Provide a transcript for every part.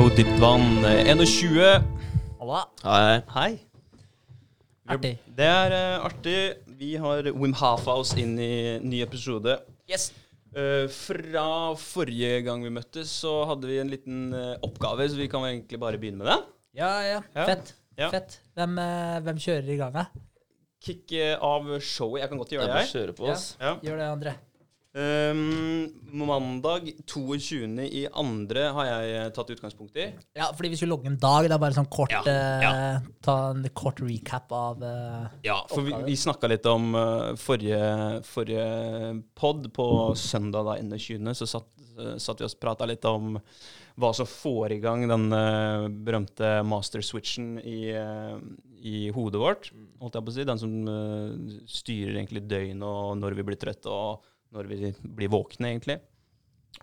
Yo, dypt vann. eh, 21. Halla. Hei. Hei. Artig. Det er uh, artig. Vi har Wim Hafhaus inn i ny episode. Yes. Uh, fra forrige gang vi møttes, så hadde vi en liten uh, oppgave, så vi kan egentlig bare begynne med det. Ja, ja. Ja. Fett. Ja. Fett. Hvem, eh, hvem kjører i gang, da? Kick eh, av showet. Jeg kan godt gjøre det, jeg. kjører på, Ja. Ja. Gjør det, André. Um, mandag 22. i andre har jeg eh, tatt utgangspunkt i. Ja, fordi vi skulle logge en dag. Det er bare sånn kort Ja, eh, ja. Ta en kort recap av eh, Ja, for vi, vi snakka litt om uh, forrige, forrige pod på søndag da, 21., så satt, uh, satt vi og prata litt om hva som får i gang den uh, berømte master switchen i, eh, i hodet vårt. Holdt jeg på å si. Den som eh, styrer egentlig døgnet og når vi blir trøtte og når vi blir våkne, egentlig.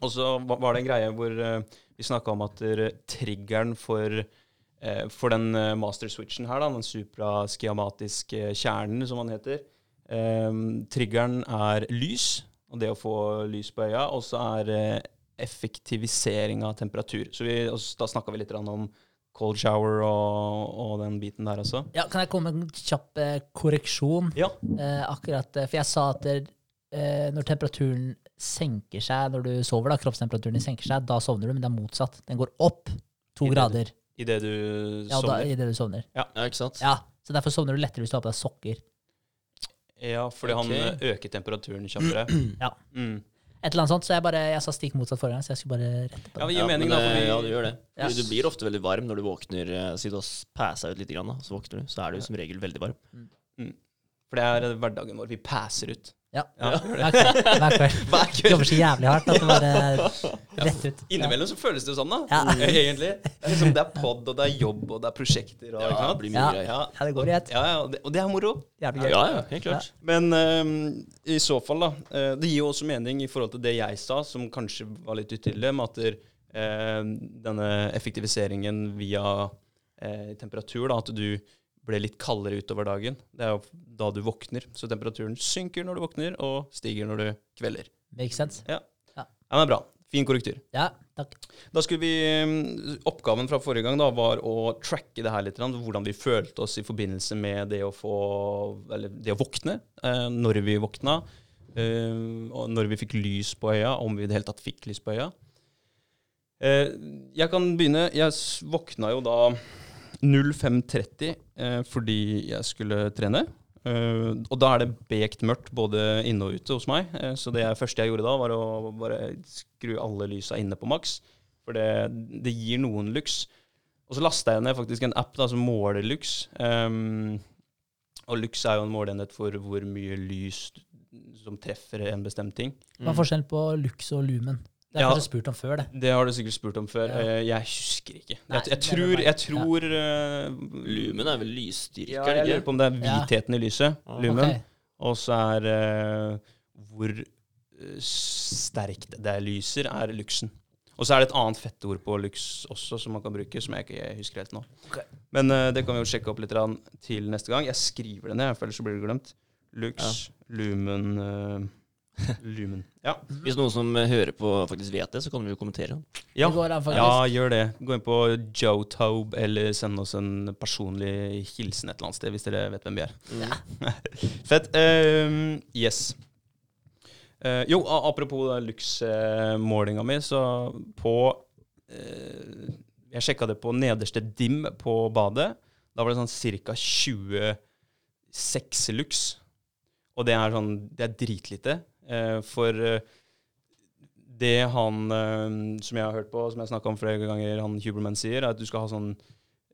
Og så var det en greie hvor eh, vi snakka om at triggeren for Eh, for den eh, master switchen her, da, den supraskiamatiske kjernen, som den heter, triggeren er lys, og det å få lys på øya, og så er effektivisering av temperatur. Så vi, da snakka vi litt om cold shower og, og den biten der også. Ja, Kan jeg komme med en kjapp korreksjon? Ja. Eh, akkurat, For jeg sa at det, når temperaturen senker seg når du sover, da, kroppstemperaturen senker seg, da sovner du, men det er motsatt. Den går opp to I det- I det du ja, da, i det du sovner. Ja, ikke sant? Ja, Så derfor sovner du lettere hvis du har på deg sokker. Ja, fordi han eh, øker temperaturen kjappere. Ja. Mm. Et eller annet sånt, så jeg bare, jeg sa stikk motsatt forrige gang, så jeg skulle bare rette på Ja, det. det gir Ja, mening, da. Eh, vi, Ja, du gjør det. Yes. Du, du blir ofte veldig varm når du våkner. eh, Si du har ut litt, grann, da, så våkner du, så er du som regel veldig varm. for det er eh, hverdagen vår. Vi passer ut. Ja. Ja. Hver kveld. Hver kveld. Hver kveld. Jobber så jævlig hardt at det bare rett ut. Innimellom så føles det jo sånn, da. Ja. Egentlig. Det er, liksom, det er pod, og det er jobb, og det er prosjekter. Og, Ja, det blir mye Ja. greier. Ja, Ja, det går i ett. ja, ja, og, det, og det er moro. Jævlig Ja, gøy. ja, helt klart. Men ehm, i så fall, da. Uh, det gir jo også mening i forhold til det jeg sa, som kanskje var litt utydelig, med at der, eh, denne effektiviseringen via uh, temperatur, da, at du ble litt kaldere utover dagen. Det er jo da du våkner. Så temperaturen synker når du våkner, og stiger når du kvelder. Makes sense. Ja, ja. ja er bra. Fin korrektur. Ja, takk. Da skulle vi, mm, Oppgaven fra forrige gang da, var å tracke det her litt, hvordan vi følte oss i forbindelse med det å få, eller det å våkne. Eh, når vi våkna, eh, og når vi fikk lys på øya, om vi i det hele tatt fikk lys på øya. Eh, jeg kan begynne. Jeg våkna jo da 05.30 eh, fordi jeg skulle trene. Eh, og da er det bekt mørkt både inne og ute hos meg. Eh, så det første jeg gjorde da, var å bare skru alle lysa inne på maks. For det, det gir noen lux. Og så lasta jeg ned faktisk en app da, som måler lux. Um, og lux er jo en måleenhet for hvor mye lys som treffer en bestemt ting. Hva er forskjellen på lux og lumen? Det har Ja. jeg kanskje spurt om før, det. Det har du sikkert spurt om før. Ja. Eh, Jeg husker ikke. Nei, jeg, jeg tror, jeg tror eh, Lumen er vel lysstyrke, Ja, jeg lurer på om det er Ja. hvitheten i lyset. Ah. Lumen. Okay. Og så er uh, hvor sterkt det lyser, er luxen. Og så er det et annet fettord på lux også som man kan bruke, som jeg ikke husker helt nå. Okay. Men uh, det kan vi jo sjekke opp litt til neste gang. Jeg skriver det ned, for ellers så blir det glemt. Lux, lumen Lumen. Ja. Hvis noen som hører på, faktisk vet det, så kan vi jo kommentere. Ja. Det går ja, gjør det. Gå inn på Jotobe, eller send oss en personlig hilsen et eller annet sted, hvis dere vet hvem vi er. Ja. Fett. Um, yes. Uh, jo, apropos Lux-målinga mi, så på uh, Jeg sjekka det på nederste dim på badet. Da var det sånn ca. 26 lux. Og det er sånn Det er dritlite. Eh, for eh, det han eh, som jeg har hørt på, som jeg snakka om flere ganger, han Huberman sier, er at du skal ha sånn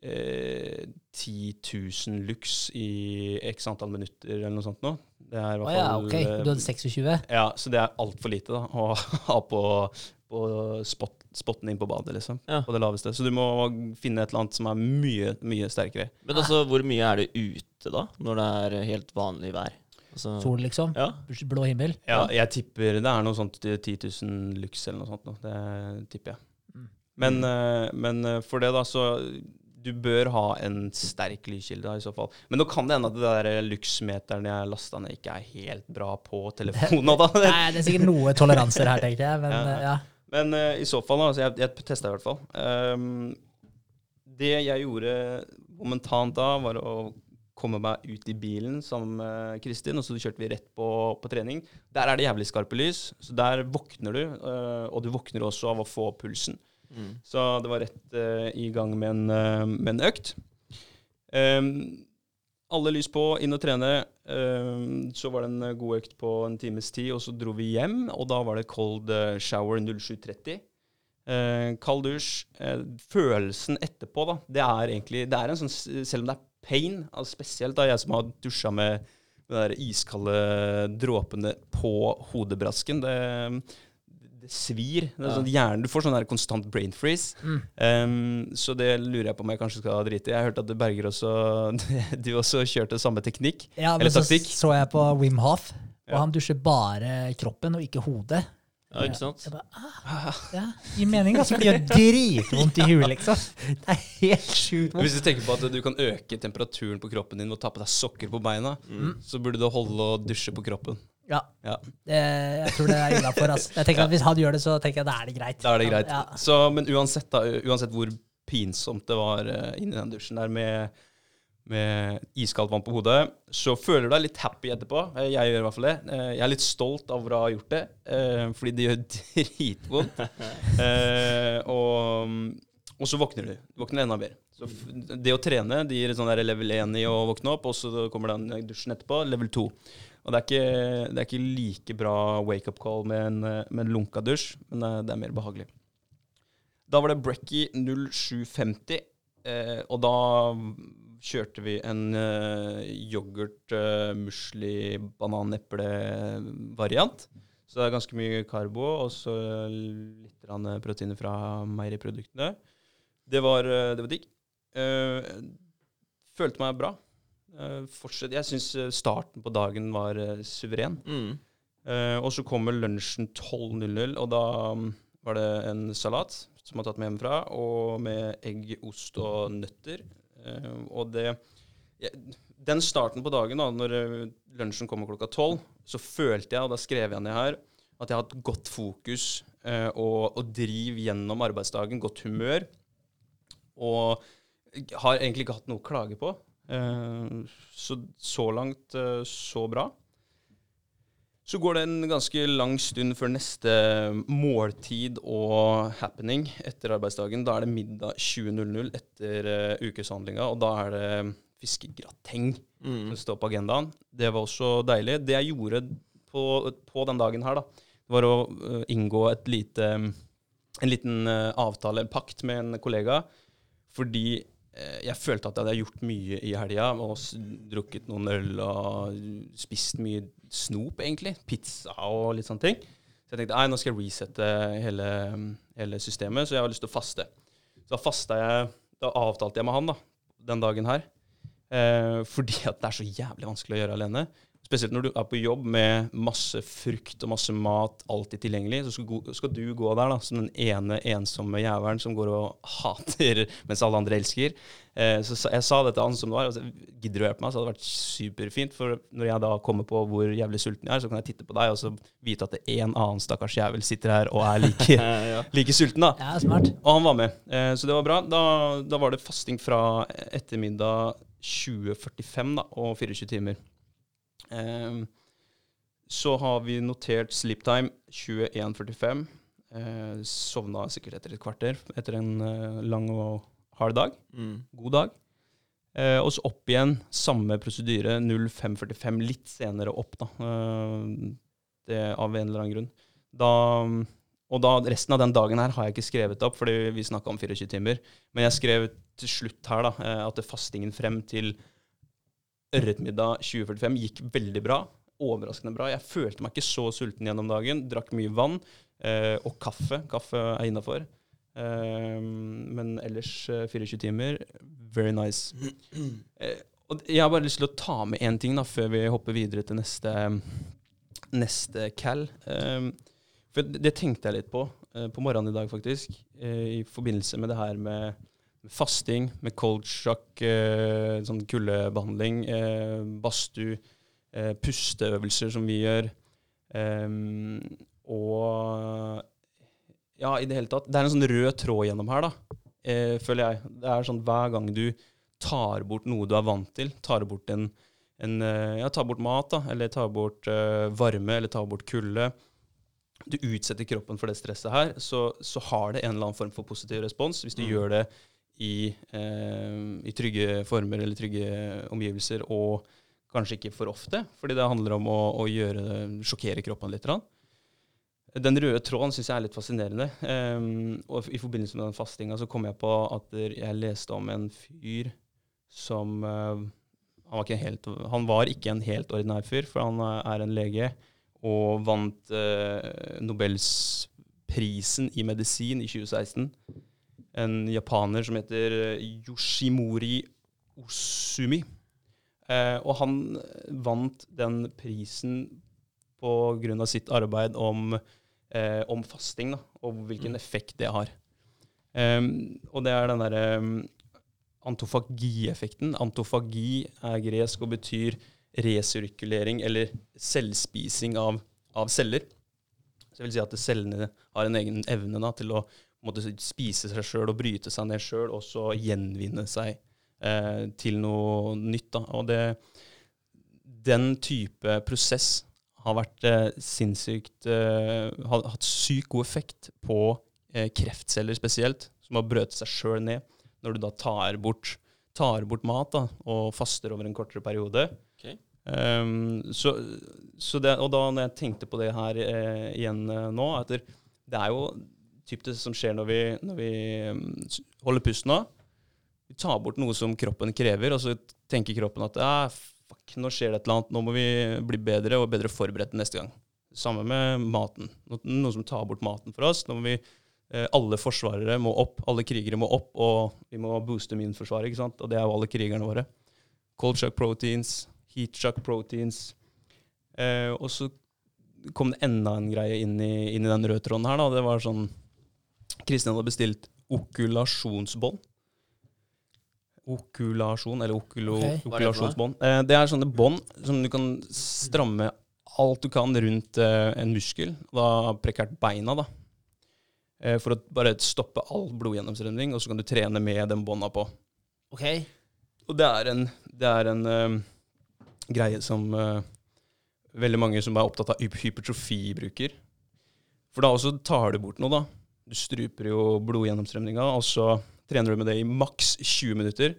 eh, 10 000 lux i x antall minutter eller noe sånt noe. Det er i Å oh, ja, fall ok. Du hadde 26? ja, så det er altfor lite da, å ha på, på spot, spotten inn på badet, liksom. Ja. På det laveste. Så du må finne et eller annet som er mye, mye sterkere. Men altså, hvor mye er det ute da, når det er helt vanlig vær? Altså, Sol, liksom? Ja. Blå himmel? Ja, jeg tipper det er noe sånt til 10 000 lux eller noe sånt. Det tipper jeg. Mm. Men, eh, men eh, for det, da, så Du bør ha en sterk lyskilde da, i så fall. Men nå kan det hende at det der lux-meteren jeg lasta ned, ikke er helt bra på telefonen. da. Nei, det er sikkert noe toleranser her, tenkte jeg. Men Ja. eh, ja. Men uh, i så fall, da, jeg, jeg testa i hvert fall. Um, det jeg gjorde momentant da, var å komme meg ut i bilen sammen med Kristin, og så kjørte vi rett på, på trening. Der er det jævlig skarpe lys, så der våkner du. eh, og du våkner også av å få pulsen. Mm. Så det var rett eh, i gang med en, eh, med en økt. Um, alle lys på, inn og trene. Ehm, så var det en eh, god økt på en times tid, og så dro vi hjem. Og da var det cold eh, shower 07.30. Eh, kald dusj. Eh, følelsen etterpå, da, det er egentlig det er en sånn, Selv om det er pain, altså spesielt da jeg som har dusja med de der iskalde dråpene på hodebrasken, det, det svir. Det sånn, hjernen, du får sånn der konstant brain freeze. Mm. Um, så det lurer jeg på om jeg kanskje skal drite i. Jeg hørte at Berger også Du også kjørte samme teknikk. Ja, Eller men så taktikk. så jeg på Wim Hof, og Ja. han dusjer bare kroppen og ikke hodet. Ja, ikke sant? Jeg bare, ah, ja, Gir mening, altså. blir det gjør dritvondt i huet, liksom. Det er helt sjukt vondt. Hvis du tenker på at du kan øke temperaturen på kroppen din ved å ta på deg sokker på beina, så burde du holde å dusje på kroppen. Ja, Ja, det, jeg tror det er innafor. Altså. Jeg tenker at Hvis han gjør det, så tenker jeg da er det greit. Da er det greit. Ja. Så, men uansett, da, uansett hvor pinsomt det var uh, inni den dusjen der med, med iskaldt vann på hodet, så føler du deg litt happy etterpå. Eh, Jeg gjør i hvert fall det. Eh, Jeg er litt stolt av å ha gjort det, eh, fordi det gjør dritvondt. Og, og så våkner du. Du våkner enda mer. Så det å trene det gir sånn der level 1 i å våkne opp, og så kommer den dusjen etterpå, level 2. Og det er ikke, det er ikke like bra wake-up call med en, med en lunka dusj, men det er mer behagelig. Da var det Brekkie 0750, eh, og da kjørte vi en uh, yoghurt, uh, musli, banan-eple-variant. Så det er ganske mye karbo, og så litt proteiner fra meieriproduktene. Det var, eh, det var digg. Uh, følte meg bra. Uh, fortsatt, Jeg syns starten på dagen var uh, suveren. Mm. Og så kommer lunsjen 12.00, og da um, var det en salat som jeg har tatt med hjemmefra, og med egg, ost og nøtter. Eh, og det Den starten på dagen, da når eh, lunsjen kommer klokka tolv, så følte jeg, og da skrev jeg ned her, at jeg har hatt godt fokus eh, og, og driv gjennom arbeidsdagen, godt humør. Og har egentlig ikke hatt noe å klage på. Så så langt så bra. Så går det en ganske lang stund før neste måltid og happening etter arbeidsdagen. Da er det middag 20.00 etter uh, ukeshandlinga, og da er det fiskegrateng Mm. som står på agendaen. Det var også deilig. Det jeg gjorde på, på den dagen her, da, var å uh, inngå et lite, en liten uh, avtale, en pakt, med en kollega. Fordi jeg følte at jeg hadde gjort mye i helga. Og drukket noen øl og spist mye snop, egentlig. Pizza og litt sånne ting. Så jeg tenkte nei, nå skal jeg resette hele, hele systemet, så jeg har lyst til å faste. Så da fasta jeg Da avtalte jeg med han da, den dagen her. Eh, fordi at det er så jævlig vanskelig å gjøre alene. Spesielt når du er på jobb med masse frukt og masse mat alltid tilgjengelig. Så skal, skal du gå der da, som den ene ensomme jævelen som går og hater mens alle andre elsker. Eh, så jeg sa dette til han som det var. og så, Gidder du å hjelpe meg? Så hadde det vært superfint. For når jeg da kommer på hvor jævlig sulten jeg er, så kan jeg titte på deg og så vite at det er en annen stakkars jævel sitter her og er like, ja. like sulten. da. Ja, smart. Og han var med, eh, så det var bra. Da, da var det fasting fra ettermiddag 20.45 da, og 24 timer. Ehm, så har vi notert sleep-time 21.45. Eh, sovna sikkert etter et kvarter etter en eh, lang og hard dag. Mm. God dag. Eh, og så opp igjen, samme prosedyre, 05.45, litt senere opp, da. Eh, det av en eller annen grunn. Da, og da, resten av den dagen her har jeg ikke skrevet opp, fordi vi snakka om 24 timer. Men jeg skrev til slutt her da, eh, at fastingen frem til ørretmiddag 2045 gikk veldig bra. Overraskende bra. Jeg følte meg ikke så sulten gjennom dagen. Drakk mye vann eh, og kaffe. Kaffe er innafor. Eh, men ellers eh, 24 timer. Very nice. Eh, og jeg har bare lyst til å ta med én ting da, før vi hopper videre til neste, neste cal. Eh, for det, det tenkte jeg litt på eh, på morgenen i dag, faktisk. eh, I forbindelse med det her med fasting, med cold shock, eh, sånn kuldebehandling, eh, badstue, eh, pusteøvelser som vi gjør. Ehm, og ja, i det hele tatt. Det er en sånn rød tråd gjennom her, da, eh, føler jeg. Det er sånn hver gang du tar bort noe du er vant til, tar bort en, en eh, Ja, tar bort mat, da, eller tar bort eh, varme, eller tar bort kulde. Du utsetter kroppen for det stresset her, så, så har det en eller annen form for positiv respons. Hvis du Mm. gjør det i, eh, i trygge former eller trygge omgivelser, og kanskje ikke for ofte, fordi det handler om å, å gjøre, sjokkere kroppen litt. Den røde tråden syns jeg er litt fascinerende. Ehm, og I forbindelse med den fastinga så kom jeg på at jeg leste om en fyr som eh, han, var helt, han var ikke en helt ordinær fyr, for han eh, er en lege og vant uh, Nobelsprisen i medisin i 2016. En japaner som heter eh, Yoshimori Osumi. Eh, og han vant den prisen på grunn av sitt arbeid om, eh, om fasting, da, og hvilken Mm. effekt det har. Em, og det er den derre um, antofagieffekten. Antofagi er gresk og betyr resirkulering eller selvspising av, av celler. Så det vil si at cellene har en egen evne da, til å måte, spise seg sjøl og bryte seg ned sjøl, og så gjenvinne seg eh, til noe nytt. Da. Og det, den type prosess har vært eh, sinnssykt eh, Har hatt sykt god effekt på eh, kreftceller spesielt, som har brøt seg sjøl ned. Når du da tar bort, tar bort mat da, og faster over en kortere periode. Okay. Um, så, så det, og da når jeg tenkte på det her eh, igjen eh, nå, det, det er jo typ det som skjer når vi, når vi um, holder pusten av. Vi tar bort noe som kroppen krever, og så tenker kroppen at ah, fuck, nå skjer det et eller annet, nå må vi bli bedre og bedre forberedt neste gang. Samme med maten. No, noe som tar bort maten for oss. Nå må vi, eh, alle forsvarere må opp, alle krigere må opp, og vi må booste immunforsvaret, ikke sant? Og det er jo alle krigerne våre. Cold shock proteins, heat shock proteins. Eh, og så kom det enda en greie inn i, inn i den røde tråden her, da. Det var sånn Kristin hadde bestilt okulasjonsbånd. Okulasjon, eller okulo, okay. Okulasjonsbånd. Eh, det er sånne bånd som du kan stramme alt du kan rundt eh, en muskel. Da prekært beina, da. Eh, for å bare stoppe all blodgjennomstrømning, og så kan du trene med den bånda på. Ok. Og det er en, det er en uh, greie som uh, veldig mange som er opptatt av hypertrofi, bruker. For da også tar du bort noe, da. Du struper jo blodgjennomstrømninga, og så trener du med det i maks 20 minutter.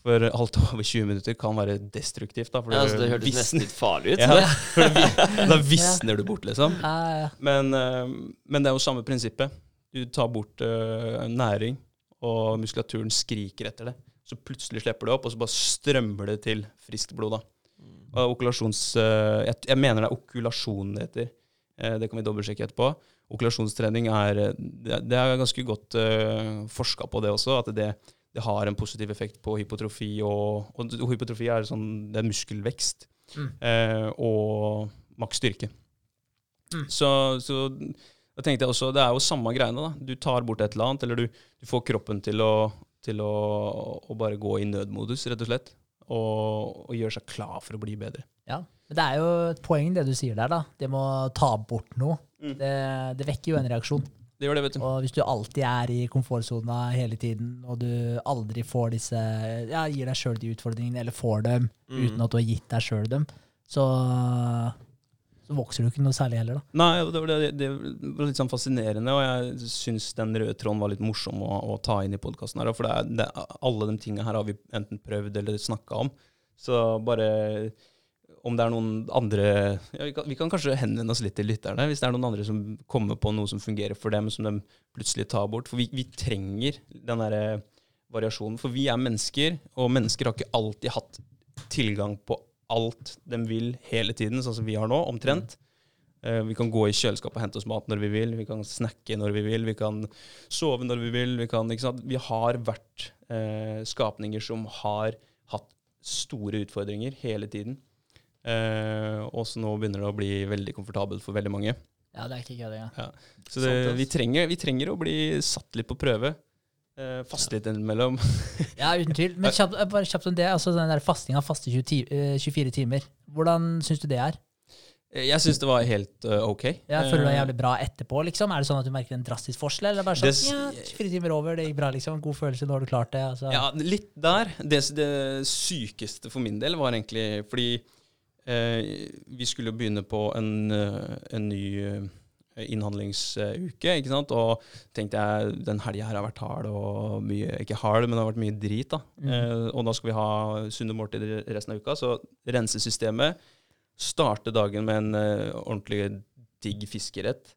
For alt over 20 minutter kan være destruktivt. da. For Ja, altså, det hørtes nesten litt farlig ut. ja, for da visner du bort, liksom. Men, eh, men det er jo samme prinsippet. Du tar bort uh, næring, og muskulaturen skriker etter det. Så plutselig slipper det opp, og så bare strømmer det til friskt blod. da. Og okulasjons... Uh, jeg, jeg mener det er okulasjon det heter. Uh, det kan vi dobbeltsjekke etterpå. Okulasjonstrening er eh, Det, det er ganske godt uh, forska på, det også. At det, det har en positiv effekt på hypotrofi. Og, og hypotrofi er, sånn, det er muskelvekst Mm. uh, og maks styrke. Mm. Så, så da tenkte jeg også, det er jo samme greiene. da. Du tar bort et eller annet, eller du, du får kroppen til å, til å, å bare gå i nødmodus, rett og slett. Og, og gjøre seg klar for å bli bedre. Ja. Men det er jo et poeng, det du sier der. da. Det med å ta bort noe. Mm. Det, det vekker jo en reaksjon. Det gjør det, vet du. Og hvis du alltid er i komfortsona hele tiden, og du aldri får disse Ja, gir deg sjøl de utfordringene, eller får dem Mm. uten at du har gitt deg sjøl dem, så, så vokser du ikke noe særlig heller, da. Nei, det var, det, det var litt sånn fascinerende, og jeg syns den røde tråden var litt morsom å, å ta inn i podkasten her. For er, alle de tingene her har vi enten prøvd eller snakka om. Så bare om det er noen andre ja, vi, kan, vi kan kanskje henvende oss litt til lytterne, hvis det er noen andre som kommer på noe som fungerer for dem, som de plutselig tar bort. For vi, vi trenger den derre variasjonen. For vi er mennesker, og mennesker har ikke alltid hatt tilgang på alt de vil hele tiden, sånn som vi har nå, omtrent. Eh, vi kan gå i kjøleskapet og hente oss mat når vi vil, vi kan snakke når vi vil, vi kan sove når vi vil. Vi, kan, vi har vært eh, skapninger som har hatt store utfordringer hele tiden. Eh, og så nå begynner det å bli veldig komfortabelt for veldig mange. Ja, det er ikke kødd engang. Så det, vi, trenger, vi trenger å bli satt litt på prøve. Eh, faste litt innimellom. Ja, uten tvil. Men kjapt, bare kjapt om det. altså Den der fastinga faste 20 eh, 24 timer. Hvordan syns du det er? Jeg syns det var helt uh, ok. Jeg føler du deg Eh, jævlig bra etterpå, liksom? Er det sånn at du merker en drastisk forskjell, eller bare sånn Det ja, fire timer over, det gikk bra, liksom? God følelse, nå har du klart det? Altså. Ja, litt der. Det, det sykeste for min del var egentlig fordi eh, vi skulle begynne på en, eh, en ny eh, innhandlingsuke, ikke sant. Og tenkte jeg den helga her har vært hard og mye Ikke hard, men det har vært mye drit, da. Mm. Eh, og da skal vi ha sunne måltider resten av uka. Så rensesystemet starte dagen med en eh, ordentlig digg fiskerett.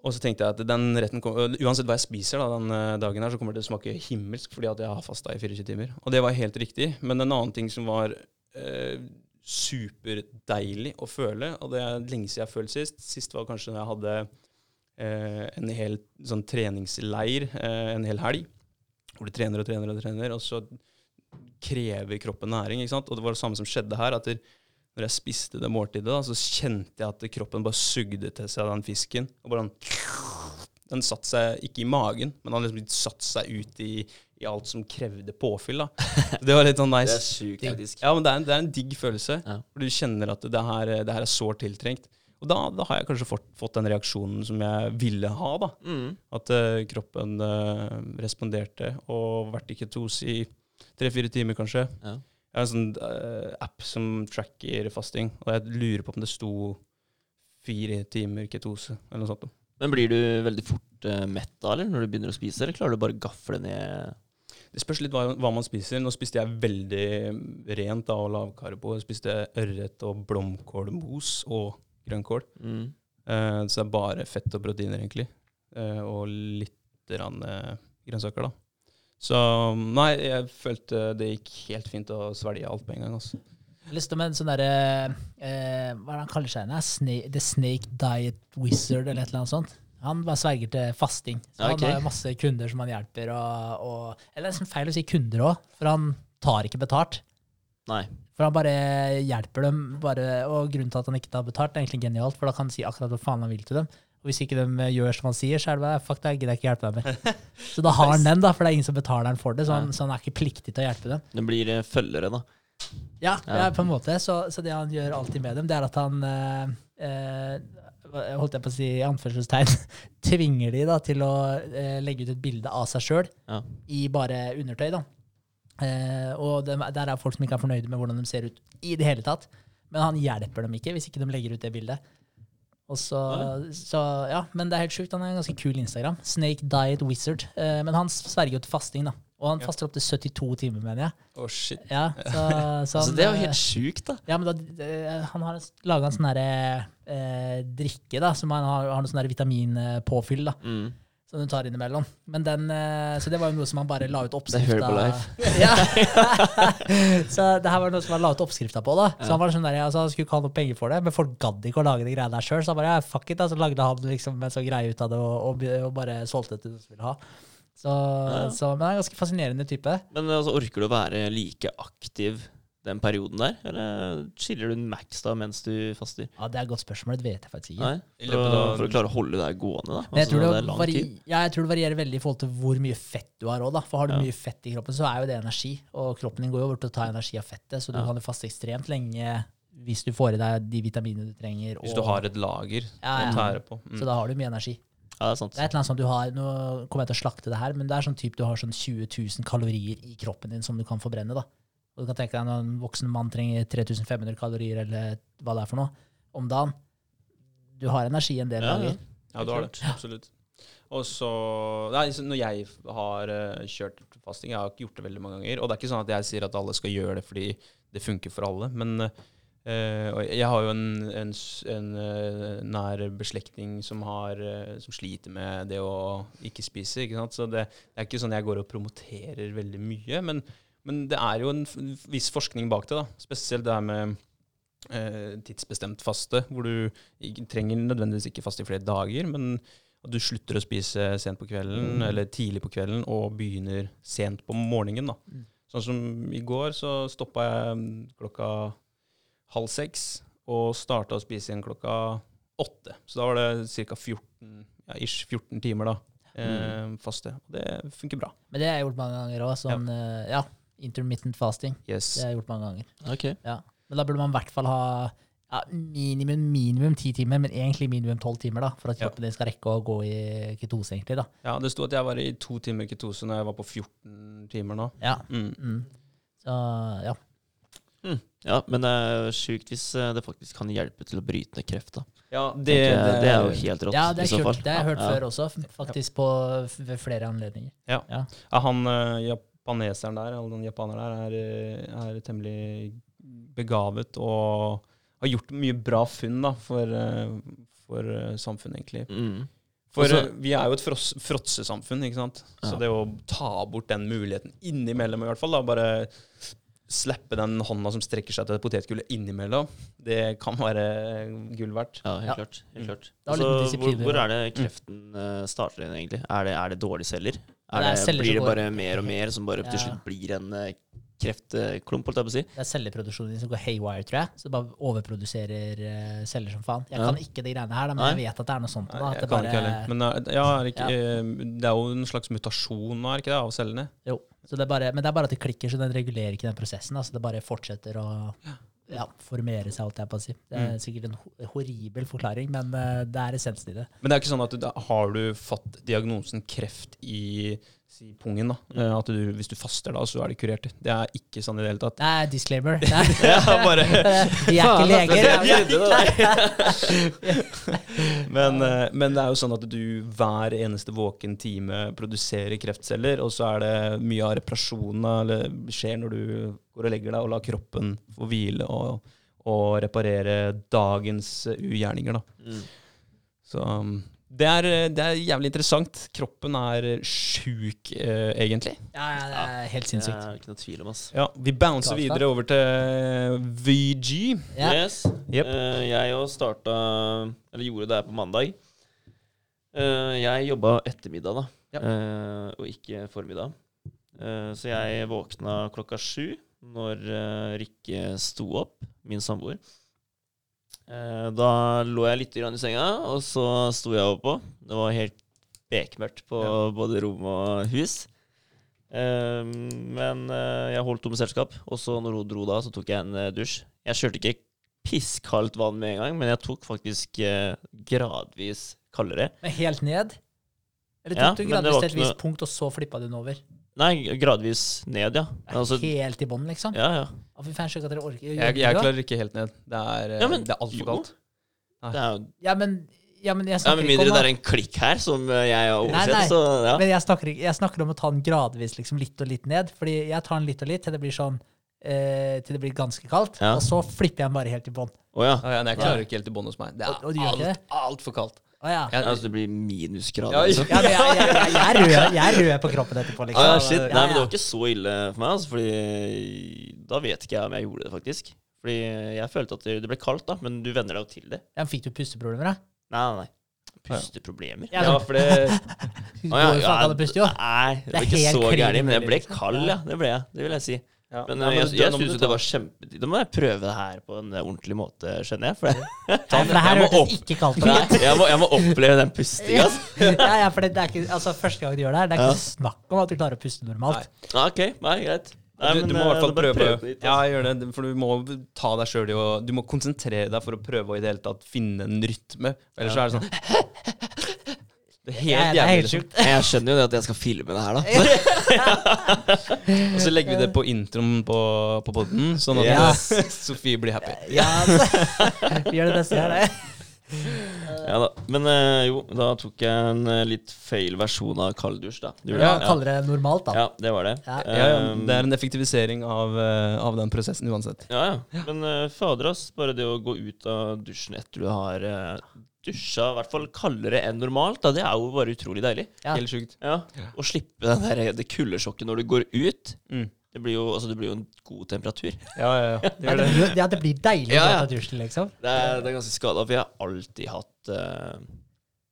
Og så tenkte jeg at den retten kom, uansett hva jeg spiser da, den eh, dagen, her, så kommer det til å smake himmelsk fordi at jeg har fasta i 24 timer. Og det var helt riktig. Men en annen ting som var eh, superdeilig å føle, og det er lenge siden jeg har følt sist Sist var kanskje når jeg hadde eh, en hel sånn treningsleir eh, en hel helg, hvor du trener og trener og trener, og så krever kroppen næring. ikke sant? Og det var det samme som skjedde her. at når jeg spiste det måltidet, da, så kjente jeg at kroppen bare sugde til seg den fisken. og bare den, Den satte seg ikke i magen, men den liksom satte seg ut i, i alt som krevde påfyll. da. Det var litt sånn nice. Det er sykt, faktisk. Ja, men det er, en, det er en digg følelse. Ja. Du kjenner at det her, det her er sårt tiltrengt. Og da, da har jeg kanskje fått, fått den reaksjonen som jeg ville ha. da. Mm. At uh, kroppen uh, responderte og vært i ketose i tre-fire timer, kanskje. Ja. Jeg har en sånn uh, app som tracker fasting, og jeg lurer på om det sto fire timer ketose, eller noe sånt. Men blir du veldig fort mett da, eller, når du begynner å spise, eller klarer du bare å gafle ned Det spørs litt hva, hva man spiser. Nå spiste jeg veldig rent da, og lavkarbo. Jeg spiste ørret og blomkålmos og grønnkål. mm. Uh, så det er bare fett og proteiner, egentlig. Uh, og litt rann, uh, grønnsaker, da. Så nei, jeg følte det gikk helt fint å svelge alt på en gang. Altså. Jeg har lyst til med en sånn derre eh, Hva er det han kaller seg? Sna- The Snake Diet Wizard, eller et eller annet sånt. Han bare sverger til fasting. Så okay. Han har masse kunder som han hjelper. Og, og, eller det er feil å si kunder òg, for han tar ikke betalt. Nei. For han bare hjelper dem. Bare, og grunnen til at han ikke tar betalt, er egentlig genialt, for da kan han si akkurat hva faen han vil til dem. Og hvis ikke de gjør som han sier, så er det bare fuck deg, gidder jeg ikke hjelpe deg mer. Så da har han den, da, for det er ingen som betaler han for det, så han, så han er ikke pliktig til å hjelpe dem. Den blir eh, følgere, da. Ja, Ja. på en måte. Så, så det han gjør alltid med dem, det er at han eh, eh, holdt jeg på å si i anførselstegn, tvinger de da til å eh, legge ut et bilde av seg sjøl Ja. i bare undertøy. da. Eh, og det, der er folk som ikke er fornøyde med hvordan de ser ut i det hele tatt. Men han hjelper dem ikke hvis ikke de legger ut det bildet. Og så, så, ja, Men det er helt sjukt. Han har en ganske kul Instagram. Snake Diet Wizard. Eh, men han sverger jo til fasting, da. Og han faster opp til 72 timer, mener jeg. Å, shit. Ja, så, så Altså, han, det er jo eh, helt sjukt, da. ja, men da, eh, han har laga en sånn derre eh, drikke, da, som han har, har noe sånn vitaminpåfyll, da, Mm. som du tar innimellom. Men den, eh, så det var jo noe som han bare la ut Det oppskrift av. Ja. så det her var noe som han la ut oppskrifta på, da. Så han var sånn der, altså, han skulle ikke ha noe penger for det, men folk gadd ikke å lage de greiene der sjøl, så han bare ja, fuck it, da, så lagde han liksom en sånn greie ut av det, og, og, og bare solgte det til de som ville ha. Så, Ja. så, men han er en ganske fascinerende type. Men altså, orker du å være like aktiv den perioden der, eller chiller du max da mens du faster? Ja, Det er et godt spørsmål, det vet jeg faktisk ikke. For, for å klare å holde deg gående, da? Men jeg, Altså, tror det, det er vari ja, jeg tror det varierer veldig i forhold til hvor mye fett du har òg. For har du Ja. mye fett i kroppen, så er jo det energi. Og kroppen din går jo over til å ta energi av fettet, så du Ja. kan jo faste ekstremt lenge hvis du får i deg de vitaminene du trenger. Hvis og- du har et lager Ja, ja. å tære på. Mm. Så da har du mye energi. Ja, det er sant. Det er et eller annet sånt du har, Nå kommer jeg til å slakte det her, men det er sånn typ du har sånn 20 000 kalorier i kroppen din som du kan forbrenne. da. Og du kan tenke deg Når en voksen mann trenger 3500 kalorier eller hva det er for noe, om dagen. Du har energi en del Ja, dager. Ja, du har det. Absolutt. Og så Nei, så Når jeg har uh, kjørt fasting Jeg har ikke gjort det veldig mange ganger. Og det er ikke sånn at jeg sier at alle skal gjøre det fordi det funker for alle. Men og jeg har jo en, en, en eh, nær beslektning som, har, eh, som sliter med det å ikke spise. Ikke? Så det, det er ikke sånn jeg går og promoterer veldig mye. Men, men det er jo en viss forskning bak det. da. Spesielt det her med eh, tidsbestemt faste, hvor du ikke, trenger nødvendigvis ikke faste i flere dager, men at du slutter å spise sent på kvelden eller tidlig på kvelden og begynner sent på morgenen. da. Mm. Sånn som i går, så stoppa jeg mm, klokka halv seks og starta å spise igjen klokka åtte. Så da var det ca. 14, ja, ish 14 timer da, eh, faste. Og det funker bra. Men det har jeg gjort mange ganger òg. Sånn, ja. ja, intermittent fasting. Yes. Det har jeg gjort mange ganger. Okay. Ja. Men da burde man i hvert fall ha Ja, minimum minimum ti timer, men egentlig minimum tolv timer, da, for at Ja. kroppen din skal rekke å gå i ketose, egentlig. da. Ja, det sto at jeg var i to timer ketose når jeg var på 14 timer nå. Ja. Mm. Mm. Så ja. Ja, men det er sjukt hvis eh, det faktisk kan hjelpe til å bryte ned kreft. da. Ja, det, jeg, det, det er jo helt rått. ja, det i er så fall. kult. Det har jeg hørt Ja. før også, faktisk på ved flere anledninger. Ja, ja. han eh, japaneseren der, eller den japaneren der, er, eh, er temmelig begavet og har gjort mye bra funn da, for, for samfunnet, egentlig. Mm. For Også- eh, vi er jo et fråtsesamfunn, ikke sant? Så det å ta bort den muligheten innimellom, i hvert fall, da, bare slippe den hånda som strekker seg til potetgullet innimellom, det kan være gull verdt. Ja, helt Ja. klart. Helt klart. Mm. Altså, hvor, hvor er det kreften eh, starter inn, egentlig? Er det, er det dårlige celler? Er Det det, blir det som går- bare mer og mer, som bare til Ja. slutt blir en eh, kreftklump, holdt jeg på å si? Det er celleproduksjonen din som går haywire, tror jeg. Så det bare overproduserer eh, celler som faen. Jeg Ja. kan ikke de greiene her, da, men Nei. jeg vet at det er noe sånt. Da, Nei, at jeg det kan bare, ikke heller. Men ja, er det, ikke, Ja. det er jo en slags mutasjon nå, er det ikke det, av cellene? Jo, det er bare, men det er bare at det klikker, så den regulerer ikke den prosessen. Altså det bare fortsetter å ja, formere seg, holdt jeg på å si. Det er Mm. sikkert en horribel forklaring, men eh, det er essensen i det. Men det er ikke sånn at du, da har du fått diagnosen kreft i si, pungen, da. eh, At du, hvis du faster da, så er det kurert. Det er ikke sånn i det hele tatt. Det er disclaimer. Nei. Ja, bare vi er ikke leger. Men, eh, men det er jo sånn at du hver eneste våken time produserer kreftceller, og så er det mye av reparasjonene eller skjer når du går og legger deg og lar kroppen få hvile og, og reparere dagens ugjerninger. Da. Mm. Så um, det er, eh, det er jævlig interessant. Kroppen er sjuk, eh, egentlig. Ja, ja, det er helt sinnssykt. Ja, ikke noe tvil om, ass. Ja, Vi bouncer videre over til VG. Ja. Yes. Yep. Uh, jeg òg starta Eller gjorde det her på mandag. Uh, jeg jobba ettermiddag, da, Ja. Uh, og ikke formiddag. Eh, så jeg våkna klokka sju når eh, Rikke sto opp, min samboer. Eh, da lå jeg litt grann i senga, og så sto jeg oppå. Det var helt bekmørkt på Ja. både rom og hus. Eh, men eh, jeg holdt henne selskap, og så når hun dro da, så tok jeg en dusj. Jeg kjørte ikke pisskaldt vann med en gang, men jeg tok faktisk gradvis kaldere. Men helt ned? Eller Ja, tok du gradvis til et visst punkt, og så flippa du den over? Nei, gradvis ned, ja. Altså, helt i bånn, liksom? ja, ja. Å, fy faen, at dere orker. Jeg, jeg, jeg klarer ikke helt ned. Det er, Ja, men- det er altfor kaldt. Det er jo Ja, men, ja, men jeg ja, snakker mindre ikke om det er en klikk her som eh, jeg har Nei, oversett, nei. så ja. Men jeg snakker, jeg snakker om å ta den gradvis, liksom litt og litt ned. Fordi jeg tar den litt og litt til det blir sånn eh, Til det blir ganske kaldt. Ja. Og så flipper jeg den bare helt i bånn. Oh, ja. oh, ja, jeg klarer ikke helt i bånn hos meg. Det er altfor du alt, altfor kaldt. Å ja. Jeg, Altså, det blir minusgrader, Ja, liksom. Ja, jeg, jeg, jeg, jeg, er rød, jeg er rød på kroppen etterpå, liksom. Ah, shit. Nei, men det var ikke så ille for meg, altså, fordi da vet ikke jeg om jeg gjorde det, faktisk. Fordi jeg følte at det det ble kaldt, da, men du venner deg jo til det. Ja, Fikk du pusteproblemer, da? Nei, nei, nei. Pusteproblemer? Ja, ja, for det Å, ja, jo. Nei, det var ikke så gærent, men jeg ble liksom. kald, ja. Det ble jeg. Det vil jeg si. Ja. Men Nei, men, jeg, du- jeg du syns jo det var kjempetid. Da må jeg prøve det her på en eh, ordentlig måte, skjønner jeg. For det, Ja, for det her jeg hørtes opp- ikke kaldt ut. Nei, jeg, må, jeg må oppleve den pustinga. Altså. ja, ja, for det, det er ikke, altså, første gang du gjør det her, det er ikke Ja. snakk om at du klarer å puste normalt. Ah, ok, nei, greit. Nei, du, men, du må i eh, hvert fall prøve. prøve, litt, Ja, altså. gjør det. For du må ta deg sjøl i å Du må konsentrere deg for å prøve å i det hele tatt finne en rytme. Ellers så er det sånn Det er helt Ja, det er jævlig. helt Liksom. Jeg skjønner jo det at jeg skal filme det her, da. Og så legger vi det på introen på, på poden, sånn at Yes. Sofie blir happy. Ja, altså. Vi gjør det beste her, det. Ja da. Men eh, jo, da tok jeg en eh, litt feil versjon av kalddusj, da. Du, gjorde Ja, Kaldere kaller det normalt, da. ja, det var det. Ja. Ja, ja, Um, det er en effektivisering av, av den prosessen uansett. Ja, ja. Men eh, fader, ass. Bare det å gå ut av dusjen etter du har uh, dusja i hvert fall kaldere enn normalt, da, det er jo bare utrolig deilig. Ja. Helt sjukt. Ja. Å slippe den der, det kuldesjokket når du går ut. Mm. Det blir, jo, altså, det blir jo en god temperatur. Ja, ja, ja. Det Ja, det, det. blir- ja, det blir deilig Ja, ja. dusjen, liksom. Det er, det er ganske skada, for jeg har alltid hatt uh,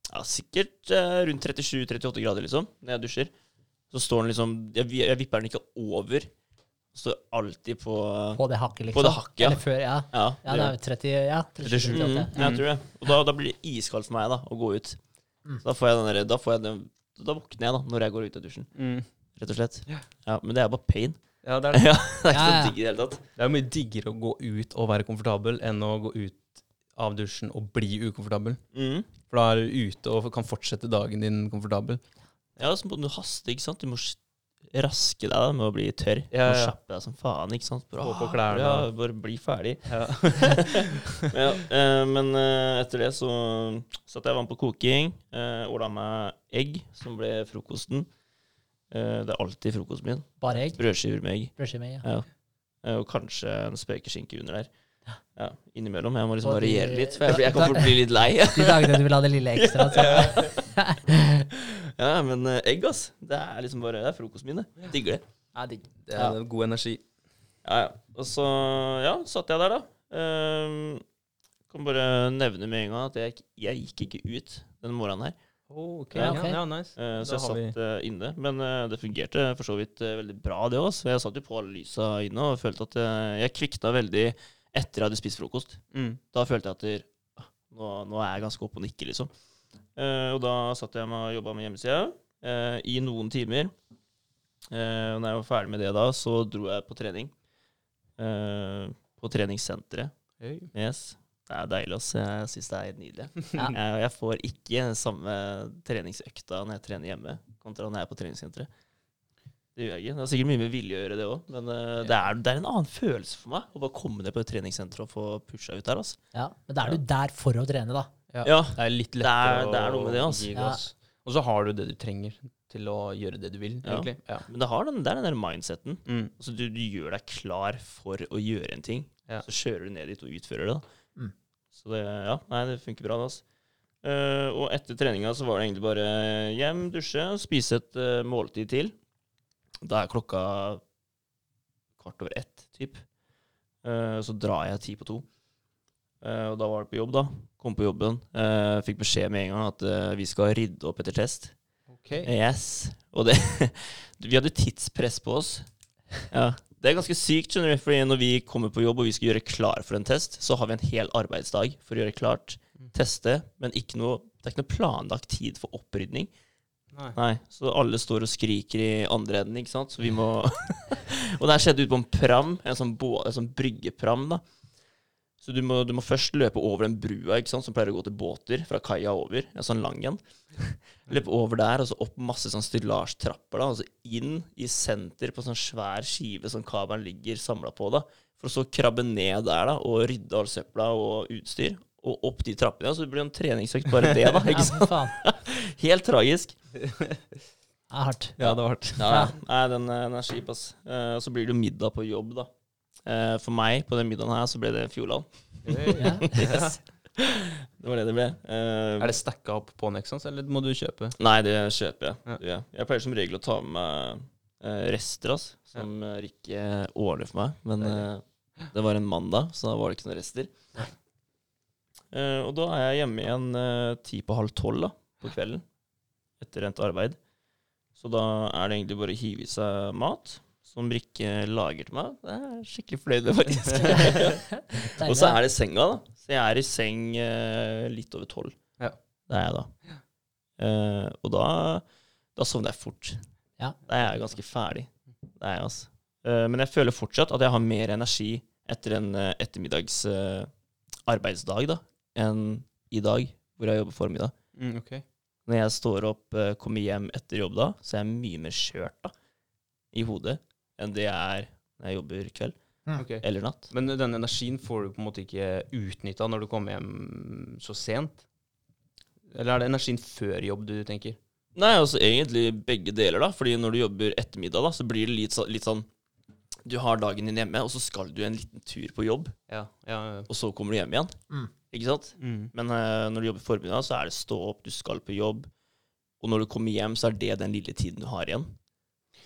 ja, sikkert uh, rundt 37-38 grader, liksom, når jeg dusjer. Så står den liksom Jeg, jeg vipper den ikke over. Står alltid på På det hakket, liksom. På det hakket, ja. Eller før, ja. Ja, Ja, det er jo 30, ja, 37, 37. 38. Mm, jeg tror det. Og da, da blir det iskaldt for meg da, å gå ut. Mm. Da får jeg den der, da, får jeg den, da våkner jeg da, når jeg går ut av dusjen. Mm. Rett og slett. Ja. Ja, Men det er bare pain. Ja, det, er, Ja, det er ikke Ja, ja. så digg i det hele tatt. det er jo mye diggere å gå ut og være komfortabel enn å gå ut av dusjen og bli ukomfortabel. Mm. For da er du ute og kan fortsette dagen din komfortabel. Ja, så må du haste, ikke sant? Du må raske deg da med å bli tørr. Ja, ja. kjappe deg som faen, ikke sant? Bare, Få på ah, klærne. Ja, bare bli ferdig. Ja. Men, ja, eh, men eh, etter det så satte jeg vann på koking, eh, Ordna meg egg, som ble frokosten. Eh, det er alltid frokosten min. Bare egg. Brødskiver med egg. Brødskiver med egg. Ja. Eh, og kanskje en spekeskinke under der. Ja, innimellom. Jeg må liksom de- variere litt, for jeg, jeg kan fort bli litt lei. De dagene du vil ha det lille ekstra. Så. ja, men eh, egg, ass. Det er liksom bare Det er frokosten min, det. Digger det. Ja, digg. Det er god energi. Ja, ja. Og så ja, satt jeg der, da. Um, kan bare nevne med en gang at jeg, jeg gikk ikke ut den morgenen her. Oh, ok, Ja, okay. ja, nice. Uh, så Da jeg satt vi- eh, inne. Men uh, det fungerte for så vidt uh, veldig bra, det òg. Jeg satt jo på alle lysa inne og følte at jeg kvikna veldig etter at jeg hadde spist frokost. Mm. Da følte jeg at nå, nå er jeg ganske oppe og nikker, liksom. Eh, og da satt jeg med og jobba med hjemmesida eh, i noen timer. Eh, når jeg var ferdig med det da, så dro jeg på trening. Eh, på treningssenteret. Hey. Yes. Det er deilig, ass. Jeg syns det er helt nydelig. Ja. Jeg, jeg får ikke samme treningsøkta når jeg trener hjemme, kontra når jeg er på treningssenteret. Det gjør jeg ikke. Det har sikkert mye med vilje å gjøre, det òg. Men eh, det, er, det er en annen følelse for meg å bare komme ned på et treningssenter og få pusha ut der. Altså. Ja, men da er du der for å trene, da. Ja. Ja. Det er litt Det er- det er noe med det, altså. Ja. Og så har du det du trenger til å gjøre det du vil, Ja. egentlig. Ja. Men det, har den, det er den der mindseten. Mm. Altså, du, du gjør deg klar for å gjøre en ting, Ja. så kjører du ned dit og utfører det. da. Mm. Så det, ja, nei, det funker bra. det, Altså. Uh, og etter treninga så var det egentlig bare hjem, dusje, spise et uh, måltid til. Da er klokka kvart over ett, typ. Uh, så drar jeg ti på to. Uh, og da var det på jobb, da. Kom på jobben. Uh, fikk beskjed med en gang at vi skal rydde opp etter test. Ok. Yes. Og det Vi hadde tidspress på oss. Ja. Det er ganske sykt, skjønner du. Fordi når vi kommer på jobb og vi skal gjøre klar for en test, så har vi en hel arbeidsdag for å gjøre klart, teste, men ikke noe, det er ikke noe planlagt tid for opprydning. Nei. Nei, Så alle står og skriker i andre enden, ikke sant. Så vi må Og det her skjedde ute på en pram, en sånn, bo... en sånn bryggepram, da. Så du må, du må først løpe over den brua ikke sant, som pleier å gå til båter, fra kaia over. En sånn lang en. Løpe over der, og så opp masse sånn stillasjtrapper, da. Og så inn i senter på sånn svær skive som kabelen ligger samla på, da. For å så krabbe ned der, da, og rydde all søpla og utstyr. Og opp de trappene. Så det blir en treningsøkt bare det, da. Ikke sant? Ja. Helt tragisk. Det er hardt. Ja, det var hardt. Ja, nei, den, eh, den er kjip, ass. Uh, og så blir det jo middag på jobb, da. Uh, for meg, på den middagen her, så ble det Fjordland. Yes. Det var det det ble. Uh, Er det stacka opp på Nexans, eller må du kjøpe? Nei, det kjøper jeg. Ja. Jeg pleier som regel å ta med meg eh, rester, ass, som Rikke ordner for meg. Men det var en mandag, så da var det ikke noen rester. Eh, og da er jeg hjemme igjen eh, ti på halv tolv da, på kvelden, etter endt arbeid. Så da er det egentlig bare å hive i seg mat, som Brikke lager til meg. Det er jeg skikkelig fornøyd med, faktisk. Og så er det senga, da. Så jeg er i seng eh, litt over tolv. Ja. Det er jeg da. Uh, og da, da sovner jeg fort. Ja. Da er jeg ganske ferdig. Det er jeg, altså. Uh, men jeg føler fortsatt at jeg har mer energi etter en uh, ettermiddags arbeidsdag da, enn i dag, hvor jeg jobber formiddag. Mm, ok. Når jeg står opp, eh, kommer hjem etter jobb da, så er jeg mye mer skjørt da, i hodet enn det jeg er når jeg jobber kveld ok. eller natt. Men den energien får du på en måte ikke utnytta når du kommer hjem så sent? Eller er det energien før jobb du tenker? Nei, altså egentlig begge deler, da. Fordi når du jobber ettermiddag, da, så blir det litt, så, litt sånn Du har dagen din hjemme, og så skal du en liten tur på jobb, Ja. ja, ja. og så kommer du hjem igjen. Mm. Ikke sant? Mm. Men uh, når du jobber formiddag, så er det stå opp, du skal på jobb. Og når du kommer hjem, så er det den lille tiden du har igjen.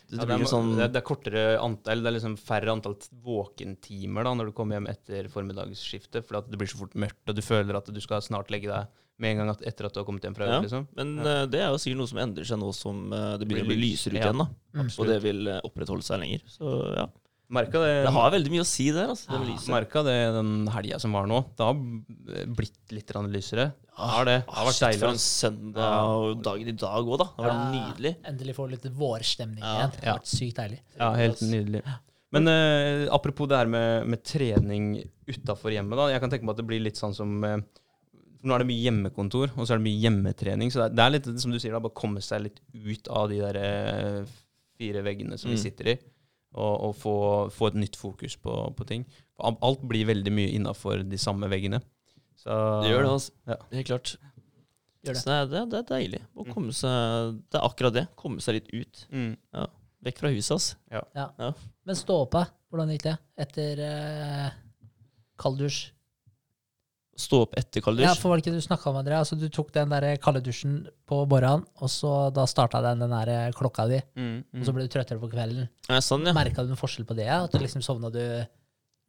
Det, Ja, det, er, sånn det, er, er kortere antall, det er liksom færre antall våkentimer da, når du kommer hjem etter formiddagsskiftet, for det blir så fort mørkt, og du føler at du skal snart legge deg med en gang at, etter at du har kommet hjem fra Ja. liksom. Men eh, det er jo sikkert noe som endrer seg nå som eh, det begynner å bli lysere ut igjen. da. Mm. Og det vil opprettholde seg lenger. Så ja. Merka det, Det har veldig mye å si der, altså. Det Merka det den helga som var nå. Det har blitt litt lysere. Det har det. Det har Ah, vært shit, deilig. for en søndag og dagen i dag òg, da. Det har vært Ja. nydelig. Endelig få litt vårstemning Ja. igjen. Det Ja. har vært sykt deilig. Ja, helt nydelig. Men uh, apropos det her med, med trening utafor hjemmet, da. Jeg kan tenke meg at det blir litt sånn som uh, Nå er det mye hjemmekontor, og så er det mye hjemmetrening. Så det er, det er litt som du sier, da, bare komme seg litt ut av de der eh, fire veggene som vi Mm. sitter i, og, og få, få et nytt fokus på, på ting. Alt- blir veldig mye innafor de samme veggene. Så, Det gjør det, altså. Ja. Helt klart. Det. Så det, det, er- deilig å komme seg Det er akkurat det. Komme seg litt ut. Mm. Vekk fra huset, ass. Men stå opp. Hvordan gikk det? Etter eh, kalddusj? Stå opp etter kalddusj. Ja, for var det ikke du snakka om, André? Altså, du tok den der kalde dusjen på morgenen, og så da starta den, den der eh, klokka di, Mm, og så ble du trøttere på kvelden. Ja, sånn, ja. Merka du noen forskjell på det? At du liksom sovna du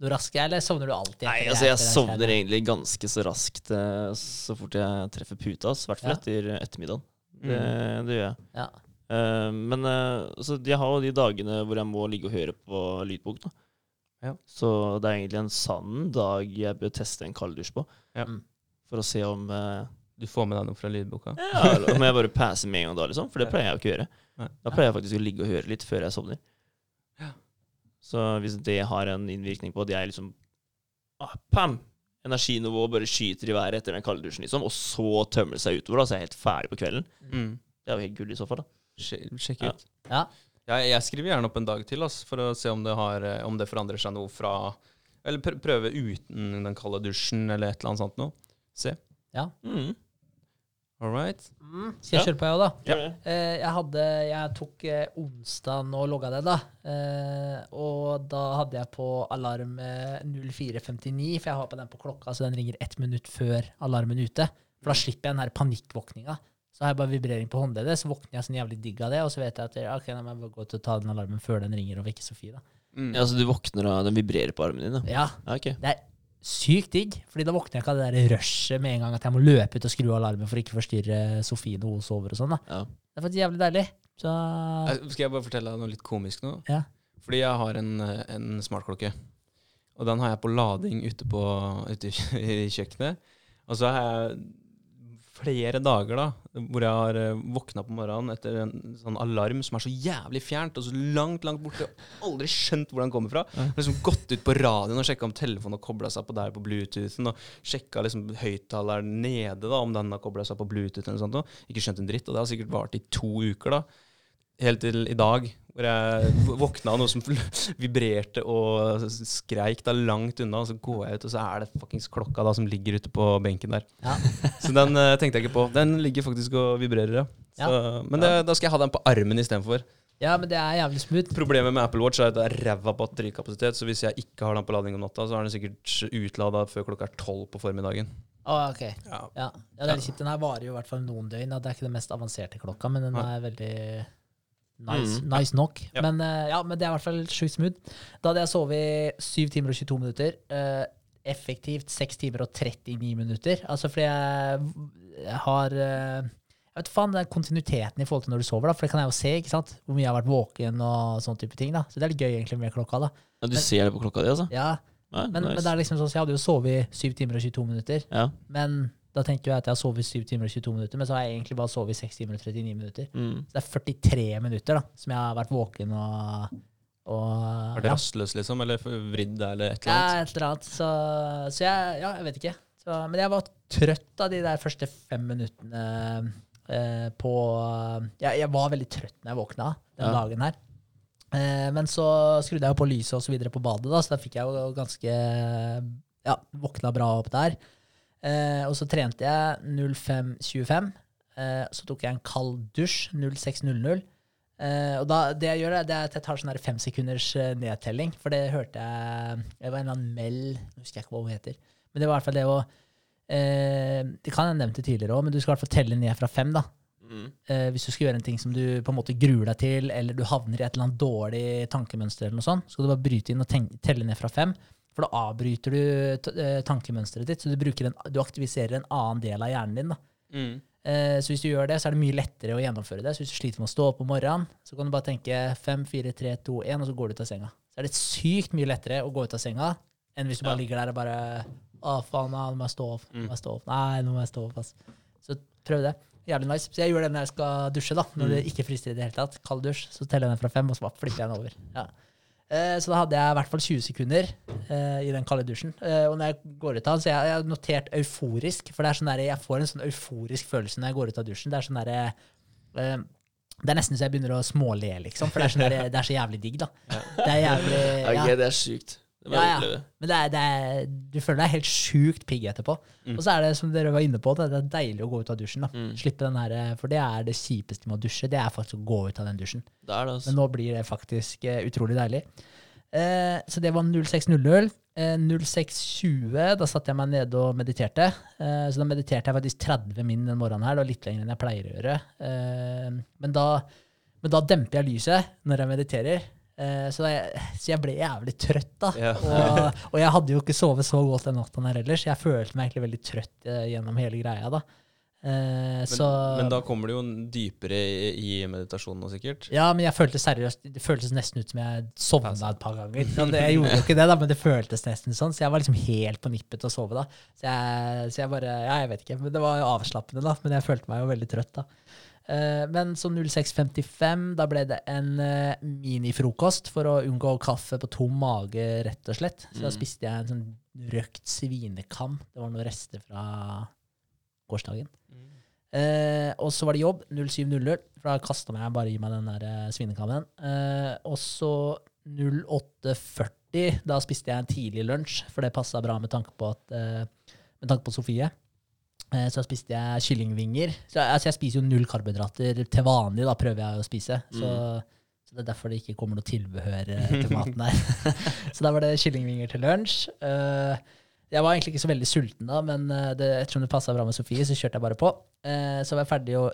noe raskere, eller sovner du alltid? Nei, altså jeg sovner egentlig ganske så raskt eh, så fort jeg treffer puta. ass. I hvert fall Ja. etter ettermiddagen. Det, Mm. det gjør jeg. Ja. Uh, men uh, så jeg har jo de dagene hvor jeg må ligge og høre på lydbok. da. Ja. Så det er egentlig en sann dag jeg bør teste en kalddusj på. Ja. Mm. For å se om eh, Du får med deg noe fra lydboka? ja, eller om jeg bare passer med en gang da, liksom. For det pleier jeg jo ikke å gjøre. Nei. Da pleier jeg faktisk å ligge og høre litt før jeg sovner. Ja. Så hvis det har en innvirkning på at jeg liksom ah, Pam! Energinivået bare skyter i været etter den kalddusjen, liksom, og så tømmer det seg utover, da, så er helt ferdig på kvelden. Mm. Det er jo helt gull i så fall, da. Sjekk Sjekk Ja. ut. Ja. Jeg, jeg skriver gjerne opp en dag til altså, for å se om det, har, eh, om det forandrer seg noe fra Eller pr prøve uten den kalde dusjen eller et eller annet sånt noe. Se. Mm. All right. Mm. Skal jeg kjøre på, jeg òg, da? Ja. Eh, jeg, hadde, jeg tok eh, onsdagen og logga det, da. Eh, og da hadde jeg på alarm eh, 04.59, for jeg har på den på klokka, så den ringer ett minutt før alarmen ute. For da slipper jeg den her panikkvåkninga. Så har jeg bare vibrering på håndleddet, så våkner jeg sånn jævlig digg av det, og så vet jeg at ok, nå må jeg bare gå til å ta den alarmen før den ringer og vekker Sofie, da. Mm. Ja, så du våkner av Den vibrerer på armen din, da. Ja, Ja, ok. det er sykt digg, fordi da våkner jeg ikke av det der rushet med en gang at jeg må løpe ut og skru av alarmen for å ikke forstyrre Sofie når hun sover og sånn, da. Ja. Det er faktisk jævlig deilig. Så Eh, Skal jeg bare fortelle deg noe litt komisk nå? Ja. Fordi jeg har en, eh, en smartklokke. Og den har jeg på lading ute, på, ute i, i kjøkkenet. Og så har jeg flere dager da, hvor jeg har eh, våkna på morgenen etter en sånn alarm som er så jævlig fjernt og så langt, langt borte. Aldri skjønt hvor den kommer fra. Har liksom gått ut på radioen og sjekka om telefonen har kobla seg på der på Bluetoothen. Og sjekka liksom høyttaleren nede, da, om den har kobla seg på Bluetooth. eller noe sånt. Ikke skjønt en dritt. Og det har sikkert vart i to uker, da. Helt til i dag, hvor jeg våkna av noe som vibrerte og skreik da langt unna. Og så går jeg ut, og så er det fuckings klokka da som ligger ute på benken der. Ja. Så den uh, tenkte jeg ikke på. Den ligger faktisk og vibrerer, ja. Så, Men det, da skal jeg ha den på armen istedenfor. Ja, men det er jævlig smooth. Problemet med Apple Watch er at det er ræva batterikapasitet, så hvis jeg ikke har den på lading om natta, så er den sikkert utlada før klokka er tolv på formiddagen. Å, ok. Ja. Ja. ja, det er litt kjipt. Den her varer jo i hvert fall noen døgn. Det er ikke den mest avanserte klokka, men den er veldig nice, Mm. nice nok. Ja. Men, uh, ja, men det er i hvert fall sjukt smooth. Da hadde jeg sovet 7 timer og 22 minutter. Uh, effektivt 6 timer og 39 minutter. Altså fordi jeg, jeg har uh, Jeg vet faen, er kontinuiteten i forhold til når du sover, da, for det kan jeg jo se. ikke sant? Hvor mye jeg har vært våken og sånne type ting. da. Så det er litt gøy egentlig med klokka. da. Ja, du ser det på klokka di, altså? Ja, Nei, Men, men det er liksom sånn, så jeg hadde jo sovet 7 timer og 22 minutter. ja. Men da tenker jeg at jeg har sovet 7 timer og 22 minutter, men så har jeg egentlig bare sovet 6 timer og 39 minutter. Mm. Så det er 43 minutter da, som jeg har vært våken og, og Er det rastløs, liksom? Eller vridd, eller et eller Ja, annet? et eller annet. Så, så jeg, ja, jeg vet ikke. Så, men jeg var trøtt av de der første fem minuttene eh, på jeg, jeg var veldig trøtt når jeg våkna den Ja. dagen her. Eh, men så skrudde jeg jo på lyset og så videre på badet, da, så da fikk jeg jo ganske Ja, våkna bra opp der. Eh, og så trente jeg 05.25. Eh, så tok jeg en kald dusj 06.00. Eh, og da, det jeg gjør, er- at jeg tar sånn her fem sekunders eh, nedtelling. For det hørte jeg Det var en eller annen Mel Nå husker jeg ikke hva hun heter. Men det var i hvert fall det å eh, Det kan jeg nevne nevnt tidligere òg, men du skal i hvert fall telle ned fra fem. da. Mm. Eh, hvis du skal gjøre en ting som du på en måte gruer deg til, eller du havner i et eller annet dårlig tankemønster, eller noe sånt, så skal du bare bryte inn og telle ned fra fem. For da avbryter du eh, tankemønsteret ditt, så du, en, du aktiviserer en annen del av hjernen din. da. Mm. Eh, så hvis du gjør det, så er det mye lettere å gjennomføre det. Så hvis du sliter med å stå opp om morgenen, så kan du bare tenke 5, 4, 3, 2, 1, og så går du ut av senga. Så er det sykt mye lettere å gå ut av senga enn hvis du bare Ja. ligger der og bare Å, faen, nå må jeg stå opp. Nå må jeg stå opp. Nei, nå må jeg stå opp, ass. Så prøv det. Jævlig nice. Så jeg gjør det når jeg skal dusje, da. Når det ikke frister i det hele tatt. Kald dusj. Så teller jeg ned fra fem, og så bare flipper jeg den over. Ja. Eh, så da hadde jeg i hvert fall 20 sekunder eh, i den kalde dusjen. Eh, og når jeg går ut av den, så jeg, jeg har notert euforisk, for det er sånn der, jeg får en sånn euforisk følelse når jeg går ut av dusjen. Det er sånn der, eh, Det er nesten så jeg begynner å småle, liksom, for det er, sånn der, det er så jævlig digg, da. Det er jævlig ja. okay, det er sjukt. Det Ja, ja. Men det er, det er, du føler deg helt sjukt pigg etterpå. Mm. Og så er det som dere var inne på, det, det er deilig å gå ut av dusjen. Mm. Slippe den her, For det er det kjipeste med å dusje. Det er faktisk å gå ut av den dusjen. Det det, altså. Men nå blir det faktisk uh, utrolig deilig. Uh, så det var 06.00. Uh, 06.20, da satte jeg meg nede og mediterte. Eh, så da mediterte jeg faktisk 30 min den morgenen her. Det var litt lenger enn jeg pleier å gjøre. Eh, men, da, men da demper jeg lyset når jeg mediterer. Eh, så, jeg, så jeg ble jævlig trøtt, da. Ja. Og, og jeg hadde jo ikke sovet så godt den natta her ellers. Jeg følte meg egentlig veldig trøtt eh, gjennom hele greia, da. Eh, Men, så men da kommer du jo dypere i, i meditasjonen nå, sikkert. Ja, men jeg følte seriøst Det føltes nesten ut som jeg sovna et par ganger. Så jeg gjorde jo ikke det, da, men det føltes nesten sånn. Så jeg var liksom helt på nippet til å sove da. Så jeg, så jeg bare Ja, jeg vet ikke. Men det var jo avslappende, da. Men jeg følte meg jo veldig trøtt, da. Eh, men så 06.55, da ble det en eh, minifrokost for å unngå kaffe på tom mage, rett og slett. Så da Mm. spiste jeg en sånn røkt svinekam. Det var noen rester fra gårsdagen. Eh, og så var det jobb 07.00, for da kasta jeg bare i meg den der eh, svinekammen. Eh, og så 08.40, da spiste jeg en tidlig lunsj, for det passa bra med tanke på, at, eh, med tanke på Sofie. Eh, så spiste jeg kyllingvinger. Så, altså, jeg spiser jo null karbohydrater til vanlig, da prøver jeg å spise. Så, så det er derfor det ikke kommer noe tilbehør eh, til maten der. så da var det kyllingvinger til lunsj. Uh, jeg var egentlig ikke så veldig sulten da, men det, ettersom det passa bra med Sofie, så kjørte jeg bare på. Uh, så var jeg ferdig jo,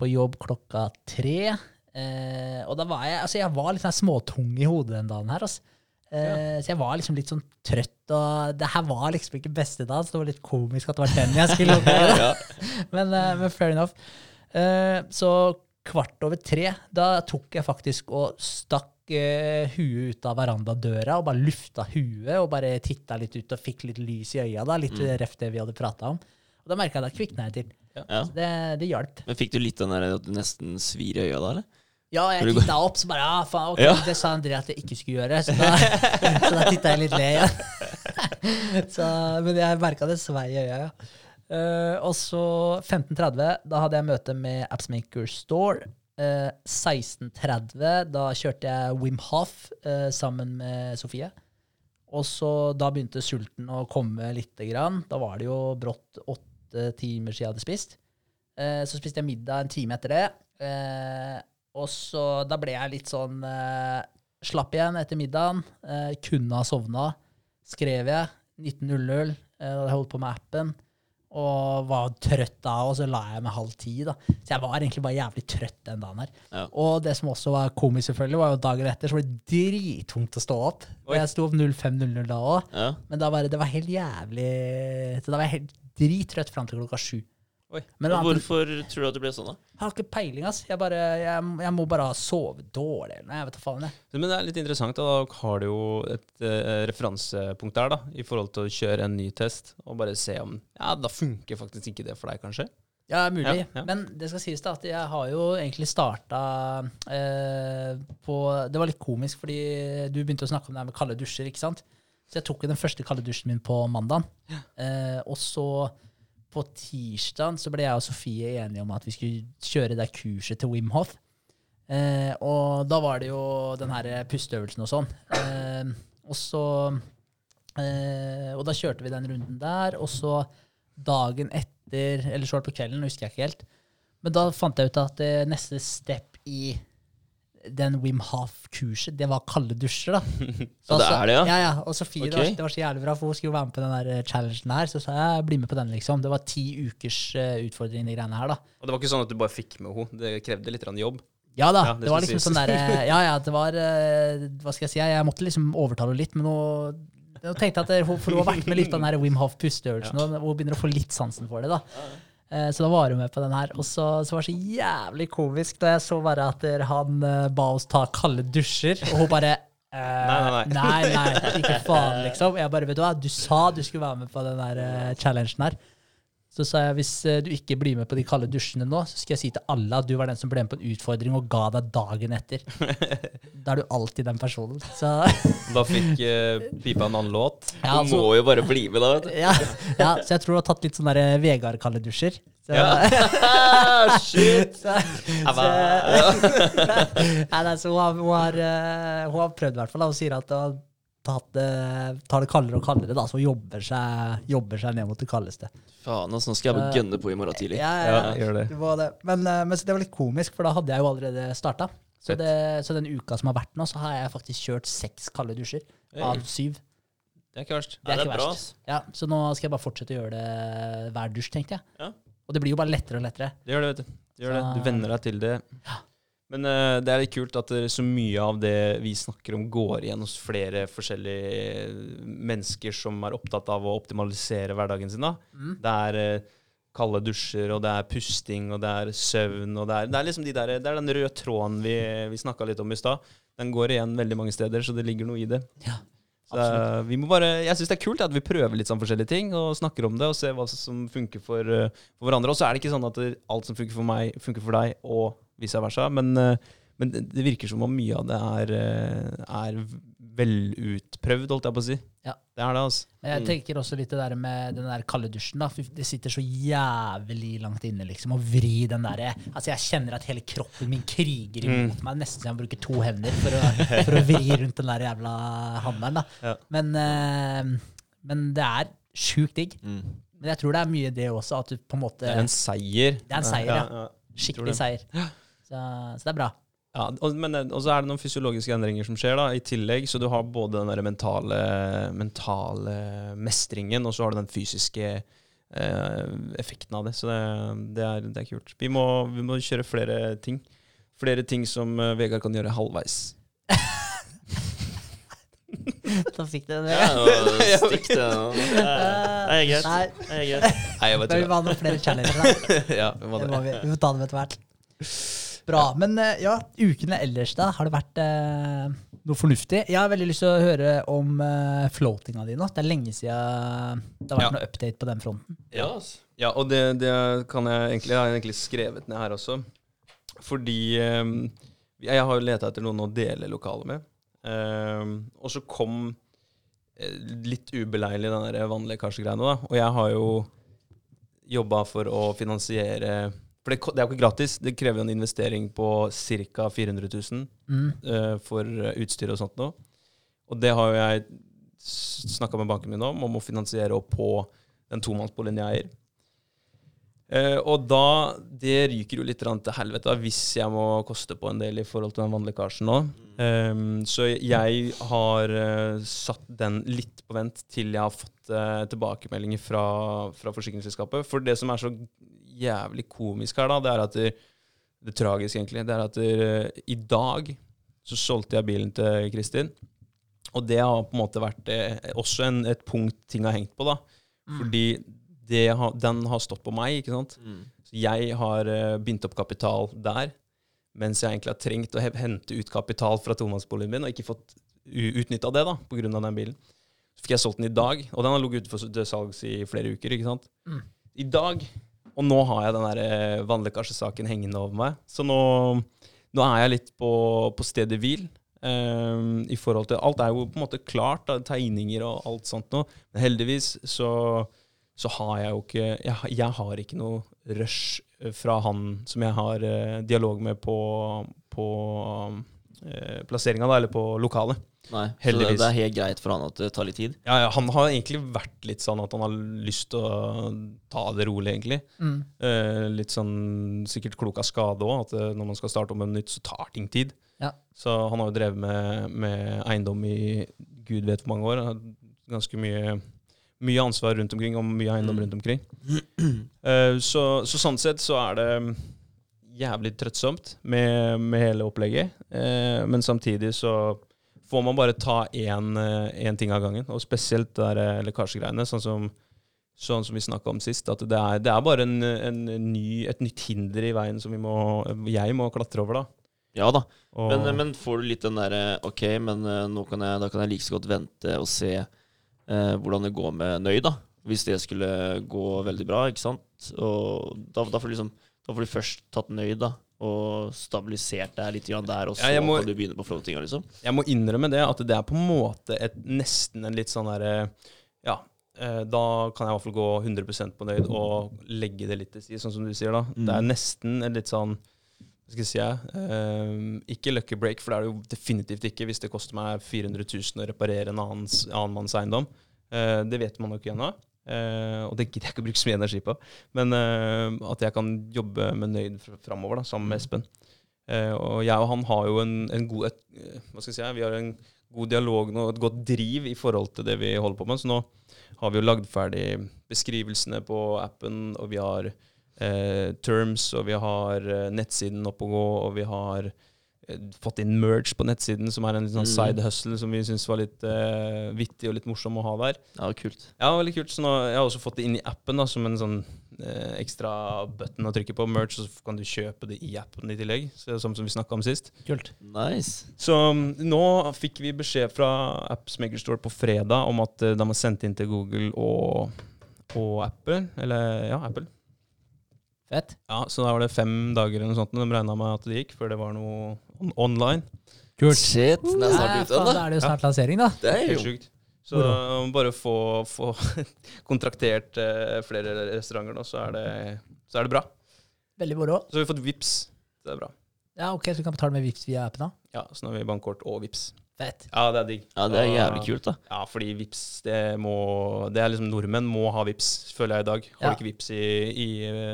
på jobb klokka tre. Uh, og da var jeg altså jeg var litt sånn småtung i hodet den dagen her. Altså. Eh, Så jeg var liksom litt sånn trøtt, og det her var liksom ikke beste dagen, så det var litt komisk at det var den jeg skulle med. Ja. Men, eh, men fair enough. Eh, så kvart over tre, da tok jeg faktisk og stakk huet ut av verandadøra og bare lufta huet og bare titta litt ut og fikk litt lys i øya. da, Litt røft det vi hadde prata om. Og da merka jeg at da kvikna jeg til. Ja. Så det, det hjalp. Men fikk du litt den der at du nesten svir i øya da, eller? Ja, jeg titta opp, så bare ja, faen, ok, Ja. Det sa André at jeg ikke skulle gjøre, så da, så da titta jeg litt le igjen. Ja. men jeg merka det svei i øya, ja. Uh, og så 15.30, da hadde jeg møte med Appsmaker Store. Uh, 16.30, da kjørte jeg Wim Hof uh, sammen med Sofie. Og så da begynte sulten å komme lite grann. Da var det jo brått åtte timer siden jeg hadde spist. Eh, så spiste jeg middag en time etter det. Og så da ble jeg litt sånn eh, slapp igjen etter middagen. Eh, kunne ha sovna. Skrev jeg 19.00. Eh, hadde jeg holdt på med appen. Og var trøtt da, og så la jeg meg halv ti. da. Så jeg var egentlig bare jævlig trøtt den dagen her. Ja. Og det som også var komisk, selvfølgelig, var jo dagen etter så var det drittungt å stå opp. Og jeg sto opp 05.00 da òg. Ja. Men da var det, det var helt jævlig Så da var jeg helt drittrøtt fram til klokka sju. Oi. Men Hvorfor annet- tror du at det ble sånn, da? jeg har ikke peiling, ass. Jeg, bare, jeg, jeg må bare ha sovet dårlig eller noe. Jeg vet da faen. Jeg. Men det er litt interessant. Da, har du jo et eh, referansepunkt der da, i forhold til å kjøre en ny test og bare se om Ja, da funker faktisk ikke det for deg, kanskje. Ja, mulig. Ja, ja. Men det skal sies da at jeg har jo egentlig starta eh, på Det var litt komisk, fordi du begynte å snakke om det her med kalde dusjer, ikke sant? Så jeg tok jo den første kalde dusjen min på mandag. Eh, og så på tirsdag så ble jeg og Sofie enige om at vi skulle kjøre det kurset til Wim Hof. Eh, og da var det jo den her pusteøvelsen og sånn. Eh, og så eh, Og da kjørte vi den runden der. Og så dagen etter, eller så var det på kvelden, husker jeg ikke helt. Men da fant jeg ut at eh, neste step i den Wim Hof-kurset, det var kalde dusjer, da. Så det er det, ja? Ja, ja. Og Sofie, det, var, det var så jævlig bra, for hun skulle være med på den der eh, challengen her. Så sa jeg bli med på den, liksom. Det var ti ukers eh, utfordring, de greiene her, da. Og det var ikke sånn at du bare fikk med henne. Det krevde litt jobb. Ja da, Ja, det, det var liksom sånn der Ja, ja, det var eh, Hva skal jeg si? Jeg måtte liksom overtale henne litt, men nå nå tenkte jeg at For hun har vært med litt på den her Wim Hof pusteøvelsen, og hun begynner å få litt sansen for det. da. Eh, Så da var hun med på den her. Og så, så var det så jævlig komisk da jeg så bare at han eh, ba oss ta kalde dusjer, og hun bare eh, Nei, nei, nei, nei, ikke faen, liksom. Jeg bare, vet du hva, du sa du skulle være med på den der challengen her. Så sa jeg hvis eh, du ikke blir med på de kalde dusjene nå, så skal jeg si til alle at du var den som ble med på en utfordring og ga deg dagen etter. Da er du alltid den personen. Så Da fikk uh, Pipa en annen låt. ja, Du altså, må jo bare bli med, da. vet du. ja, ja, så jeg tror du har tatt litt sånne der Vegard-kalde dusjer. Så, Shit! så, så, ja, nei, så hun har, hun, har, eh, hun har prøvd, i hvert fall. Hun sier at hun har tatt det, tar det kaldere og kaldere, da, så jobber seg, jobber seg ned mot det kaldeste. Faen, altså, nå skal jeg bare gønne på i morgen tidlig. Ja, Ja, ja, gjør det. det var det. Men, eh, men så det var litt komisk, for da hadde jeg jo allerede starta. Så, så den uka som har vært nå, så har jeg faktisk kjørt seks kalde dusjer av syv. Det er ikke verst. Ja, det er ikke bra, verst. Ja, så nå skal jeg bare fortsette å gjøre det hver dusj, tenkte jeg. Ja. Og det blir jo bare lettere og lettere. Det gjør det, vet du. Det gjør det. Du venner deg til det. Men uh, det er litt kult at så mye av det vi snakker om, går igjen hos flere forskjellige mennesker som er opptatt av å optimalisere hverdagen sin. da. Mm. Det er uh, kalde dusjer, og det er pusting, og det er søvn, og det er, det er liksom de der, det er den røde tråden vi, vi snakka litt om i stad. Den går igjen veldig mange steder, så det ligger noe i det. Ja, Så vi må bare, jeg syns det er kult at vi prøver litt sånn forskjellige ting og snakker om det og ser hva som funker for, eh, for hverandre. Og så er det ikke sånn at alt som funker for meg, funker for deg, og vice versa. Men, eh, men det virker som om mye av det er, eh, er velutprøvd, holdt jeg på å si. Ja. Det er det, altså. Jeg tenker også litt det der med den der kalde dusjen. da. Det sitter så jævlig langt inne, liksom, å vri den derre Altså, jeg kjenner at hele kroppen min kriger imot meg, nesten så jeg må bruke to hender for å, for å vri rundt den der jævla hammeren, da. Ja. Men, eh, men det er sjukt digg. Mm. Men jeg tror det er mye det også, at du på en måte Det er en seier. Det er en seier, ja. ja. Skikkelig seier. Så, så det er bra. Ja, og, men eh, og så er det noen fysiologiske endringer som skjer da, i tillegg. Så du har både den der mentale, mentale mestringen, og så har du den fysiske eh, effekten av det. Så det, det, er, det er kult. Vi må, vi må kjøre flere ting. Flere ting som eh, Vegard kan gjøre halvveis. Da fikk du det. Ja, og stikk det. Det er greit. Det er greit. Nei, jeg vi må ha noen flere challenger, da. ja, vi må Det det. må vi. vi må ta dem etter hvert. Bra. Men eh, ja, ukene ellers, da? Har det vært eh, noe fornuftig? Jeg har veldig lyst til å høre om eh, floatinga di nå. Det er lenge siden det har vært Ja. noe update på den fronten. Ja. Ja, og det, det kan jeg egentlig, jeg har egentlig skrevet ned her også. Fordi eh, jeg har jo leta etter noen å dele lokalet med. Eh, og så kom eh, litt ubeleilig den der vannlekkasjegreiene, da. Og jeg har jo jobba for å finansiere For det, det er jo ikke gratis. Det krever jo en investering på ca. 400 000 Mm. uh, for utstyr og sånt nå. Og det har jo jeg snakka med banken min om, om å finansiere opp på den tomannsboligen jeg eier. Uh, og da Det ryker jo litt til helvete hvis jeg må koste på en del i forhold til den vannlekkasjen nå. Um, så jeg har uh, satt den litt på vent til jeg har fått uh, tilbakemeldinger fra, fra forsikringsselskapet. For det som er så jævlig komisk her, da, det er at det, det tragiske egentlig, det er at det, i dag så solgte jeg bilen til Kristin. Og det har på en måte vært eh, også en, et punkt ting har hengt på, da. Fordi det den har stått på meg, ikke sant. Mm. Så jeg har uh, bindt opp kapital der, mens jeg egentlig har trengt å hente ut kapital fra tomannsboligen min, og ikke fått utnytta det da, pga. den bilen. Så fikk jeg solgt den i dag, og den har ligget ute for salgs i flere uker. ikke sant? Mm. I dag, og nå har jeg den der eh, vannlekkasjesaken hengende over meg. Så nå, nå er jeg litt på, på stedet hvil. Um, i forhold til, Alt er jo på en måte klart, da, tegninger og alt sånt nå. Men heldigvis så, så har jeg jo ikke jeg, jeg har ikke noe rush eh, fra han som jeg har uh, dialog med på, på eh, plasseringa, da, eller på lokalet. Nei, så det, det er helt greit for han at det tar litt tid. Ja, ja, han har egentlig vært litt sånn at han har lyst til å ta det rolig, egentlig. Mm. Eh, litt sånn sikkert klok av skade òg, at eh, når man skal starte om en nytt, så tar ting tid. Ja. Så han har jo drevet med, med eiendom i gud vet hvor mange år. Han har Ganske mye, mye ansvar rundt omkring, og mye eiendom Mm. rundt omkring. Eh, så, så sånn sett så er det jævlig trøttsomt med, med hele opplegget. Eh, men samtidig så får man bare ta én ting av gangen. Og spesielt der eh, lekkasjegreiene, sånn som, sånn som vi snakka om sist. At det er, det er bare en, en ny, et nytt hinder i veien som vi må, jeg må klatre over, da. Ja da. Og, Men, men får du litt den derre Ok, men eh, kan jeg, da kan jeg like så godt vente og se eh, hvordan det går med Nøy, da. Hvis det skulle gå veldig bra, ikke sant. Og da, da får du liksom Da får du først tatt nøyd, da. Og stabilisert deg litt der, og så Ja, må- kan du begynne på floatinga, liksom. Jeg må innrømme det, at det er på en måte et, nesten en litt sånn derre Ja, eh, da kan jeg i hvert fall gå 100% på nøyd og legge det litt til side, sånn som du sier, da. Mm. Det er nesten en litt sånn Hva skal jeg si? eh, ikke lucky break, for det er det jo definitivt ikke hvis det koster meg 400 000 å reparere en annen, annen manns eiendom. Eh, det vet man nok ennå. Eh, og det gidder jeg ikke å bruke så mye energi på. Men uh, at jeg kan jobbe med nøyd fr- framover, da, sammen med Espen. Uh, og jeg og han har jo en, en god et, Hva skal jeg si? Vi har en god dialog nå, et godt driv i forhold til det vi holder på med. Så nå har vi jo lagd ferdig beskrivelsene på appen, og vi har terms, og vi har nettsiden opp og gå, og vi har fått inn merge på nettsiden, som er en sånn Mm. side hustle som vi syns var litt uh, vittig og litt morsom å ha der. Ja, kult. Ja, veldig kult. Så nå, jeg har også fått det inn i appen da, som en sånn uh, ekstra button å trykke på. Merge, og så kan du kjøpe det i appen i tillegg. Så, som, som vi snakka om sist. Kult. Nice. Så um, nå fikk vi beskjed fra Apps Store på fredag om at uh, de har sendt inn til Google og, og Apple. Eller ja, Apple. Fett. Ja, Så da var det fem dager eller noe sånt de regna med at det gikk, før det var noe online. Kult. Shit, det er snart ute, da da. er det jo snart lansering, da. Det er Helt jo sjukt. Så um, bare få, få kontraktert uh, flere restauranter nå, så er, det, så er det bra. Veldig moro. Så har vi fått VIPs. Det er bra. Ja, ok, Så du kan betale med VIPS via appen, da? Ja, Så nå har vi bankkort og VIPs. Fett. Ja, det er digg. Ja, det er jævlig kult, da. Ja, fordi VIPs, det må Det er liksom nordmenn må ha VIPs, føler jeg i dag. Har Ja. du ikke VIPs i, i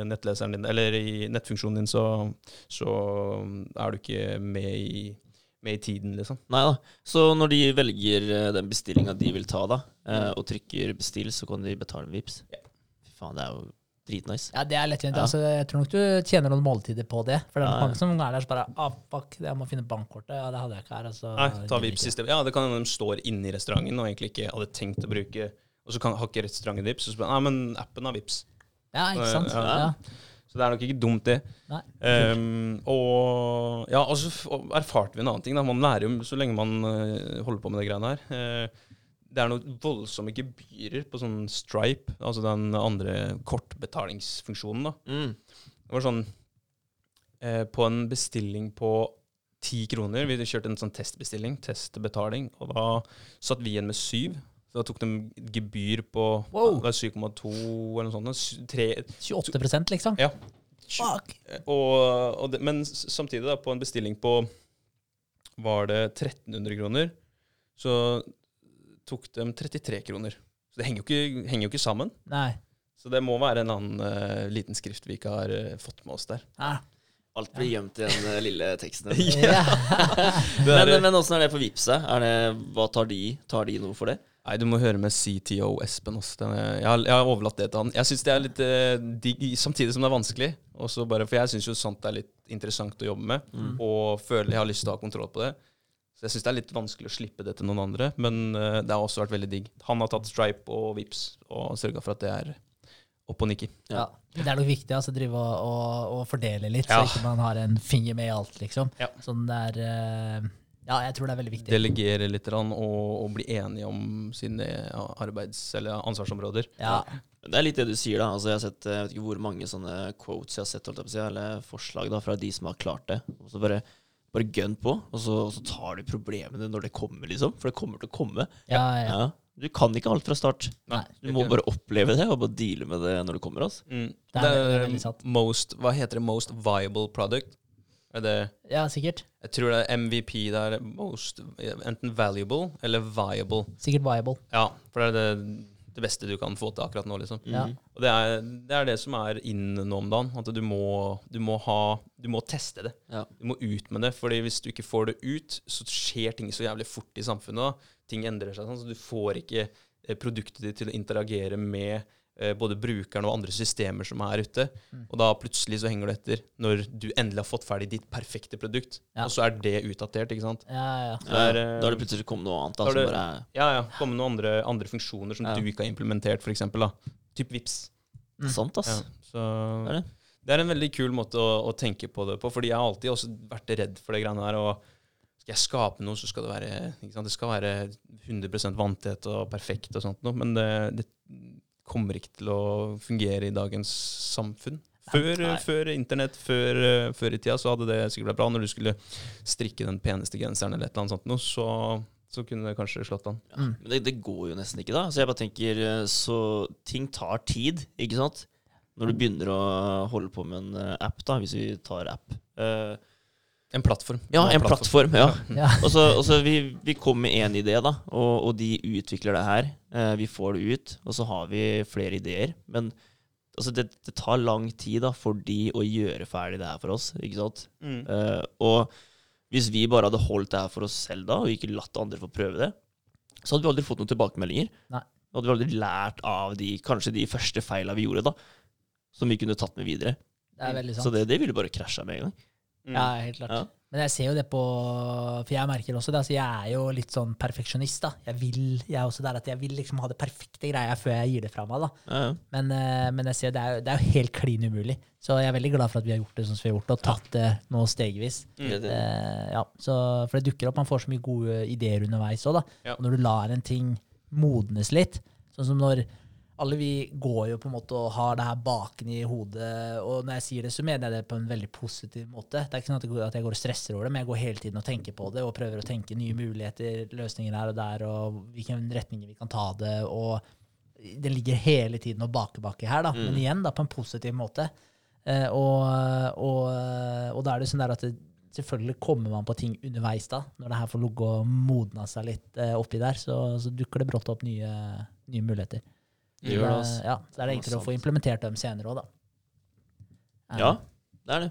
nettleseren din, eller i nettfunksjonen din, så, så er du ikke med i, med i tiden, liksom. Nei da. Så når de velger eh, den bestillinga de vil ta, da, eh, og trykker 'bestill', så kan de betale med Vipps. Ja. Fy faen, det er jo dritnice. Ja, det er lettvint. Ja. Altså, jeg tror nok du tjener noen måltider på det. For det er mange som er der så bare ah, fuck, jeg må finne bankkortet. Ja, det hadde jeg ikke her. Altså, Nei, ta stedet. Ja, det kan hende de står inne i restauranten og egentlig ikke hadde tenkt å bruke Og så kan, har ikke restauranten VIPs, og så bare Nei, men appen har VIPs. Ja, ikke sant? Ja. Ja. Så det er nok ikke dumt, det. Ehm, og ja, og så erfarte vi en annen ting. Da. Man lærer jo så lenge man uh, holder på med det greiene her. Eh, det er noen voldsomme gebyrer på sånn Stripe, altså den andre kortbetalingsfunksjonen. da. Mm. Det var sånn eh, På en bestilling på ti kroner Vi kjørte en sånn testbestilling, testbetaling, og da satt vi igjen med syv. Så da tok de gebyr på Wow. det var 7,2 eller noe sånt. sy- Tre, 28 liksom? ja. Fuck! Og, og det, men samtidig, da, på en bestilling på Var det 1300 kroner, så tok dem 33 kroner. Så det henger jo ikke, henger jo ikke sammen. Nei. Så det må være en annen uh, liten skrift vi ikke har uh, fått med oss der. Ja. Alt blir gjemt i den uh, lille teksten. Ja. Men, men åssen er det på Vipps? Hva tar de? Tar de noe for det? Nei, du må høre med CTO Espen også. Den Jeg har, jeg har overlatt det til han. Jeg syns det er litt digg, samtidig som det er vanskelig. Også bare, for jeg syns jo sånt er litt interessant å jobbe med, Mm. og føler jeg har lyst til å ha kontroll på det. Så jeg syns det er litt vanskelig å slippe det til noen andre, men eh, det har også vært veldig digg. Han har tatt Stripe og Vips og sørga for at det er opp og nikke. Ja. ja. det er nok viktig altså, å drive og, og, og fordele litt, Ja. så ikke man har en finger med i alt, liksom. Ja. Sånn det er eh, Ja, jeg tror det er veldig viktig. Delegere litt og, og bli enige om sine arbeids- eller ansvarsområder. Ja. Det er litt det du sier, da. Altså, jeg har sett, jeg vet ikke hvor mange sånne quotes jeg har sett, holdt jeg på å si, eller forslag da, fra de som har klart det. Og så bare, bare gønn på, og så, og så tar du problemene når det kommer, liksom. For det kommer til å komme. Ja, ja. Ja. Du kan ikke alt fra start. Nei. Du må bare oppleve det, og bare deale med det når det kommer. Altså. Mm. Det er veldig- veldig sant. most, hva heter det? Most viable product? Er det ja, sikkert. Jeg tror det er MVP det er most Enten valuable eller viable. Sikkert viable. Ja, for det er det, det beste du kan få til akkurat nå, liksom. Ja. Mhm. Og det er, det er det som er in nå om dagen. At du må, du må ha Du må teste det. Ja. Du må ut med det. Fordi hvis du ikke får det ut, så skjer ting så jævlig fort i samfunnet. da. Ting endrer seg sånn, så du får ikke eh, produktet ditt til å interagere med både brukeren og andre systemer som er ute. Mm. Og da plutselig så henger du etter når du endelig har fått ferdig ditt perfekte produkt. Ja. Og så er det utdatert, ikke sant. Ja, ja. Det er, Ja, eh, da har det plutselig kommet noe annet. Da, det- bare er Ja, ja. Kommet noen andre, andre funksjoner som Ja. du ikke har implementert, f.eks. Typ VIPS. Mm. sant, ass. Ja, så Det er det. det er en veldig kul måte å, å tenke på det på, fordi jeg har alltid også vært redd for det greiene her. og Skal jeg skape noe, så skal det være ikke sant? Det skal være 100 vanntett og perfekt og sånt noe, men det, det kommer ikke til å fungere i dagens samfunn. Før, før internett, før, eh, før i tida, så hadde det sikkert vært bra. Når du skulle strikke den peneste genseren eller et eller annet sånt, noe, så, så kunne det kanskje slått an. Ja, Men det, det går jo nesten ikke, da. Så jeg bare tenker eh, Så ting tar tid, ikke sant? Når du begynner å holde på med en eh, app, da, hvis vi tar app. Eh, En plattform. ja, en plattform. ja. Ja. Og så, og så vi, vi kommer med én idé, da, og, og de utvikler det her. Eh, vi får det ut, og så har vi flere ideer. Men altså, det, det tar lang tid da, for de å gjøre ferdig det her for oss. ikke sant? Mm. Eh, og hvis vi bare hadde holdt det her for oss selv da, og ikke latt andre få prøve det, så hadde vi aldri fått noen tilbakemeldinger. Nei. Da hadde vi aldri lært av de, kanskje de første feila vi gjorde, da, som vi kunne tatt med videre. Det er veldig sant. Så det, det ville bare krasja med en gang. Mm. Ja, helt klart. Ja. Men jeg ser jo det på For jeg merker også det. Altså jeg er jo litt sånn perfeksjonist, da. Jeg vil jeg er også der at jeg vil liksom ha det perfekte greia før jeg gir det fra meg, da. Ja, ja. Men, eh, men jeg ser det er, jo, det er jo helt klin umulig. Så jeg er veldig glad for at vi har gjort det sånn som vi har gjort, og tatt det nå stegvis. Mm. Ja, så, for det dukker opp, man får så mye gode ideer underveis òg. Og når du lar en ting modnes litt, sånn som når alle vi går jo på en måte og har det her baken i hodet, og når jeg sier det, så mener jeg det på en veldig positiv måte. Det er ikke sånn at jeg går- og stresser over det, men jeg går hele tiden og tenker på det, og prøver å tenke nye muligheter, løsninger her og der, og hvilken retning vi kan ta det, og det ligger hele tiden og bakebakke her, da. Men igjen, da, på en positiv måte. Eh, og, og, og da er det sånn der at det, selvfølgelig kommer man på ting underveis da, når det her får ligge og modna seg litt eh, oppi der, så, så dukker det brått opp nye, nye muligheter. Det gjør det, altså. Ja, så er det enklere å få implementert dem senere òg, da. Eh, ja, det er det.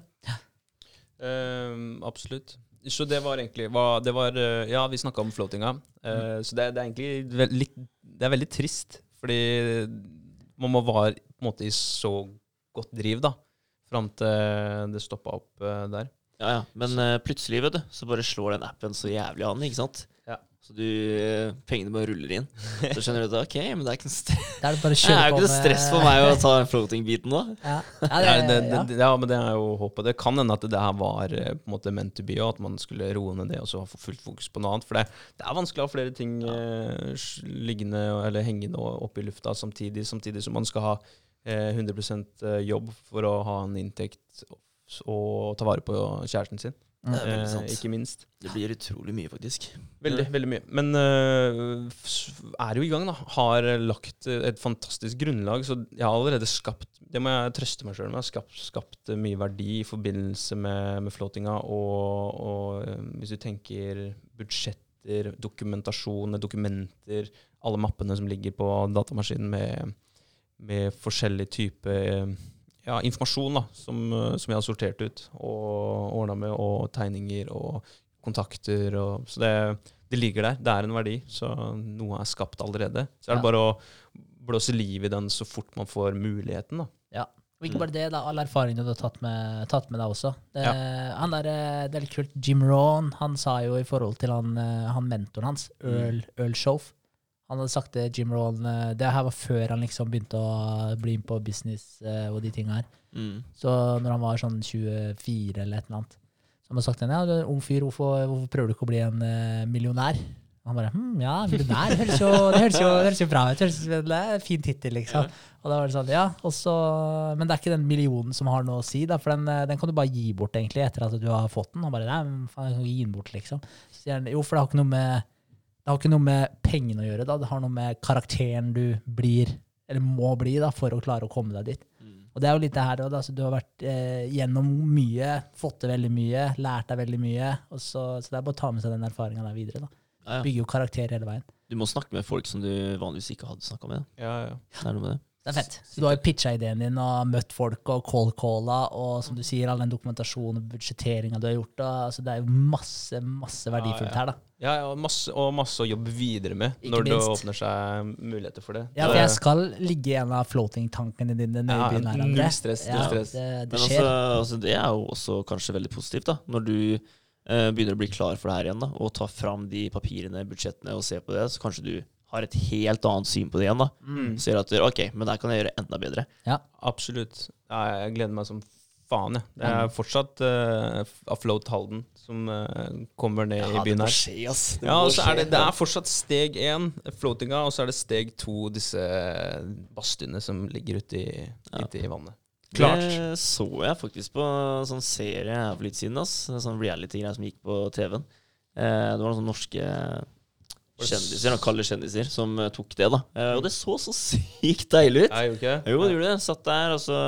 Ehm, absolutt. Så det var egentlig hva, det var, eh, Ja, vi snakka om floatinga. Eh, Så det, det er egentlig litt Det er veldig trist, fordi man må være på en måte i så godt driv, da. Fram til det stoppa opp uh, der. Ja, ja. Men uh, plutselig, vet du, så bare slår den appen så jævlig an, ikke sant? Så du eh, Pengene bare ruller inn. Så skjønner du at ok, men det er ikke noe stress, Det er det det er jo ikke noe stress for meg å ta den floating-biten nå. Ja, ja, Ja, det, det, ja. ja, men det er jo håpet. Det kan hende at det her var eh, på en måte meant to be, og at man skulle roe ned det og så få fullt fokus på noe annet. For det, det er vanskelig å ha flere ting eh, liggende eller hengende oppe i lufta samtidig, samtidig som man skal ha eh, 100% jobb for å ha en inntekt og ta vare på kjæresten sin, eh, ikke minst. Det blir utrolig mye, faktisk. Veldig, veldig mye. Men uh, er jo i gang, da. Har lagt øh, et fantastisk grunnlag. Så jeg har allerede skapt Det må jeg trøste meg sjøl med. Jeg har skapt, skapt mye verdi i forbindelse med, med flåtinga. Og, og hvis du tenker budsjetter, dokumentasjon, dokumenter, alle mappene som ligger på datamaskinen med, med forskjellig type øh, ja, informasjon da, som, øh, som jeg har sortert ut og ordna med, og tegninger og kontakter. Og, så det, det ligger der. Det er en verdi. Så noe er skapt allerede. Så er det Ja. bare å blåse liv i den så fort man får muligheten. da. Ja. Og ikke bare det, da, all erfaringen du har tatt med, tatt med deg også. Det, han der, eh, det er litt kult. Jim Rohn han sa jo i forhold til han, eh, han mentoren hans, Earl, Earl Shoff Han hadde sagt det, Jim Rohn eh, Det her var før han liksom begynte å bli inn på business eh, og de tinga her. Mm. Så når han var sånn 24 eller et eller annet, så han hadde sagt til henne, ja, ung fyr, hvorfor, hvorfor prøver du ikke å bli en eh, millionær? Og han bare hm, ja, millionær, det høres jo, det høres jo, det høres jo bra ut. Det høres, det er en fin tittel, liksom. Og da var det sånn, ja, og så, Men det er ikke den millionen som har noe å si, da, for den, den kan du bare gi bort egentlig etter at du har fått den. Han bare, nei, faen, jeg kan ikke gi den bort, liksom. Så sier han, jo, for det har ikke noe med det har ikke noe med pengene å gjøre, da. det har noe med karakteren du blir, eller må bli, da, for å klare å komme deg dit. Mm. Og det er jo litt det her òg. Altså, du har vært eh, gjennom mye, fått til veldig mye, lært deg veldig mye. Og så, så det er bare å ta med seg den erfaringa der videre. da. Ja, ja. Bygger jo karakter hele veien. Du må snakke med folk som du vanligvis ikke hadde snakka med. Ja, ja. Det er noe med det. Det er fett. Så du har jo pitcha ideen din og møtt folk og call-calla, og som du sier, all den dokumentasjonen og budsjetteringa du har gjort. Da. altså, det er jo masse, masse verdifullt Ja, ja. her, da. ja, ja og, masse, og masse å jobbe videre med Ikke når det åpner seg muligheter for det. Ja, for jeg skal ligge i en av floating-tankene dine nede Ja, i byen her. null stress, null Ja, stress. Det, det Men skjer. altså, altså, det er jo også kanskje veldig positivt, da. Når du eh, begynner å bli klar for det her igjen, da, og tar fram de papirene, budsjettene, og ser på det, så kanskje du har et helt annet syn på det igjen. da. Mm. Ser at ok, men der kan jeg gjøre enda bedre. Ja. Absolutt. Ja, jeg gleder meg som faen, jeg. Det er fortsatt uh, Afloat Halden som uh, kommer ned i Ja, det byen må her. skje, ass. Det Ja, og så er det, det er fortsatt steg én, floatinga, og så er det steg to, disse badstuene som ligger ute i, Ja. ute i vannet. Klart. Det så jeg faktisk på sånn serie her for litt siden. ass. Sånn reality-greier som gikk på TV-en. Eh, det var noen sånne norske kjendiser, og kalde kjendiser, som eh, tok det. da eh, Og det så så sykt deilig ut. Nei, okay. Jo, det gjorde det. Satt der, og så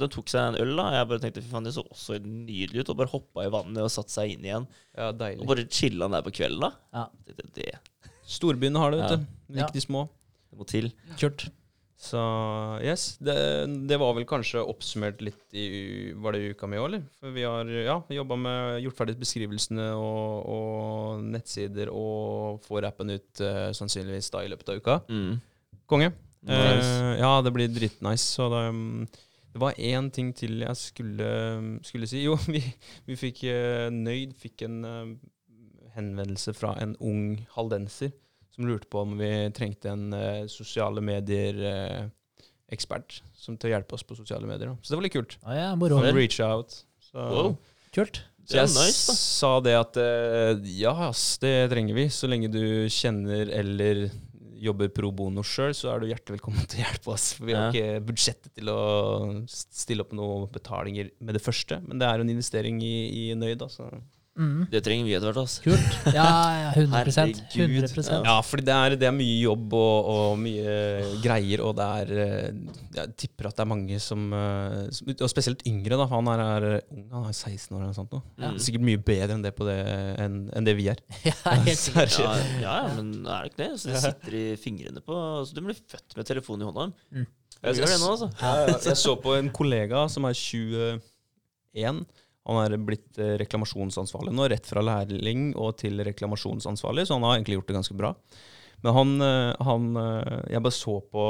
De tok seg en øl, da. Jeg bare tenkte fy faen, det så også nydelig ut. Og bare hoppa i vannet og satte seg inn igjen. Ja, deilig. Og bare chilla der på kvelden, da. Ja. Det, Det, Storbyene har det, vet Ja. du. Ikke de små. det må til. Kult. Så yes, det, det var vel kanskje oppsummert litt i Var det uka mi òg, eller? For vi har ja, jobba med gjort ferdig beskrivelsene og, og nettsider og får appen ut uh, sannsynligvis da i løpet av uka. Mm. Konge. Nice. Uh, ja, det blir dritnice. Så det, um, det var én ting til jeg skulle, skulle si. Jo, vi, vi fikk uh, Nøyd fikk en henvendelse fra en ung haldenser som lurte på om vi trengte en uh, sosiale medier-ekspert som til å hjelpe oss på sosiale medier. Da. Så det var litt kult. Ah, ja, moro. Reach out. Så, Wow. Kult. så jeg nice, sa det at uh, ja, ass, det trenger vi. Så lenge du kjenner eller jobber pro bono sjøl, så er du hjertelig velkommen til å hjelpe oss. For vi har Ja. ikke budsjettet til å stille opp noen betalinger med det første. Men det er en investering i, i Nøyd, altså. Mm. Det trenger vi etter hvert. altså Kult. Ja, ja, 100 Herregud. 100% Ja, fordi det er, det er mye jobb og, og mye greier, og det er eh, Jeg tipper at det er mange som, eh, som Og spesielt yngre, da. Han er, er ung, han er 16 år eller noe sånt. Ja. Sikkert mye bedre enn det, på det, enn, enn det vi er. Ja, helt sikkert. Ja, ja, men er det ikke det? Så det sitter i fingrene på så Du blir født med telefonen i hånda. Mm. Jeg, jeg, altså. Ja. Jeg så på en kollega som er 21. Han er blitt eh, reklamasjonsansvarlig nå, rett fra lærling og til reklamasjonsansvarlig, så han har egentlig gjort det ganske bra. Men han, eh, han eh, Jeg bare så på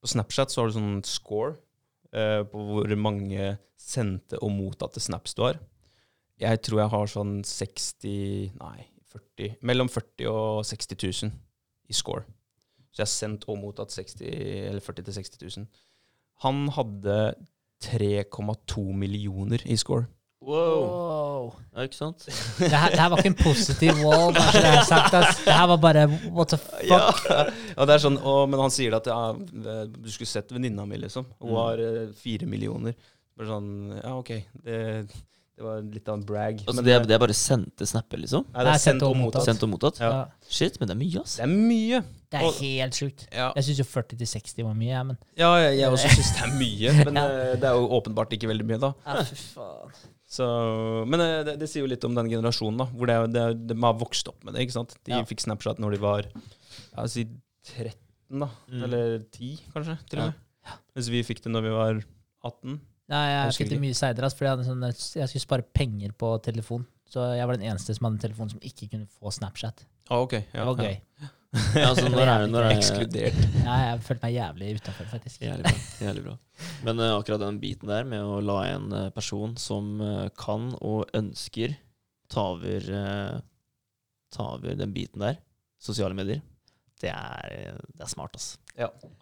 På Snapchat så har du sånn score eh, på hvor mange sendte og mottatte snaps du har. Jeg tror jeg har sånn 60 Nei, 40 Mellom 40 og 60 000 i score. Så jeg har sendt og mottatt 60, eller 40 til 60 000. Han hadde 3,2 millioner i score. Wow. Ja, ikke sant? Det her, det her var ikke en positiv wall, bare det sagt. ass. Det her var bare what the fuck. Ja, ja det er sånn, å, Men han sier at ja, du skulle sett venninna mi, liksom. Hun Mm. har eh, fire millioner. Bare sånn, ja, OK. Det, det var litt av en brag. Altså, men det, er, det er bare sendte snapper, liksom? nei, det er sendt og mottatt. Sendt og mottatt? Ja. Shit, men det er mye, ass. Det er mye. det er Og- helt sjukt. Ja, Jeg syns jo 40 til 60 var mye, jeg, men ja jeg, jeg også syns det er mye. Men Ja. eh, det er jo åpenbart ikke veldig mye, da. ja, fy faen. Så, men eh, det, det sier jo litt om den generasjonen, da. Hvor det, det, de har vokst opp med det. ikke sant? De Ja. fikk Snapchat når de var ja, si 13, da. Mm. Eller 10, kanskje. til Ja. og med. Mens vi fikk det når vi var 18. Nei, jeg fikk det mye seinere, for jeg, sånn, jeg skulle spare penger på telefon. Så jeg var den eneste som hadde en telefon som ikke kunne få Snapchat. Ah, ok. Det var gøy. Ja, altså, når er når er jeg Ekskludert. Ja, jeg følte meg jævlig utafor, faktisk. Jævlig bra. Jævlig bra. Men uh, akkurat den biten der med å la en uh, person som uh, kan og ønsker ta over, ta over den biten der, sosiale medier, det er, det er smart, ass.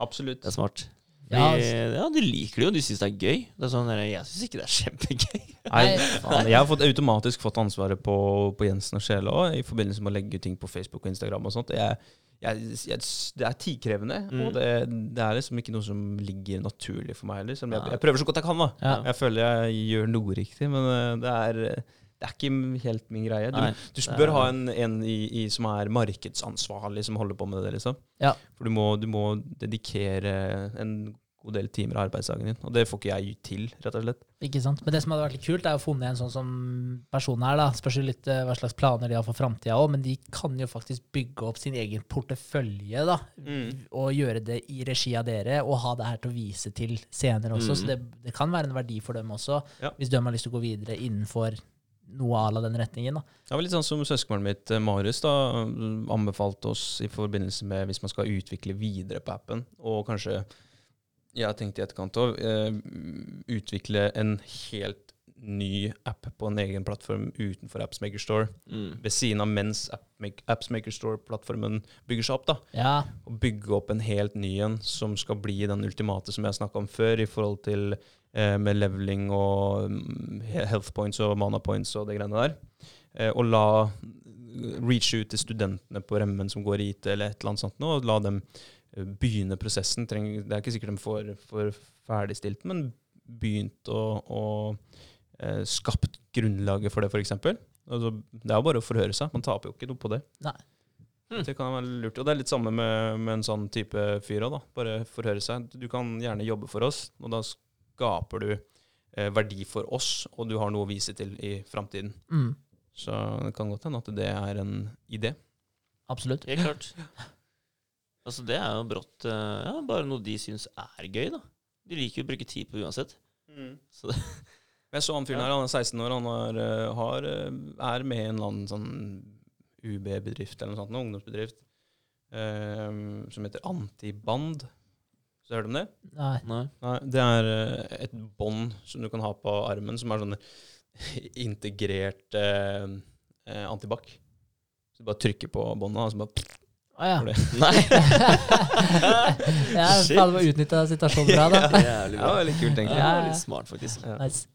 Absolutt. Det er smart. Ja, De, altså. ja, de liker det jo, de syns det er gøy. Det er sånn, der, Jeg syns ikke det er kjempegøy. Nei, faen. Jeg har fått, automatisk fått ansvaret på, på Jensen og Sjele òg, i forbindelse med å legge ting på Facebook og Instagram og sånt. Jeg, jeg, jeg, det er tidkrevende, Mm. og det, det er liksom ikke noe som ligger naturlig for meg heller. Selv om jeg, jeg prøver så godt jeg kan, da. Ja. Jeg føler jeg gjør noe riktig, men eh, det er, det er ikke helt min greie. Du, Nei, du bør er- ha en, en i, i, som er markedsansvarlig, som holder på med det, liksom. Ja. For du må, du må dedikere en god del timer av arbeidsdagen din, og det får ikke jeg til, rett og slett. Ikke sant? Men det som hadde vært litt kult, er å funnet en sånn som person her. da. Spørs jo litt eh, hva slags planer de har for framtida òg, men de kan jo faktisk bygge opp sin egen portefølje. da, Og gjøre det i regi av dere, og ha det her til å vise til senere også. Mm. Så det, det kan være en verdi for dem også, Ja. hvis de har lyst til å gå videre innenfor noe à la den retningen. da. Det var litt sånn som søskenbarnet mitt, eh, Marius, da, anbefalte oss i forbindelse med hvis man skal utvikle videre på appen, og kanskje, jeg har tenkt i etterkant òg, eh, utvikle en helt ny app på en egen plattform utenfor Appsmaker Store, Mm. ved siden av mens Appsmaker Store-plattformen bygger seg opp. da, Ja, Og bygge opp en helt ny en som skal bli den ultimate som jeg snakka om før, i forhold til med leveling og mm, health points og mana points og det greiene der. Eh, og la reach ut til studentene på Remmen som går i IT eller et eller annet sånt, og la dem eh, begynne prosessen. Det er ikke sikkert de får, får ferdigstilt, men begynt å, å eh, skapt grunnlaget for det, f.eks. Altså, det er jo bare å forhøre seg. Man taper jo ikke noe på det. Nei. Hmm. Det kan være lurt. Og det er litt samme med, med en sånn type fyr òg, da. Bare forhøre seg. Du kan gjerne jobbe for oss, og da skaper du eh, verdi for oss, og du har noe å vise til i framtiden. mm, Så det kan godt hende at det er en idé. absolutt. Helt klart. Altså, det er jo brått eh, ja, bare noe de syns er gøy, da. De liker jo å bruke tid på uansett. uansett. Så det, Jeg så han fyren her, han er 16 år, han er, eh, har, eh, er med i en eller annen sånn UB-bedrift eller noe sånt, en ungdomsbedrift, eh, som heter Antiband. Så har du om det? Nei. nei. Nei, det er eh, et bånd som du kan ha på armen, som er sånn integrert eh, eh, antibac. Så du bare trykker på båndet, og så bare Å ja. Det. Nei. jeg Shit. faen, du utnytte situasjonen bra, da. Jævlig Ja, bra. veldig kult, egentlig. Ja, Ja, ja. litt smart, faktisk. Ja. Nice.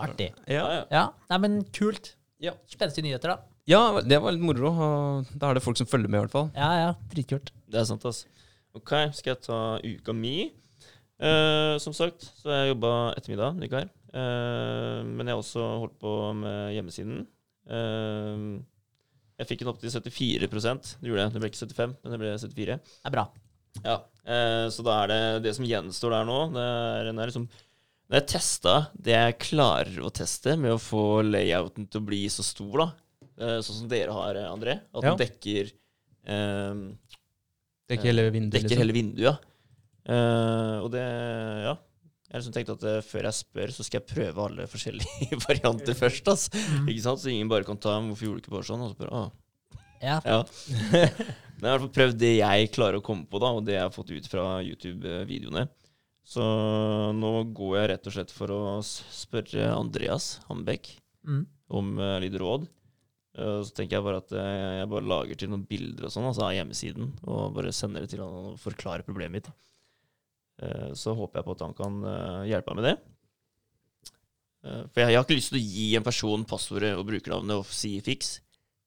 Artig. Ja. Ja, ja. Ja, nei, men kult. Ja. Spenstige nyheter, da. ja, det var litt moro. Da er det folk som følger med, i hvert fall. Ja, ja. Dritkult. Det er sant, altså. Ok, skal jeg ta uka mi? Uh, som sagt, så har jeg jobba ettermiddag denne uka her. Eh, men jeg har også holdt på med hjemmesiden. Uh, jeg fikk den opp til 74 Det gjorde jeg. Det ble ikke 75, men det ble 74. Det er bra. Ja, eh, så da er det det som gjenstår der nå. Det er, en er liksom Når jeg testa det jeg klarer å teste med å få layouten til å bli så stor, da, eh, sånn som dere har, André, at Ja. den dekker Dekker hele vinduet. Dekker liksom. hele vinduet, ja. Eh, og det Ja. Jeg har liksom tenkte at eh, før jeg spør, så skal jeg prøve alle forskjellige varianter først. Altså. Mm. Ikke sant? Så ingen bare kan ta 'Hvorfor gjorde du ikke bare sånn?' Og så bare, ah, Ja. ja. Men jeg har i hvert fall prøvd det jeg klarer å komme på, da, og det jeg har fått ut fra YouTube-videoene. Så nå går jeg rett og slett for å spørre Andreas Hambekk Mm. om eh, litt råd. Eh, så tenker jeg bare at eh, jeg bare lager til noen bilder og sånn, altså av hjemmesiden, og bare sender det til han og forklarer problemet mitt. Eh, så håper jeg på at han kan hjelpe meg med det. Eh, for jeg, har ikke lyst til å gi en person passordet og brukernavnet og si fiks.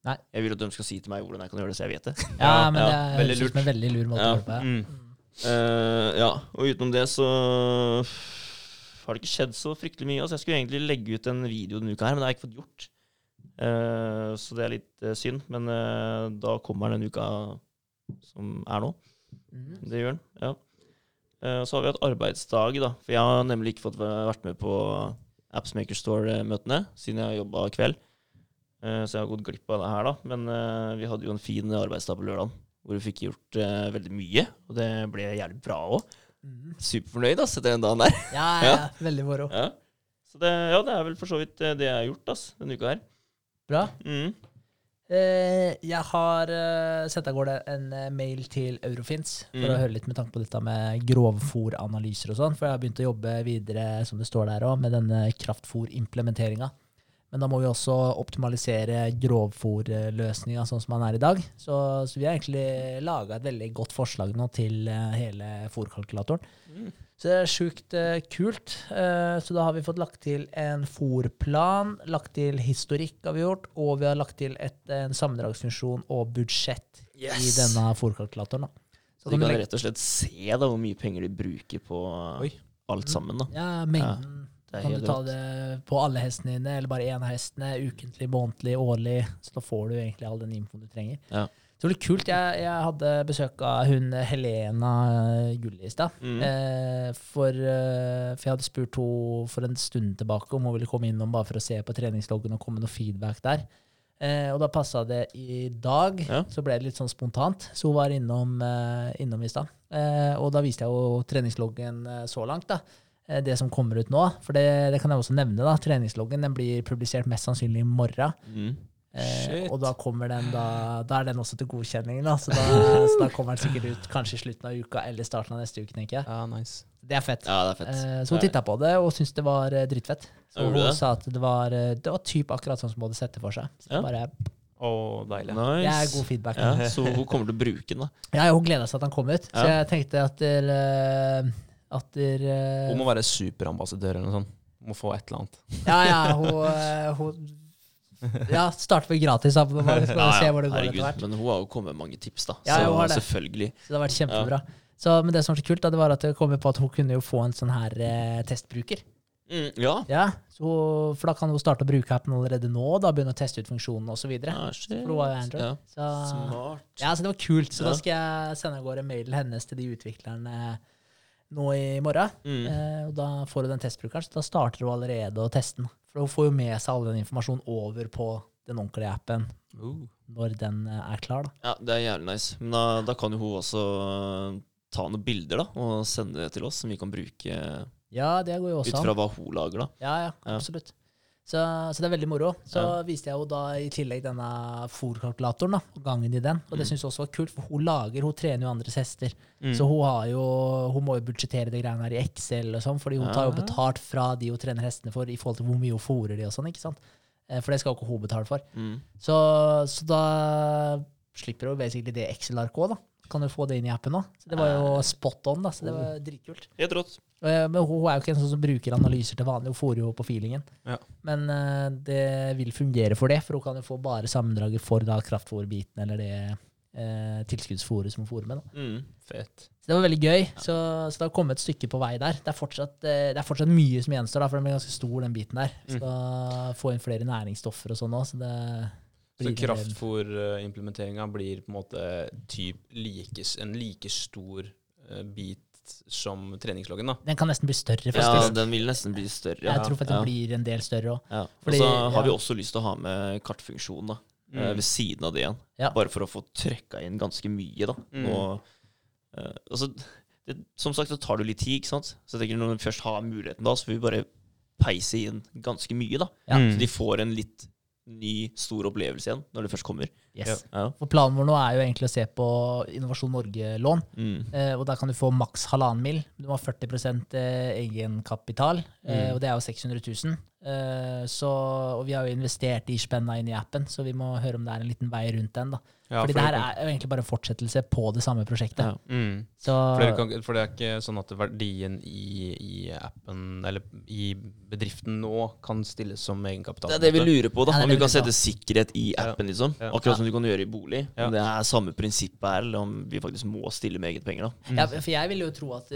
Nei. Jeg vil at de skal si til meg hvordan jeg kan gjøre det, så jeg vet det. Ja, men ja, det er veldig en veldig lur måte Ja. å gjøre på. ja. Mm. Uh, ja, og utenom det så har det ikke skjedd så fryktelig mye. Altså, jeg skulle egentlig legge ut en video denne uka her, men det har jeg ikke fått gjort. Eh, så det er litt eh, synd. Men eh, da kommer den uka som er nå. Mm. Det gjør den, ja. Så har vi hatt arbeidsdag, da. For jeg har nemlig ikke fått vært med på Appsmaker Store-møtene siden jeg har jobba kveld. Så jeg har gått glipp av det her, da. Men vi hadde jo en fin arbeidsdag på lørdag hvor vi fikk gjort veldig mye. Og det ble jævlig bra òg. Mm. Superfornøyd ass, etter den dagen der. Ja, ja, ja, veldig moro. Ja. Så det, ja, det er vel for så vidt det jeg har gjort ass, denne uka her. Bra. Mm. Eh, jeg har uh, sendt av gårde en eh, mail til Eurofins for Mm. å høre litt med tanke på dette med grovfòranalyser og sånn. For jeg har begynt å jobbe videre, som det står der også, med denne kraftfòrimplementeringa. Men da må vi også optimalisere grovfòrløsninga sånn som den er i dag. Så, så vi har egentlig laga et veldig godt forslag nå til eh, hele fòrkalkulatoren. Mm. Så det er sjukt eh, kult. Eh, så da har vi fått lagt til en fòrplan, lagt til historikk har vi gjort, og vi har lagt til et, en sammendragsfunksjon og budsjett i denne fòrkalkulatoren. Så du kan legge- rett og slett se da hvor mye penger de bruker på Oi. alt sammen. da. Ja, mengden. Det er Kan du ta det på alle hestene dine, eller bare én hestene? Ukentlig, månedlig, årlig. Så da får du egentlig all den infoen du trenger. Ja. Det litt kult. Jeg, jeg hadde besøk av hun Helena Gulli i stad. Mm. Eh, for, eh, for jeg hadde spurt henne for en stund tilbake om hun ville komme innom bare for å se på treningsloggen og komme med noe feedback der. Eh, og da passa det i dag. Ja. Så ble det litt sånn spontant. Så hun var innom, eh, innom i stad. Eh, og da viste jeg jo treningsloggen så langt. da. Det som kommer ut nå. For det, det kan jeg også nevne. da. Treningsloggen den blir publisert mest sannsynlig i morgen. Mm. Eh, og da kommer den da, da er den også til godkjenning, da. Så da, så da kommer den sikkert ut kanskje i slutten av uka eller starten av neste uke, tenker jeg. Ja, nice. Det er fett. Ja, det er fett. Eh, så hun titta på det og syntes det var eh, drittfett. Så hun det? sa at det var, eh, det var typ akkurat sånn som hun hadde sett det for seg. Så Ja. bare, Å, deilig. Nice. Det er god feedback. Ja, så hun kommer til å bruke den, da. Ja, hun gleda seg til han kom ut, så Ja. jeg tenkte at der, eh, at der, Hun må være superambassadør eller noe sånt. Hun må få et eller annet. Ja, ja, hun, hun Ja, starte med gratis da. Man skal ja, ja. se hvor det går etter hvert. Men hun har jo kommet med mange tips, da. Ja, så selvfølgelig. Så det har vært kjempebra. Så, men det som var så kult, da, det var at det kom på at hun kunne jo få en sånn her eh, testbruker. Mm, ja. Ja, så, For da kan hun starte å bruke appen allerede nå, da begynne å teste ut funksjonen osv. Ah, shit. Hun. Ja. Så, Smart. ja, så det var kult. Så Ja. da skal jeg sende av gårde mailen hennes til de utviklerne nå i morgen. Mm. Eh, og da får hun den testbrukeren, så da starter hun allerede å teste den. For hun får jo med seg all den informasjonen over på den ordentlige appen Uh. når den eh, er klar. da. Ja, det er jævlig nice. Men da, da kan jo hun også øh, ta noen bilder da, og sende det til oss, som vi kan bruke Ja, det går jo også ut fra hva hun lager. da. Ja, ja, Ja. Så, så det er veldig moro. Så Ja. viste jeg jo da i tillegg denne fòrkalkulatoren, gangen i den. Og det Mm. syns jeg også var kult, for hun lager, hun trener jo andres hester. Mm. Så hun, har jo, hun må jo budsjettere det greiene her i Excel og sånn, fordi hun tar jo betalt fra de hun trener hestene for, i forhold til hvor mye hun fôrer de og sånn, ikke sant. Eh, For det skal jo ikke hun betale for. Mm. Så, så da slipper hun basically det Excel-arket òg, da. Kan du få det inn i appen òg. Så det var jo spot on, da. Så det var dritkult. Helt rått. Eh, Men hun er jo ikke en sånn som bruker analyser til vanlig, hun får jo på feelingen. Ja. Men eh, det vil fungere for det, for hun kan jo få bare sammendraget for da kraftfôrbiten eller det eh, tilskuddsfôret som hun fôrer med. Da. Mm. fett. Så det var veldig gøy. Så, så det har kommet et stykke på vei der. Det er fortsatt, eh, det er fortsatt mye som gjenstår, da, for den blir ganske stor, den biten der. Mm. Skal få inn flere næringsstoffer og sånn òg, så det Så kraftfôrimplementeringa blir på en måte typ like, en like stor eh, bit som treningsloggen, da. Den kan nesten bli større, Ja, den vil nesten bli større. jeg tror faktisk ja. den blir en del større òg. Ja. Og så har vi også lyst til å ha med kartfunksjon da, eh, Mm. ved siden av det igjen. Ja. Bare for å få trøkka inn ganske mye. da. Mm. Og, uh, altså, det, som sagt så tar det litt tid, ikke sant? så jeg tenker når vi først har muligheten da, så får vi bare peise inn ganske mye. da. Ja. Mm. Så de får en litt ny, stor opplevelse igjen når det først kommer. Yes. Ja. For planen vår nå er jo egentlig å se på Innovasjon Norge-lån. Mm. Eh, og der kan du få maks halvannen mil. Du må ha 40 egenkapital, egenkapital, eh, Mm. og det er jo 600 000. Eh, så, og vi har jo investert i spenna inn i appen, så vi må høre om det er en liten vei rundt den. da. Ja, Fordi for det her kan- er jo egentlig bare en fortsettelse på det samme prosjektet. Ja. mm. Så For, kan, for det er ikke sånn at verdien i, i appen, eller i bedriften nå, kan stilles som egenkapital? Det er det vi lurer på, da. Ja, om du vi kan sette sikkerhet i appen, liksom. Ja. Akkurat som du kan gjøre i bolig. Ja. Om det er samme prinsippet her, eller om vi faktisk må stille med eget penger, da. ja, for jeg vil jo tro at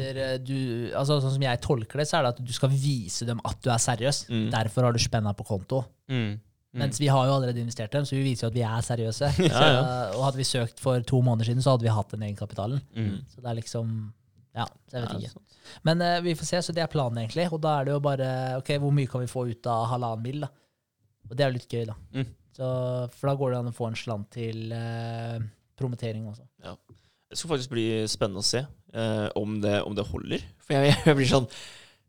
du altså Sånn som jeg tolker det, så er det at du skal vise dem at du er seriøs. Mm. Derfor har du spenna på konto. Mm. Mm. Mens vi har jo allerede investert dem, så vi viser jo at vi er seriøse. Ja, ja. Så, og hadde vi søkt for to måneder siden, så hadde vi hatt den egenkapitalen. Mm. Så det er liksom Ja, så jeg vet Ja, ikke. Men uh, vi får se, så det er planen, egentlig. Og da er det jo bare Ok, hvor mye kan vi få ut av halvannen mil, da? Og det er jo litt gøy, da. Mm. Så, for da går det an å få en slant til uh, promotering også. Det skal faktisk bli spennende å se uh, om, det, om det holder. For jeg, jeg blir sånn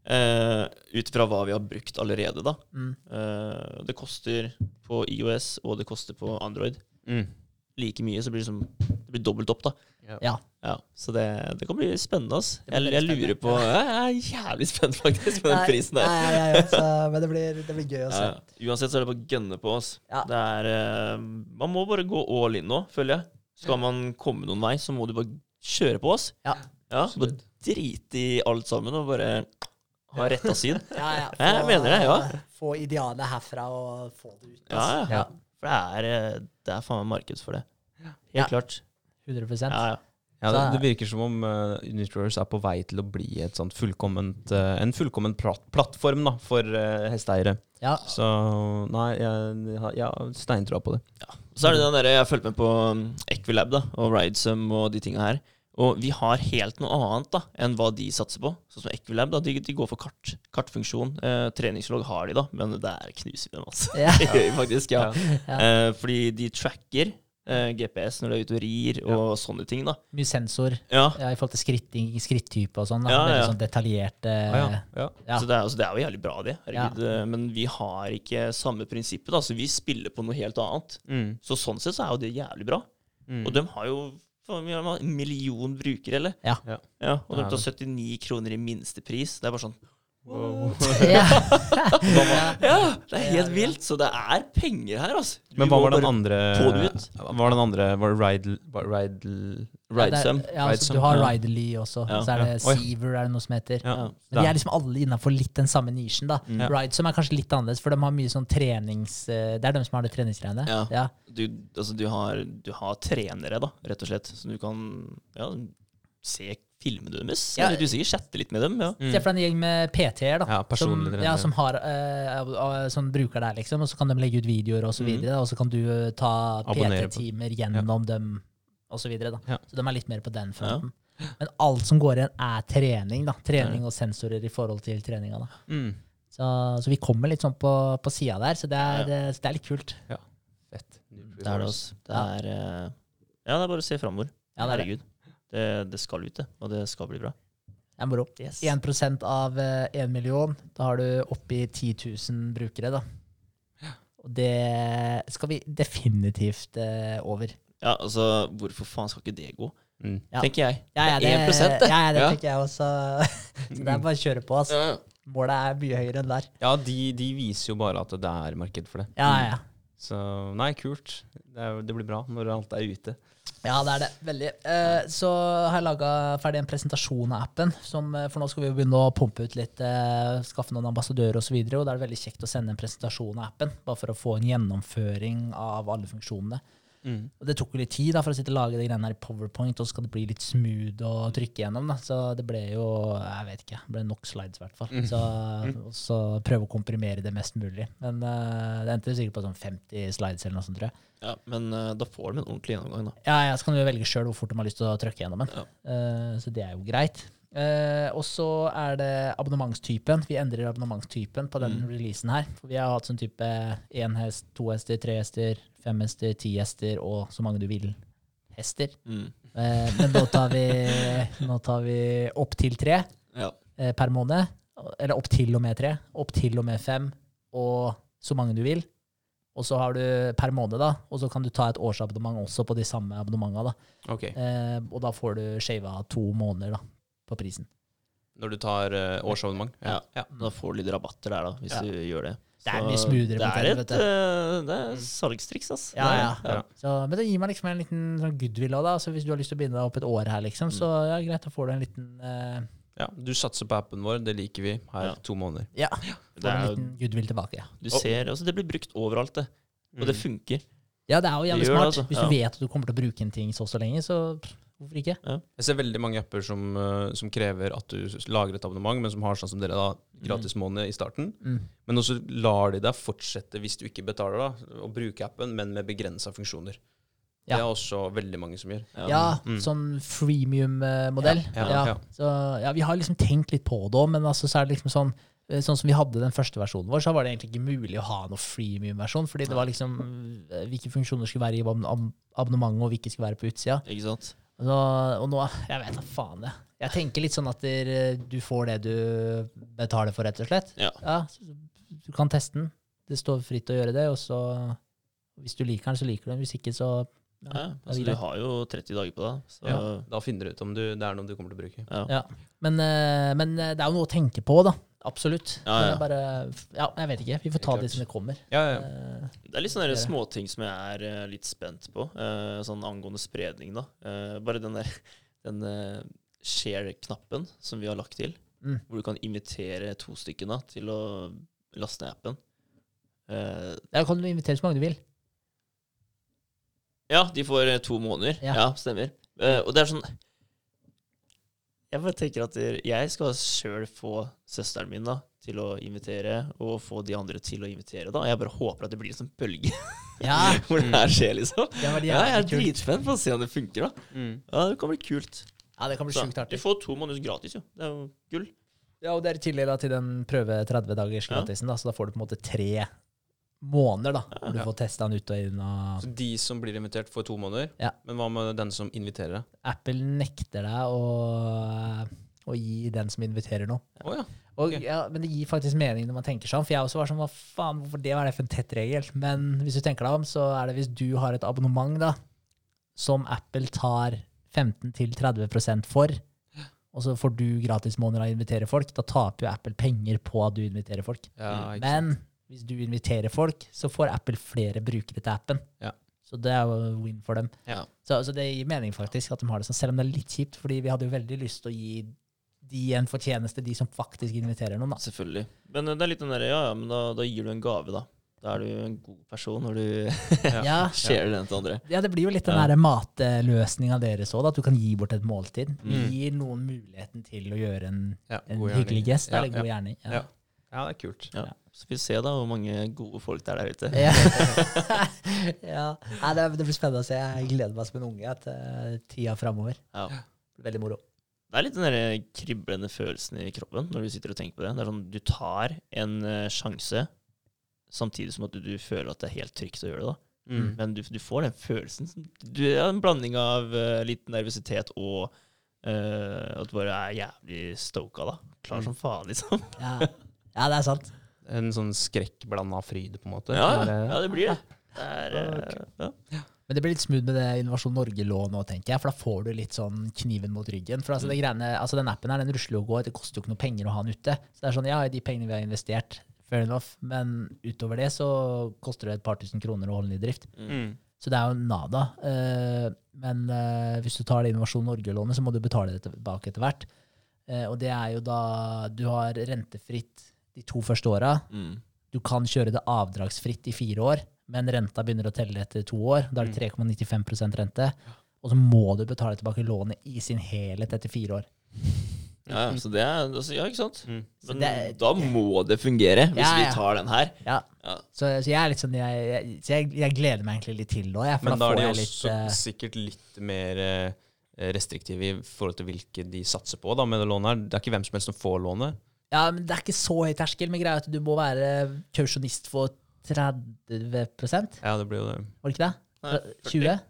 eh, Ut fra hva vi har brukt allerede, da. Mm. Eh, det koster på IOS, og det koster på Android Mm. like mye, så blir det, som, det blir dobbelt opp, da. Ja. Ja, Så det, det kan bli spennende. ass. Jeg, jeg lurer på Jeg er jævlig spent, faktisk, med den prisen der. Nei, nei, nei, så, men det blir, det blir gøy å se. Ja. Uansett så er det bare å gønne på oss. Ja. Det er, eh, man må bare gå all in nå, føler jeg. Skal man komme noen vei, så må du bare kjøre på oss. Ja. Ja, Bare drite i alt sammen og bare ha retta syn. Ja, ja, Jeg mener det, ja. Få idealet herfra og få det ut. Ja, altså. ja. For det er, eh, det er faen meg marked for det. Helt Ja. klart. 100 Ja, ja. Ja, det, det virker som om uh, Unitrors er på vei til å bli et sånt fullkomment, uh, en fullkommen plat plattform da, for uh, hesteeiere. Ja. Så nei, jeg, har- steintroa på det. Så er det den der, Jeg har fulgt med på um, Equilab da, og Ridesum og de tinga her. Og vi har helt noe annet da, enn hva de satser på. Sånn som Equilab, da, de, de går for kart, kartfunksjon. Eh, treningslogg har de, da, men der knuser vi dem, altså. Ja. Det gjør vi faktisk, ja. Ja. Eh, fordi de tracker eh, GPS når du er ute og rir, og sånne ting, da. Mye sensor Ja. ja, i forhold til skritting, skrittype og sånn. Ja, Veldig ja. sånn eh, Ah, ja. Ja. ja. Så det er, altså, det er jo jævlig bra, det. Herregud. eh, Men vi har ikke samme prinsippet. da, så Vi spiller på noe helt annet. Mm. Så sånn sett så er jo det jævlig bra. Mm. Og de har jo vi har en million brukere, eller? Ja. Ja. ja og de tar 79 kroner i minstepris. Det er bare sånn. Ja. Ja, det er helt vilt! Så det er penger her, altså. Vi Men hva var den andre var den andre Var det Ride... var Ride Ridesum. Ja, altså, du har. Ridely også. Ja. Så er det Ja. Seaver, er det noe som heter. Men de er liksom alle innafor litt den samme nisjen, da. Mm. Ridesum er kanskje litt annerledes, for de har mye sånn trenings... eh, Det er de som har det treningsgreiene. Ja. Ja. Du, altså, du, har, du har trenere, da, rett og slett. Så du kan ja, se filmene deres. Ja. Eller du sikkert chatte litt med dem. Ja. Mm. Se for deg en gjeng med PT-er, da. Ja, som, ja, som, har, eh, av- som bruker deg, liksom. Og så kan de legge ut videoer og så Mm. Og så kan du eh, ta PT-timer gjennom dem og så videre. Da. Ja. Så de er litt mer på den fronten. Men alt som går igjen, er trening. da. Trening og sensorer i forhold til treninga. da. Mm. Så, så vi kommer litt sånn på, på sida der, så det er, Ja. så det er litt kult. Fett. Det er det, også. Det Ja. er, eh, ja, det er bare å se framover. Ja, det er det. Herregud. Det, det skal ut, det. Og det skal bli bra. Det er moro. Yes. 1 av 1 million, da har du oppi 10 000 brukere, da. Og det skal vi definitivt eh, over. Ja, altså, hvorfor faen skal ikke det gå? Mm. Ja. Tenker jeg. Ja, ja, Det er 1%, det. Ja, ja, det Ja. tenker jeg også. Så det er bare å kjøre på. Altså. Ja, ja. Målet er mye høyere enn der. Ja, de, de viser jo bare at det er marked for det. Ja, ja. Så nei, kult. Det, er, det blir bra når alt er ute. Ja, det er det. Veldig. Eh, så har jeg laga ferdig en presentasjon av appen. Som, eh, for nå skal vi jo begynne å pumpe ut litt, eh, skaffe noen ambassadører osv. Og, så og da er det veldig kjekt å sende en presentasjon av appen, bare for å få en gjennomføring av alle funksjonene. Mm. Og det tok jo litt tid da, for å sitte og lage de greiene her i Powerpoint, og så skal det bli litt smooth å trykke gjennom. Da. Så det ble jo jeg vet ikke, det ble nok slides i hvert fall. Så, og så prøve å komprimere det mest mulig. Men uh, det endte sikkert på sånn 50 slides eller noe sånt, tror jeg. Ja, men uh, da får de en ordentlig gjennomgang, da. Ja, ja, så kan du velge sjøl hvor fort de har lyst til å trykke gjennom den. Ja. Uh, så det er jo greit. Eh, og så er det abonnementstypen. Vi endrer abonnementstypen på den Mm. releasen her. For vi har hatt sånn type én hest, to hester, tre hester, fem hester, ti hester og så mange du vil hester. Mm. Eh, men nå tar vi, nå tar vi opp til tre Ja. eh, per måned. Eller opp til og med tre. Opp til og med fem, og så mange du vil. Og så har du per måned, da, og så kan du ta et årsabonnement også på de samme abonnementene. Da. Okay. Eh, og da får du shava to måneder da, på prisen. Når du tar uh, årsabonnement? Ja. ja. Da får du litt rabatter der, da, hvis Ja. du gjør det. Det er mye smoothere Det er vet et du. eh, det er salgstriks, ass. Ja, Det ja. Ja. Så, men det gir meg liksom en liten sånn goodwill òg, da. Så hvis du har lyst til å begynne opp et år her, liksom, så ja, greit, da får du en liten uh, Ja, Du satser på appen vår, det liker vi. Her Ja. to måneder. Ja, Det, får en liten goodwill tilbake. Ja. du ser, altså, det blir brukt overalt, det. Og det Mm. funker. Ja, det er jo jævlig smart. det, altså. Hvis Ja. du vet at du kommer til å bruke en ting så og så lenge, så pff, hvorfor ikke? Jeg ser veldig mange apper som, eh, som krever at du lager et abonnement, men som har sånn som dere da, gratis måned i starten. Mm. Men også lar de deg fortsette, hvis du ikke betaler, da, å bruke appen, men med begrensa funksjoner. Ja. Det er også veldig mange som gjør. Ja, Mm. sånn freemium-modell. Ja, Ja, ja, ja. Så ja, vi har liksom tenkt litt på det òg, men altså, så er det liksom sånn eh, Sånn som vi hadde den første versjonen vår, så var det egentlig ikke mulig å ha noe freemium-versjon. Fordi det var liksom eh, hvilke funksjoner skulle være i ab ab abonnementet, og hvilke skulle være på utsida. Ikke sant? Så, og nå Jeg vet da faen, jeg. Jeg tenker litt sånn at der, du får det du betaler for, rett og slett. Ja. så du kan teste den. Det står fritt å gjøre det, og så Hvis du liker den, så liker du den. Hvis ikke, så Ja, er altså, du har jo 30 dager på deg. Så Ja. Da finner du ut om du, det er noe du kommer til å bruke. ja. Ja. Men, eh, men eh, det er jo noe å tenke på, da. Absolutt. Ja, ja. Bare, ja, jeg vet ikke. Vi får ta det som det kommer. Ja, ja. Eh, Det er litt sånne småting som jeg er eh, litt spent på, eh, sånn angående spredning. da. Bare den der den share-knappen som vi har lagt til, Mm. hvor du kan invitere to stykker da, til å laste ned appen. Der kan du invitere så mange du vil. ja, de får to måneder. Ja. Stemmer. Og det er sånn Jeg bare tenker at jeg skal sjøl få søsteren min da, til å invitere, og få de andre til å invitere. da. Jeg bare håper at det blir en sånn bølge Ja, hvor det her skjer, liksom. var Ja, jeg er dritspent på å se om det funker. da. Mm. Ja, det kan bli kult. Ja, det kan bli Så, sjukt du får to måneder gratis, jo. Det er jo gull. Ja, og det er i tillegg da, til den prøve 30 dagers Ja. gratisen, da, så da får du på en måte tre måneder, da. Hvor du får testa den ut og inn. Og Så de som blir invitert, får to måneder. Ja. Men hva med den som inviterer deg? Apple nekter deg å, å gi den som inviterer noe. Oh, ja. Og, okay. ja, men det gir faktisk mening når man tenker sånn. For jeg også var sånn, hva faen, hvorfor det var det for en tett regel? Men hvis du tenker deg om, så er det hvis du har et abonnement da, som Apple tar 15-30% for, og så får du gratismåneder av å invitere folk, da taper jo Apple penger på at du inviterer folk. ja. Men hvis du inviterer folk, så får Apple flere brukere til appen. Ja. Så det er jo win for dem. Ja. Så, så det gir mening faktisk at de har det sånn, selv om det er litt kjipt, fordi vi hadde jo veldig lyst til å gi de en fortjeneste, de som faktisk inviterer noen. da. Selvfølgelig. Men eh, det er litt den derre Ja, ja, men da, da gir du en gave, da. Da er du en god person når du Ja. Ser den til andre. ja, det blir jo litt den Ja. der matløsninga deres òg, at du kan gi bort et måltid. Mm. Gir noen muligheten til å gjøre en, en hyggelig gjerning. gest Ja, eller god gjerning. Ja. Ja. Det er kult. Ja. Så vi ser da hvor mange gode folk det er der ute. Ja. ja. Nei, det, det blir spennende å se. Jeg gleder meg som en unge til tida framover. Ja. Veldig moro. Det er litt den der kriblende følelsen i kroppen når du sitter og tenker på det. Det er sånn, Du tar en eh, sjanse, samtidig som at du, du føler at det er helt trygt å gjøre det. da. Mm. Men du, du får den følelsen. Du er en blanding av uh, litt nervøsitet og uh, at du bare er jævlig stoka, da. Klar som faen, liksom. Ja, ja det er sant. En sånn skrekkblanda fryd, på en måte. Ja, det- ja det blir det. Det er, okay. ja. Men det blir litt smooth med det Innovasjon Norge-lånet òg, tenker jeg. For da får du litt sånn kniven mot ryggen. For altså, det greiene, altså den appen her, den rusler jo og går. Det koster jo ikke noe penger å ha den ute. Så det er sånn, ja, de pengene vi har investert, fair enough. Men utover det så koster det et par tusen kroner å holde den i drift. Mm. Så det er jo nada. Eh, men eh, hvis du tar det Innovasjon Norge-lånet, så må du betale det tilbake etter hvert. Eh, og det er jo da Du har rentefritt de to første åra. Mm. Du kan kjøre det avdragsfritt i fire år, men renta begynner å telle etter to år. Da er det 3,95% rente. Og så må du betale tilbake lånet i sin helhet etter fire år. Ja, ja, så det er altså, Ja, ikke sant? Mm. Men det- da må det fungere, hvis Ja, ja. vi tar den her. Ja. Ja. Så, så jeg er litt sånn jeg, jeg, så jeg, jeg gleder meg egentlig litt til det òg, Men da da er får de også litt eh, sikkert litt mer eh, restriktive i forhold til hvilke de satser på da, med det lånet her. Det er ikke hvem som helst som får lånet. Ja, men det er ikke så høy terskel, men greia er at du må være kausjonist for 30 Var Ja, det blir jo det. Var det ikke det? Nei, 40. 20?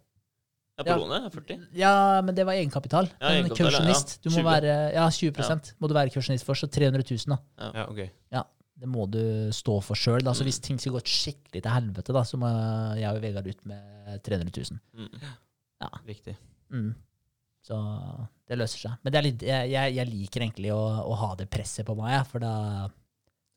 Ja, på Ja. lånet er 40. Ja, men det var egenkapital. Ja, men egenkapital, ja, kausjonist, ja. du må 20. være Ja, 20 må du være kausjonist for, så 300 000, da. Ja, ok. Ja, Det må du stå for sjøl. Så hvis ting skulle gått skikkelig til helvete, da, så må jeg og Vegard ut med 300 000. Mm. Riktig. Mm. Så det løser seg. Men det er litt, jeg, jeg, liker egentlig å, å ha det presset på meg, for da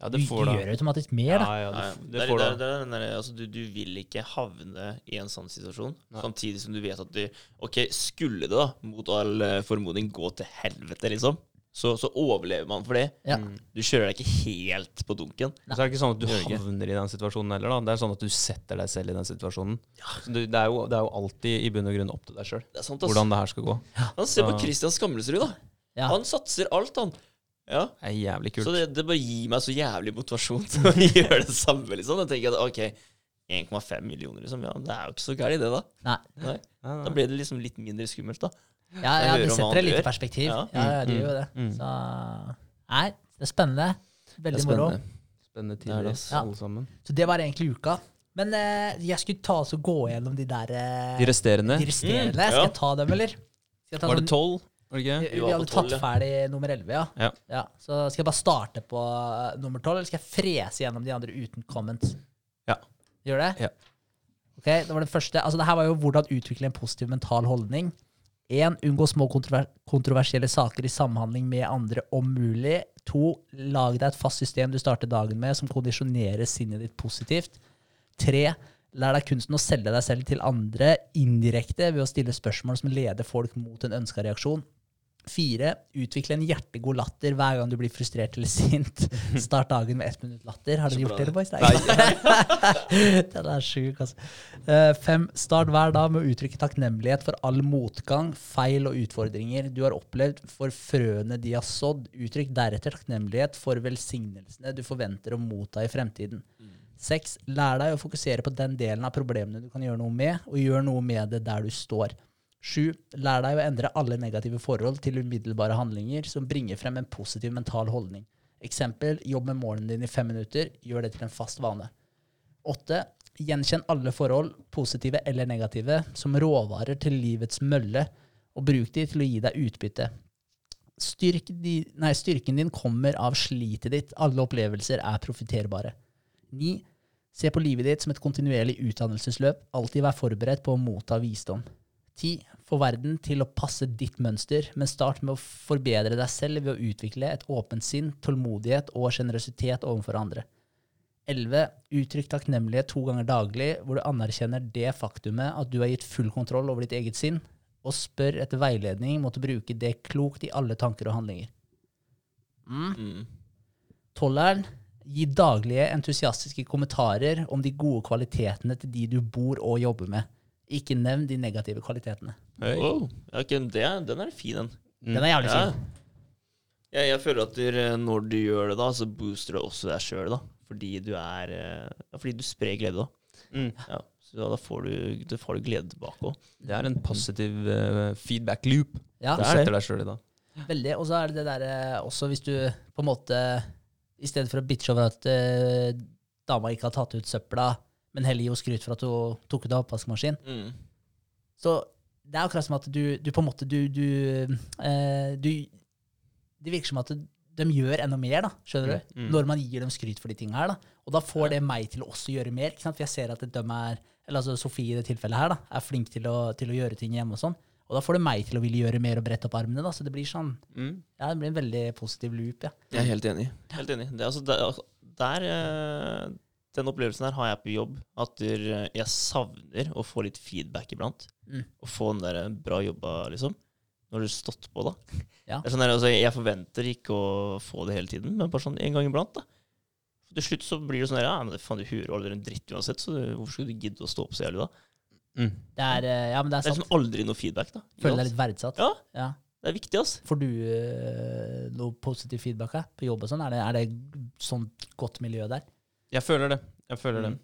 Ja, du, det du får gjør automatisk mer, da. Ja, ja, Nei, det, det, det det, det altså, du, du vil ikke havne i en sånn situasjon, Nei. samtidig som du vet at du Ok, skulle det, da, mot all eh, formodning, gå til helvete, liksom, så, så overlever man for det. Ja. Mm. Du kjører deg ikke helt på dunken. Så er det ikke sånn at du havner i den situasjonen heller. da. Det er sånn at du setter deg selv i den situasjonen. Så du, det, er jo, det er jo alltid i bunn og grunn opp til deg sjøl hvordan det her skal gå. Han ser på Christian Skamlesrud, da. Ja. Han satser alt, han. Ja. Det er jævlig kult. Så det, det bare gir meg så jævlig motivasjon til å gjøre det samme, liksom. Jeg tenker at ok, 1,5 millioner, liksom. Ja, det er jo ikke så gærent, det, da. Nei. Nei. Nei. Da ble det liksom litt mindre skummelt, da. Ja, ja, det hva setter det litt i perspektiv. Ja, Ja. ja, det Mm, gjør jo det. mm. Så Nei, det er spennende. Veldig moro. spennende. Det er tider, det, ass. Ja. alle sammen. Så det var egentlig uka. Men eh, jeg skulle ta oss og gå gjennom de der eh, De resterende, de resterende. Mm, ja. Skal jeg ta dem, eller? Skal jeg ta var det sånn- tolv? Det Vi. Vi vi hadde på 12, tatt ja. ferdig nummer 11, ja. Ja. Så skal jeg bare starte på eh, nummer 12, eller skal jeg frese gjennom de andre uten comments? Ja. Gjør det? Ja. Ok, det var den første. Altså, det her var jo hvordan utvikle en positiv mental holdning. 1. Unngå små kontrover kontroversielle saker i samhandling med andre om mulig. 2. Lag deg et fast system du starter dagen med, som kondisjonerer sinnet ditt positivt. 3. Lær deg kunsten å selge deg selv til andre indirekte ved å stille spørsmål som leder folk mot en ønska reaksjon. 4. Utvikle en hjertegod latter hver gang du blir frustrert eller sint. Start dagen med ett minutt latter. Har dere gjort dere, boys? Nei. Den er sjuk, altså. Eh, fem, start hver dag med å uttrykke takknemlighet for all motgang, feil og utfordringer du har opplevd, for frøene de har sådd. Uttrykk deretter takknemlighet for velsignelsene du forventer å motta i fremtiden. Seks, lær deg å fokusere på den delen av problemene du kan gjøre noe med, og gjør noe med det der du står. Sju, lær deg å endre alle negative forhold til umiddelbare handlinger som bringer frem en positiv mental holdning. Eksempel, jobb med målene dine i fem minutter, gjør det til en fast vane. Åtte. Gjenkjenn alle forhold, positive eller negative, som råvarer til livets mølle, og bruk de til å gi deg utbytte. Styrk di, nei, styrken din kommer av slitet ditt. Alle opplevelser er profitterbare. Ni. Se på livet ditt som et kontinuerlig utdannelsesløp. Alltid vær forberedt på å motta visdom. Ti. Få verden til å passe ditt mønster, men start med å forbedre deg selv ved å utvikle et åpent sinn, tålmodighet og sjenerøsitet overfor andre. 11. Uttrykk takknemlighet to ganger daglig, hvor du anerkjenner det faktumet at du har gitt full kontroll over ditt eget sinn, og spør etter veiledning mot å bruke det klokt i alle tanker og handlinger. Mm. Mm. Tolleren, gi daglige entusiastiske kommentarer om de gode kvalitetene til de du bor og jobber med. Ikke nevn de negative kvalitetene. Wow. Ja, det, den er fin, den. Den er jævlig Ja. fin. Jeg, jeg føler at du, når du gjør det, da, så booster du også deg sjøl. Fordi du er eh, ja, Fordi du sprer glede, da. Mm. Ja, så da, da, får du, da får du glede tilbake òg. Det er en positiv uh, feedback loop. Ja, Du det er setter deg sjøl i det. veldig. Og så er det det derre også hvis du på en måte I stedet for å bitche over at uh, dama ikke har tatt ut søpla, men heller gi henne skryt for at hun tok ut av oppvaskmaskin, Mm. Så det er akkurat som at du, du på en måte du, du, eh, du Det virker som at de gjør enda mer, da, skjønner du? Mm. Når man gir dem skryt for de tingene her. da. Og da får det meg til å også gjøre mer. ikke sant? For jeg ser at de er, eller altså Sofie i det tilfellet her da, er flink til å, til å gjøre ting hjemme og sånn. Og da får det meg til å ville gjøre mer og brette opp armene. da, Så det blir sånn, Mm. ja, det blir en veldig positiv loop. ja. Jeg er helt enig. Helt enig. Det, er altså, der, der, eh, den opplevelsen her har jeg på jobb. At eh, jeg savner å få litt feedback iblant. Mm. Og få den der bra jobba, liksom. Når du har stått på, da. Ja. Det er sånn der, altså, jeg forventer ikke å få det hele tiden, men bare sånn en gang iblant. da. Til slutt så blir det sånn der, ja, men faen, du hører aldri en dritt uansett, så du- hvorfor skulle du gidde å stå opp så jævlig da? Mm. Det er, eh, ja, men det er, Det er sant. liksom aldri noe feedback, da. Føler deg litt verdsatt. Ja, Ja. det er viktig, ass. Får du eh, noe positiv feedback her, på jobb og sånn? Er det, er det sånn godt miljø der? Jeg føler det. Jeg føler Mm. det.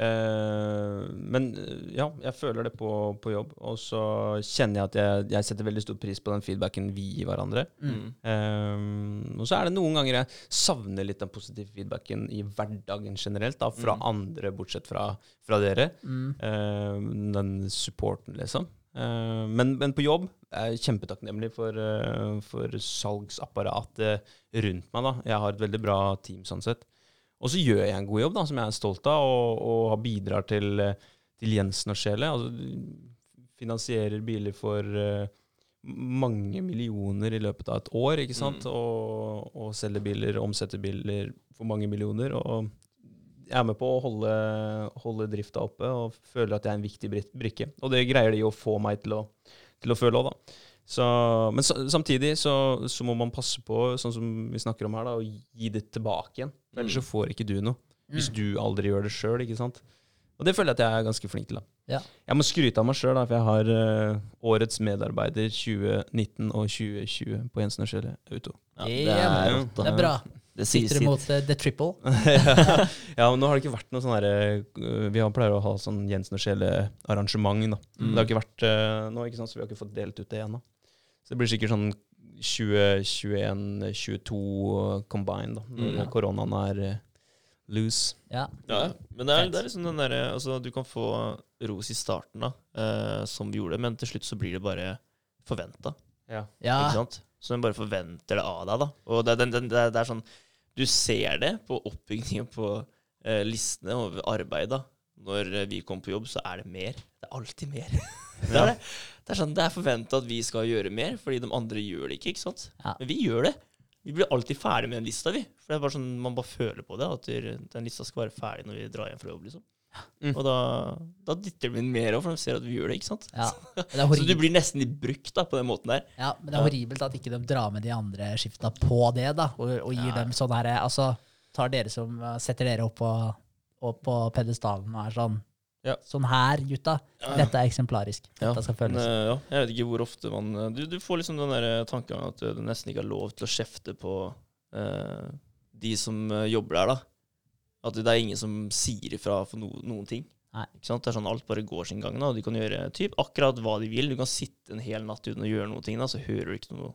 Uh, men eh, ja, jeg føler det på, på jobb. Og så kjenner jeg at jeg, jeg setter veldig stor pris på den feedbacken vi gir hverandre. Mm. Uh, og så er det noen ganger jeg savner litt den positive feedbacken i hverdagen generelt, da, fra Mm. andre, bortsett fra, fra dere. Mm. Uh, den supporten, liksom. Men, men på jobb er jeg kjempetakknemlig for, for salgsapparatet rundt meg. da. Jeg har et veldig bra team sånn sett. Og så gjør jeg en god jobb da, som jeg er stolt av, og, og bidrar til, til Jensen og Sjele. Altså, finansierer biler for eh, mange millioner i løpet av et år, ikke sant? Mm. Og, og selger biler, omsetter biler for mange millioner. Og jeg er med på å holde, holde drifta oppe og føler at jeg er en viktig brikke. Og det greier de å få meg til å, til å føle òg, da. Så, men så, samtidig så, så må man passe på, sånn som vi snakker om her, da, å gi det tilbake igjen. For ellers så får ikke du noe. Hvis du aldri gjør det sjøl, ikke sant. Og det føler jeg at jeg er ganske flink til. da. Ja. Jeg må skryte av meg sjøl, for jeg har uh, årets medarbeider 2019 og 2020 på Jensen og Skjelle Auto. Ja, Det er bra. Det er bra. Det Sitter Sikter sitt. mot eh, the triple. ja, men nå har det ikke vært noe sånn herre uh, Vi har pleier å ha sånn Jensen og Skjelle-arrangement, da. Mm. Det har ikke vært nå, ikke sant, så vi har ikke fått delt ut det ennå. Så det blir sikkert sånn 2021-2022 combined, da, når Mm. koronaen er øh, loose. Ja. Ja, men det er, det er liksom den derre altså, Du kan få ros i starten, da, eh, som vi gjorde, men til slutt så blir det bare forventa. Ja. ja. Ikke sant? Så den bare forventer det av deg, da. Og det, det, er, det er sånn Du ser det på oppbyggingen på eh, listene over arbeid, da. Når eh, vi kommer på jobb, så er det mer. Det er alltid mer. det, er det. det er sånn, det er forventa at vi skal gjøre mer, fordi de andre gjør det ikke. ikke sant? Ja. Men vi gjør det. Vi blir alltid ferdig med den lista, vi. For det er bare sånn, Man bare føler på det, at den lista skal være ferdig når vi drar hjem fra jobb. liksom. Mm. Og da, da dytter de inn mer òg, for de ser at vi gjør det. ikke sant? ja. Det Så du blir nesten litt brukt da, på den måten der. Ja, men det er horribelt at ikke de drar med de andre skiftene på det, da, og, og gir Ja. dem sånn her Altså, tar dere som setter dere opp på, opp på pedestalen og er sånn Ja. Sånn her, gutta. Dette er eksemplarisk. Ja, Dette skal føles. Men, ja, jeg vet ikke hvor ofte man eh, Du, du får liksom den der tankegangen at du nesten ikke har lov til å kjefte på uh, de som eh, jobber der, da. At det er ingen som sier ifra for no, noen ting. Nei. Ikke sant? Det er sånn Alt bare går sin gang. da, og De kan gjøre typ akkurat hva de vil. Du kan sitte en hel natt uten å gjøre noe, da, så hører du ikke noe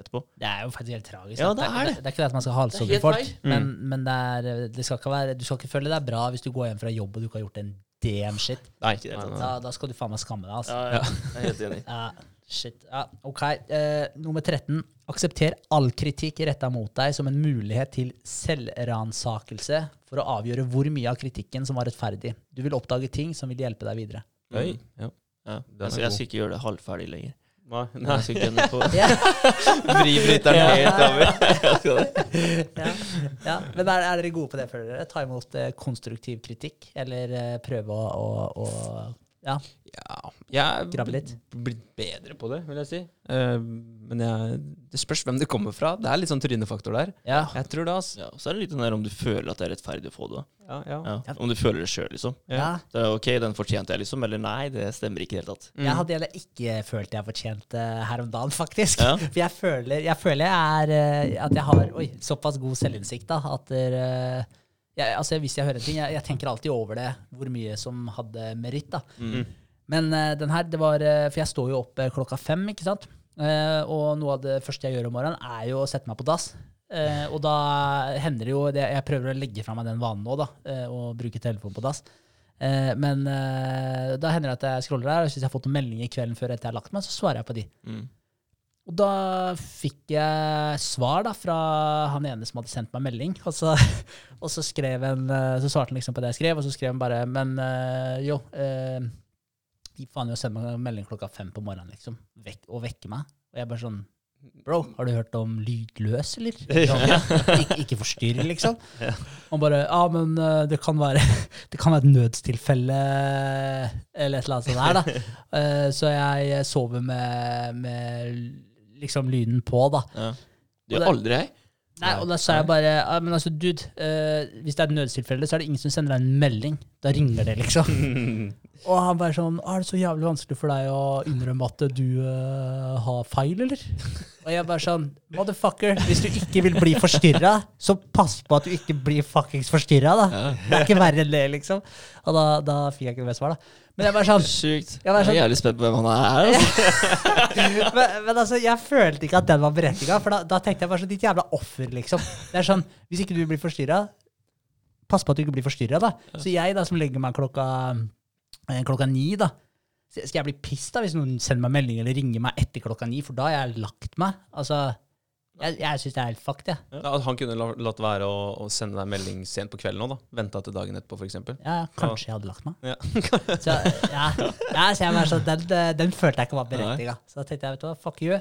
etterpå. Det er jo faktisk helt tragisk. Ja, det er det. Det er ikke det at man skal halshogge folk, feil. men, Mm. men det er, det skal ikke være, du skal ikke føle deg bra hvis du går hjem fra jobb og du ikke har gjort en damn shit. Nei, Ikke det nei, nei. Da, da skal du faen meg skamme deg. Altså. Ja, ja, jeg er helt enig. Ja, shit. Ja, ok. Eh, nummer 13. Aksepter all kritikk retta mot deg som en mulighet til selvransakelse for å avgjøre hvor mye av kritikken som var rettferdig. Du vil oppdage ting som vil hjelpe deg videre. Oi, ja. Ja. Er Altså, jeg skal ikke gjøre det halvferdig lenger. Nei, Nei. Jeg skal gønne på. Ja, Vri bryteren helt over. Ja, ja. Men er, er dere gode på det, føler dere? Ta imot eh, konstruktiv kritikk, eller eh, prøve å, å, å ja, Ja, jeg er litt. blitt bedre på det, vil jeg si. Uh, men jeg, det spørs hvem det kommer fra. Det er litt sånn trynefaktor der. ja. Jeg tror det, altså. Ja, så er det litt den der om du føler at det er rettferdig å få det. Ja, ja. Ja. Ja. Om du føler det sjøl, liksom. ja. Så er ok, den fortjente jeg, liksom. Eller nei, det stemmer ikke i det hele tatt. Mm. Jeg hadde heller ikke følt jeg fortjente her om dagen, faktisk. Ja. For jeg føler jeg, føler jeg er eh, At jeg har oi, såpass god selvinnsikt da, at der, eh, jeg, altså, hvis jeg hører en ting jeg, jeg tenker alltid over det, hvor mye som hadde meritt. da. Mm. Men uh, den her, det var eh, For jeg står jo opp eh, klokka fem, ikke sant? Uh, og noe av det første jeg gjør om morgenen, er jo å sette meg på dass. Uh, og da hender det jo det, Jeg prøver å legge fra meg den vanen nå, da, og bruke telefonen på dass. Men da hender det at jeg scroller der, og hvis jeg har fått noen meldinger kvelden før etter jeg har lagt meg, så svarer jeg på de. Mm. Og da fikk jeg svar da fra han ene som hadde sendt meg melding. Og så, og så skrev han, eh, så svarte han liksom på det jeg skrev, og så skrev han bare Men eh, jo, eh, faen å sende meg melding klokka fem på morgenen, liksom. Vekk, og vekke meg. Og jeg bare sånn Bro, har du hørt om lydløs, eller? Ja. ikke, ikke forstyrr, liksom. Han bare Ja, men eh, det kan være Det kan være et nødstilfelle eller et eller annet sånt der, da. Så jeg sover med, med liksom lyden på, da. Ja. Det gjør aldri jeg. Nei, og da sa jeg bare ja, Men altså, dude, eh, hvis det er et nødstilfelle, så er det ingen som sender deg en melding. Da ringer det, liksom. Og han bare sånn Er det så jævlig vanskelig for deg å innrømme at du eh, har feil, eller? Og jeg bare sånn Motherfucker, hvis du ikke vil bli forstyrra, så pass på at du ikke blir fuckings forstyrra, da. Det er ikke verre enn det, liksom. Og da, da fikk jeg ikke noe mer svar, da. Men jeg bare sånn Sjukt. Jeg sånn, Jeg sånn- er jævlig spent på hvem han er. Altså. men, men altså, jeg følte ikke at den var berettiga, for da, da tenkte jeg bare sånn Ditt jævla offer, liksom. Det er sånn, Hvis ikke du blir forstyrra, pass på at du ikke blir forstyrra, da. Så jeg, da, som legger meg klokka, eh, klokka ni, da Skal jeg bli pissed da hvis noen sender meg melding eller ringer meg etter klokka ni, for da har jeg lagt meg? Altså, jeg, jeg syns det er helt fucked, jeg. Ja, at han kunne latt være å, å sende deg melding sent på kvelden òg, da. Venta til dagen etterpå, f.eks. Ja, ja, kanskje jeg hadde lagt meg. Ja. Så, ja, ja, så jeg var sånn, den, den følte jeg ikke var berettiga. Så da tenkte jeg, vet du hva, fuck you.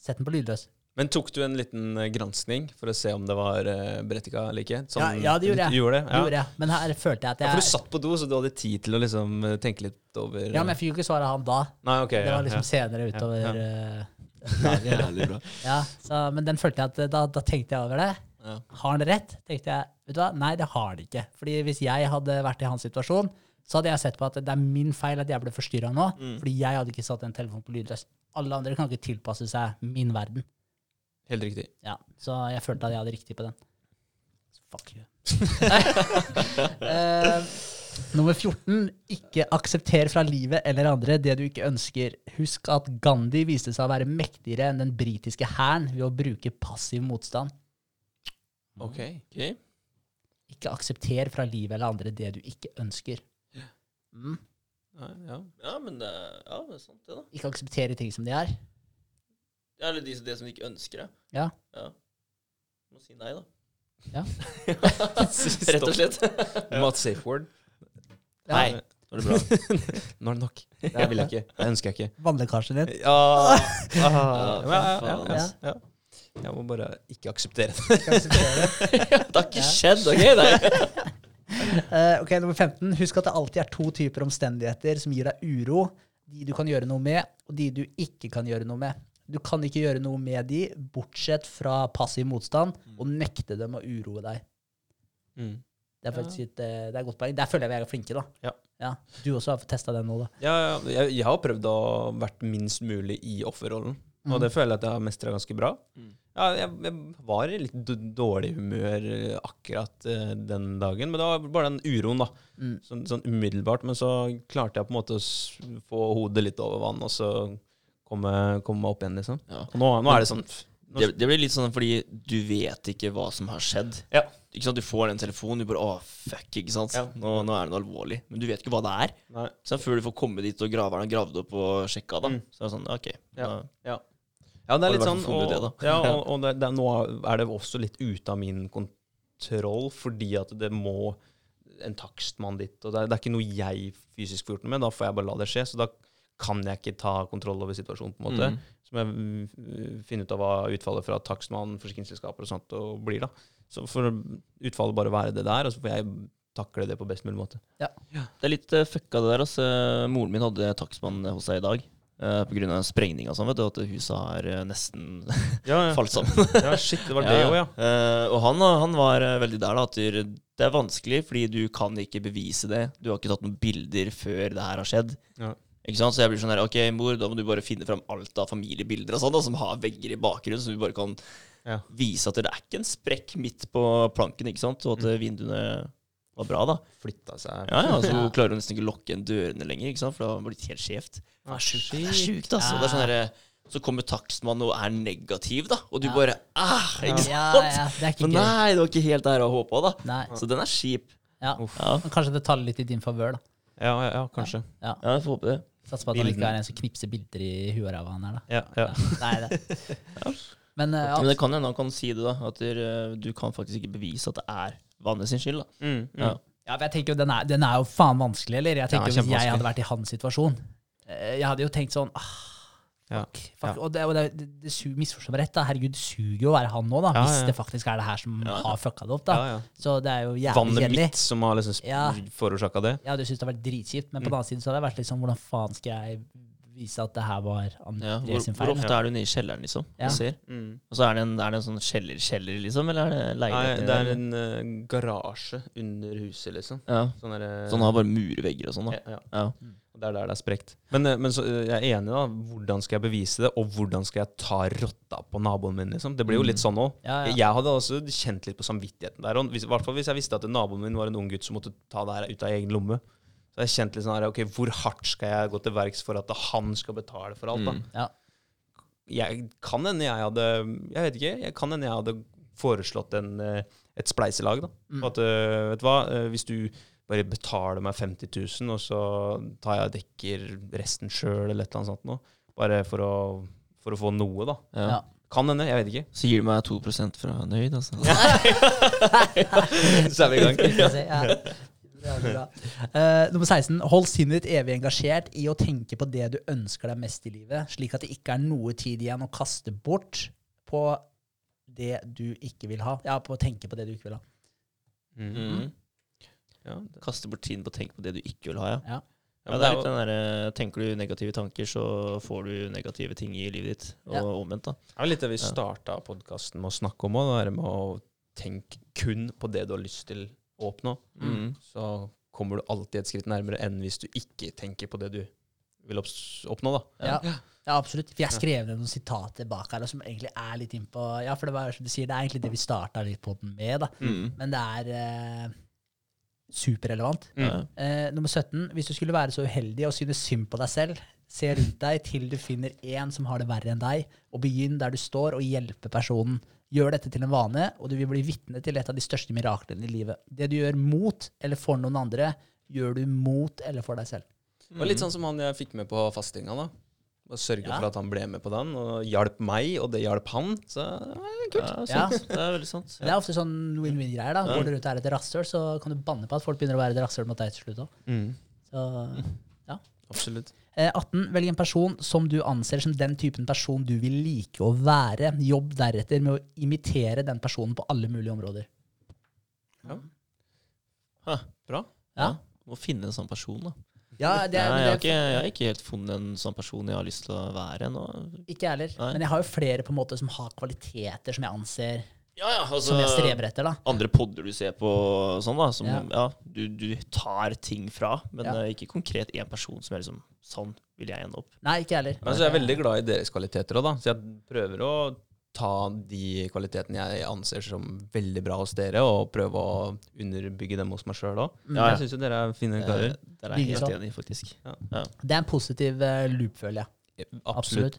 Sett den på lydløs. Men tok du en liten eh, granskning for å se om det var uh, berettiga eller ikke? Sånn- Ja, ja, det gjorde jeg. Gjorde det? Ja, gjorde jeg. Men her følte jeg at Ja, jeg for du satt på do, så du hadde tid til å liksom eh, tenke litt over Ja, men jeg fikk jo ikke svar av han da. Nei, ok. Det var liksom ja. senere utover Ja, eh, dagen. Ja, så, men den følte jeg at da, da tenkte jeg over det. Ja. Har han rett? Tenkte jeg, vet du hva? Nei, det har han ikke. Fordi hvis jeg hadde vært i hans situasjon, så hadde jeg sett på at det er min feil at jeg ble forstyrra nå. Mm. Fordi jeg hadde ikke satt en telefon på lydløs. Alle andre kan ikke tilpasse seg min verden. Helt riktig. Ja, Så jeg følte at jeg hadde riktig på den. Fuck you. uh, nummer 14. Ikke aksepter fra livet eller andre det du ikke ønsker. Husk at Gandhi viste seg å være mektigere enn den britiske hæren ved å bruke passiv motstand. Ok. Ok. Ikke aksepter fra livet eller andre det du ikke ønsker. Mm. Ja, ja. Ja, men det, ja, det er sant, det, da. Ikke akseptere ting som de er. Ja, Eller de, det som de ikke ønsker, Ja. ja. Du må si nei, da. Ja. Rett og slett. Et safe word. Ja. Nei. Nå er det bra. Nå er det nok. Det vil jeg ikke. Det ønsker jeg ikke. Vannlekkasjen din. Ja, ah, ja, ja, ja, ja, ja. Jeg må bare ikke akseptere det. Ikke akseptere det. Det har ikke skjedd, OK? Nei. Uh, ok, Nummer 15. Husk at det alltid er to typer omstendigheter som gir deg uro. De du kan gjøre noe med, og de du ikke kan gjøre noe med. Du kan ikke gjøre noe med de, bortsett fra passiv motstand, og nekte dem å uroe deg. Mm. Det er faktisk et, eh, det er et godt poeng. Der føler jeg vi er flinke, da. Ja. Du også har testa den nå, da. Ja, ja, jeg, jeg har prøvd å vært minst mulig i offerrollen, og Mm. det føler jeg at jeg har mestra ganske bra. Mm. Ja, jeg, jeg var i litt dårlig humør eh, akkurat uh, den dagen, men det var bare den uroen, da. Mm. Sånn, sånn umiddelbart. Men så klarte jeg på en måte å få hodet litt over vann, og så komme, komme meg opp igjen, liksom. Ja. Og nå, nå er det sånn nå, Det, det blir litt sånn fordi du vet ikke hva som har skjedd. Ja. Ikke sant? Du får den telefonen, du bare Å, fuck, ikke sant? Ja. Nå, nå er det noe alvorlig. Men du vet ikke hva det er. Nei. Så før du får komme dit og graveren har gravd opp og sjekka, da. Mm. Så er det sånn, OK. Ja. Da, Ja. ja, det er litt sånn Og, det, ja, og, og det, det nå er det også litt ute av min kontroll, fordi at det må en takstmann dit. Og det er, det er ikke noe jeg fysisk får gjort noe med. Da får jeg bare la det skje. Så da kan jeg ikke ta kontroll over situasjonen, på en måte. Mm. Så må jeg finne ut av hva utfallet fra takstmann, forsikringsselskaper og sånt og blir, da. Så får utfallet bare være det der, og så får jeg takle det på best mulig måte. Ja. Det er litt uh, fucka, det der. Altså. Moren min hadde takstmann hos seg i dag. Uh, på grunn av en sprengning og sånn, vet du, at huset har eh, nesten Ja, falt sammen. ja shit, det var det òg, ja. Eh, og han, han var veldig der, da. At det er vanskelig, fordi du kan ikke bevise det. Du har ikke tatt noen bilder før det her har skjedd. Ja. Ikke sant? Så jeg blir sånn her, ok, mor, da må du bare finne fram alt av familiebilder og sånn, da, som har vegger i bakgrunnen, så du bare kan Ja. vise at det er ikke en sprekk midt på planken, ikke sant? Og at mm. vinduene var bra, da. Flytta seg. Ja, ja, så Ja. hun klarer nesten ikke å lukke igjen dørene lenger, ikke sant? For det har blitt helt skjevt. Det er sjukt, det er sjukt, altså. Det er sånn herre så kommer takstmannen og er negativ, da. Og du Ja. bare ah, Ikke sant? Ja, ja, det er ikke Men nei, det var ikke helt der jeg håpa, da. Nei. Så den er kjip. Ja. Ja, kanskje det taler litt i din favør, da. Ja, ja, ja, kanskje. Ja. ja jeg får håpe det. Satser på at han ikke er en som knipser bilder i huet og ræva han her, da. Ja, ja. Nei, det. Men eh, Men det kan hende han kan si det, da. At dere- du kan faktisk ikke bevise at det er vannet sin skyld. da. Mm, mm. Ja. ja, men jeg tenker jo den er, den er jo faen vanskelig, eller? Jeg tenker jo Hvis jeg hadde vært i hans situasjon eh, Jeg hadde jo tenkt sånn ah, Ja. Fuck, fuck. Og det, og det, det, det misforstår meg rett, da. Herregud, det suger jo å være han nå, da. Ja, Hvis det faktisk er det her som Ja. har fucka det opp, da. Ja, ja. Så det er jo jævlig Vannet kjedelig. mitt som har liksom Ja. forårsaka det. Ja, du syns det har vært dritkjipt, men på den annen side så har det vært sånn Hvordan faen skal jeg vise at det her var André Ja, hvor, feil. hvor ofte er du nede i kjelleren, liksom? Ja. Mm. Og så er det en, er det en sånn kjeller-kjeller, liksom? Eller er det Nei, det er en uh, garasje under huset, liksom. ja. Sånn er det- sånn har bare murvegger og sånn, da? ja, ja. Ja. Det er der det er sprekt. Men, eh, men så, eh, jeg er enig, da. Hvordan skal jeg bevise det, og hvordan skal jeg ta rotta på naboen min? liksom? Det blir jo litt sånn òg. Ja, ja. Jeg hadde også kjent litt på samvittigheten der. I hvert fall hvis jeg visste at naboen min var en ung gutt som måtte ta det her ut av egen lomme. Så jeg kjent litt sånn her, ok, Hvor hardt skal jeg gå til verks for at han skal betale for alt? da? Mm. Ja. Jeg kan hende jeg hadde Jeg vet ikke. Jeg kan hende jeg hadde foreslått en, eh, et spleiselag. da. Mm. At, vet du hva, Hvis du bare betaler meg 50 000, og så tar jeg og dekker resten sjøl, eller et eller annet sånt noe. Bare for å, for å få noe, da. Ja. Ja. Kan hende. Jeg vet ikke. Så gir du meg 2 fra Nøyd, altså. Så er vi i gang. Ja. Det. Eh, nummer 16. Hold sinnet ditt evig engasjert i å tenke på det du ønsker deg mest i livet, slik at det ikke er noe tid igjen å kaste bort på det du ikke vil ha. Ja, på å tenke på det du ikke vil ha. Mm. Ja, det, Kaste bort tiden på å tenke på det du ikke vil ha, ja. Ja. Ja, det er litt den der, Tenker du negative tanker, så får du negative ting i livet ditt. Og Ja. omvendt, da. det er litt det vi starta podkasten med å snakke om òg. Det med å tenke kun på det du har lyst til å oppnå. Mm. Så kommer du alltid et skritt nærmere enn hvis du ikke tenker på det du vil oppnå. da. Ja. ja, absolutt. For jeg skrev ned noen sitater bak her som egentlig er litt innpå Ja, for det, var, som du sier, det er egentlig det vi starta litt på med, da. Mm. Men det er eh, superrelevant. Mm. Eh, nummer 17. Hvis du skulle være så uheldig og synes synd på deg selv, se rundt deg til du finner en som har det verre enn deg, og begynn der du står, og hjelpe personen. Gjør dette til en vane, og du vil bli vitne til et av de største miraklene i livet. Det du gjør mot eller for noen andre, gjør du mot eller for deg selv. Det var litt sånn som han jeg fikk med på fastinga. da. Og Sørga Ja. for at han ble med på den, og hjalp meg, og det hjalp han. Så det kult. Ja, Ja. Det er veldig sant. Det er ofte sånn win-win-greier. da. Går du rundt og er et rasshøl, så kan du banne på at folk begynner å være et rasshøl mot deg til slutt òg. Mm. Så Absolutt. Eh, 18. Velg en person som du anser som den typen person du vil like å være. Jobb deretter med å imitere den personen på alle mulige områder. Ja. Bra. Ja, Må finne en sånn person, da. Ja det Nei, jeg, har ikke, jeg har ikke helt funnet en sånn person jeg har lyst til å være ennå. ikke jeg heller. Nei. Men jeg har jo flere på en måte som har kvaliteter som jeg anser Ja, ja, altså, som jeg streber etter. da. Andre podder du ser på sånn, da, som Ja. ja. du, du tar ting fra, men Ja. eh, ikke konkret én person som er liksom Sånn vil jeg ende opp. Nei, ikke heller. Altså, jeg er veldig glad i deres kvaliteter òg, da. Så jeg prøver å ta de kvalitetene jeg anser som veldig bra hos dere, og prøve å underbygge dem hos meg sjøl òg. Mm. Ja, ja. Jeg syns jo dere er fine karer. Det er jeg helt enig, faktisk. Ja. Ja. Det er en positiv eh, loop, føler jeg. Absolutt.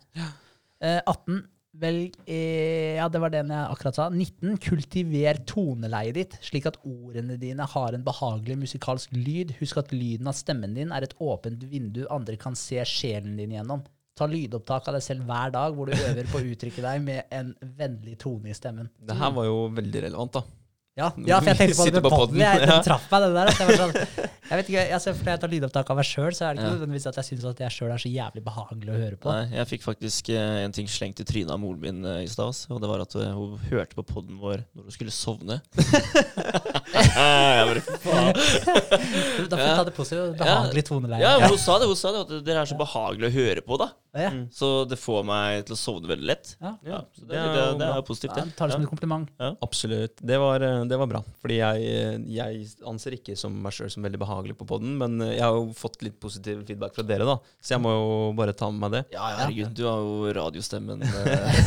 Eh, 18. Velg eh, Ja, det var den jeg akkurat sa. 19. Kultiver toneleiet ditt, slik at ordene dine har en behagelig musikalsk lyd. Husk at lyden av stemmen din er et åpent vindu andre kan se sjelen din gjennom. Ta lydopptak av deg selv hver dag, hvor du øver på å uttrykke deg med en vennlig tone i stemmen. Det her var jo veldig relevant, da. Ja, ja for jeg tenkte på det med podden. Jeg, den traff meg, den der. Jeg, var sånn, jeg vet ikke, altså, Fordi jeg tar lydopptak av meg sjøl, så er det ikke Ja. nødvendigvis at jeg syns at jeg sjøl er så jævlig behagelig å høre på. Nei, jeg fikk faktisk eh, en ting slengt i trynet av moren min eh, i stad. Og det var at eh, hun hørte på poden vår når hun skulle sovne. jeg bare, faen. Da får vi ta det positivt. Behagelig toneleie. Ja, hun sa det. Hun sa det at dere er så behagelig å høre på, da. Ja. Så det får meg til å sovne veldig lett. Ja. Ja, så det, det er det, jo det er positivt, Ja, tar det som en kompliment. Absolutt. Det var, det var bra. Fordi jeg, jeg anser ikke som meg sjøl som veldig behagelig på poden, men eh, jeg har jo fått litt positiv feedback fra dere, da. Så jeg må jo bare ta med meg det. Ja, ja, herregud, du har jo radiostemmen. eh,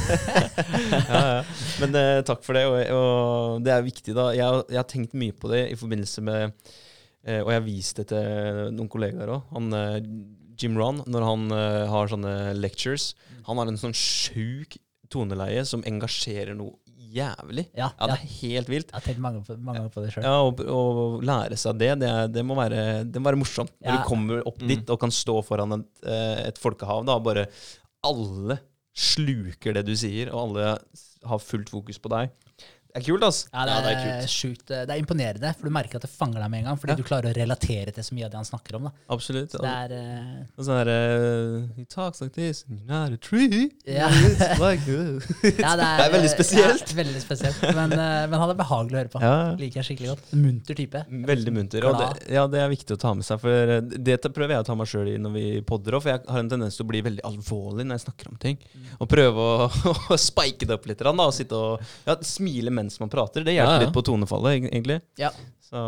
ja, ja. Men eh, takk for det, og, og det er viktig, da. Jeg, jeg har tenkt mye på det i forbindelse med eh, Og jeg har vist det til noen kollegaer òg. Han eh, Jim Ron, når han har sånne lectures, han har en sånn sjuk toneleie som engasjerer noe jævlig. Ja, Ja, det er helt vilt. Jeg har tenkt mange, mange ganger på det sjøl. Ja, Å å lære seg det, det, er, det, må være, det må være morsomt. Når du kommer opp Mm. dit og kan stå foran et, eh, et folkehav, da bare alle sluker det du sier, og alle har fullt fokus på deg. Det er kult, ass. Ja, det Ja, er, det er kult. sjukt. Det er imponerende, for du merker at det fanger deg med en gang. Fordi Ja. du klarer å relatere til så mye av det han snakker om. da. Absolutt. Det er Uh, Og sånn her He talks like this, you're not a tree. Ja. It's like, uh. ja, det, Det er veldig spesielt. Ja, veldig spesielt. Men, uh, men han er behagelig å høre på. Ja. Liker jeg skikkelig godt. En munter type. Veldig munter. Og det, ja, det er viktig å ta med seg. For eh, det prøver jeg å ta meg sjøl i når vi podder òg, for jeg har en tendens til å bli veldig alvorlig når jeg snakker om ting. Og prøve å, å spike det opp litt, da, og sitte og ja, smile mens man prater. Det hjelper Ja, ja. litt på tonefallet, egentlig. Ja. Så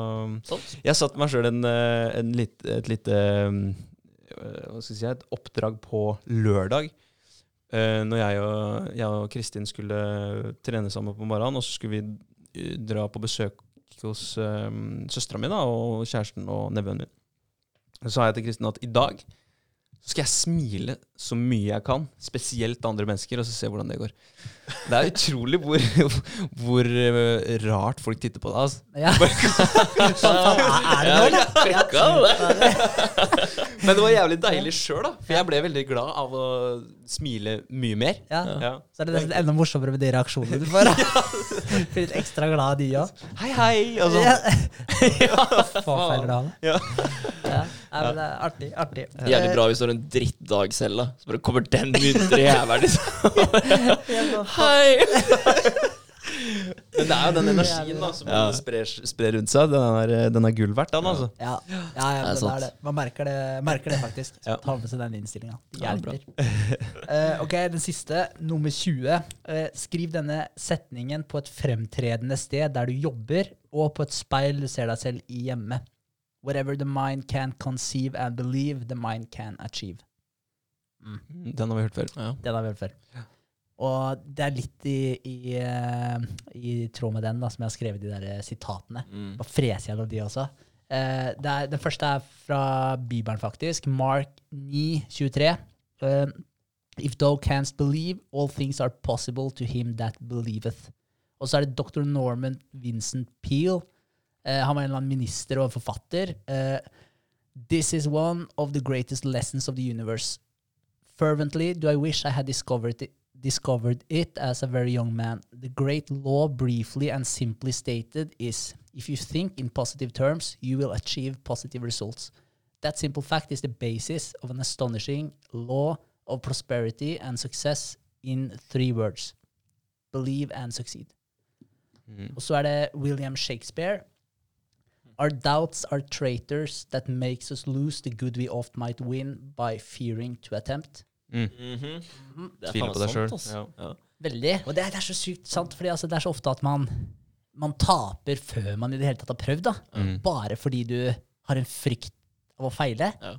jeg satte meg sjøl en, eh, et lite um, eh, Hva skal jeg si Et oppdrag på lørdag. eh, når jeg og, jeg og Kristin skulle trene sammen på morgenen, og så skulle vi dra på besøk hos um, søstera mi og kjæresten og nevøen min. Så sa jeg til Kristin at i dag så skal jeg smile så mye jeg kan, spesielt til andre mennesker, og så se hvordan det går. Det er utrolig hvor, hvor eh, rart folk titter på deg. Altså. Ja. Er det nå. Men det var jævlig deilig sjøl, da. For jeg ble veldig glad av å smile mye mer. Ja. Ja. Så er det nesten enda morsommere med de reaksjonene du får. Blir litt ekstra glad, av de òg. Hei, hei! Og sånn. Ja. Faen, feil Ja. Ja. Nei, men det er artig. artig. Jævlig bra hvis du har en drittdag selv, da. Så bare kommer den muntre jævelen, liksom. Hei! Men det er jo den energien da som Ja. sprer, sprer rundt seg. Den er, den er gull verdt, den, altså. Ja, ja, ja Det er det er det. Man merker det, merker det faktisk. Ja. Ta med seg den innstillinga. Hjelper. Eh, ok, den siste, nummer 20. Uh, skriv denne setningen på et fremtredende sted der du jobber, og på et speil du ser deg selv i hjemme. Whatever the mind can conceive and believe, the mind can achieve. Den har vi hørt før. Ja. Den har vi hørt før. Og det er litt i, i, eh, i tråd med den da, som jeg har skrevet de der eh, sitatene. Mm. Bare freser jeg av de også. Eh, det er, den første er fra Bibelen, faktisk. Mark 9, 23. Uh, If thou canst believe, all things are possible to him that believeth. Og så er det dr. Norman Vincent Peel. Eh, han var en eller annen minister og en forfatter. Eh, This is one of the greatest lessons of the universe. Fervently do I wish I had discovered it, discovered it as a very young man. The great law, briefly and simply stated, is if you think in positive terms, you will achieve positive results. That simple fact is the basis of an astonishing law of prosperity and success in three words believe and succeed. Mm. Og så er det William Shakespeare. Our doubts are traitors that makes us lose the good we oft might win by fearing to attempt. Mm. Mhm. Det er Tviler faen på deg sjøl. sant, ass. Ja. Ja. Veldig. Og det er, det er så sykt sant, fordi altså, det er så ofte at man, man taper før man i det hele tatt har prøvd. da. Mm. Bare fordi du har en frykt av å feile. Ja.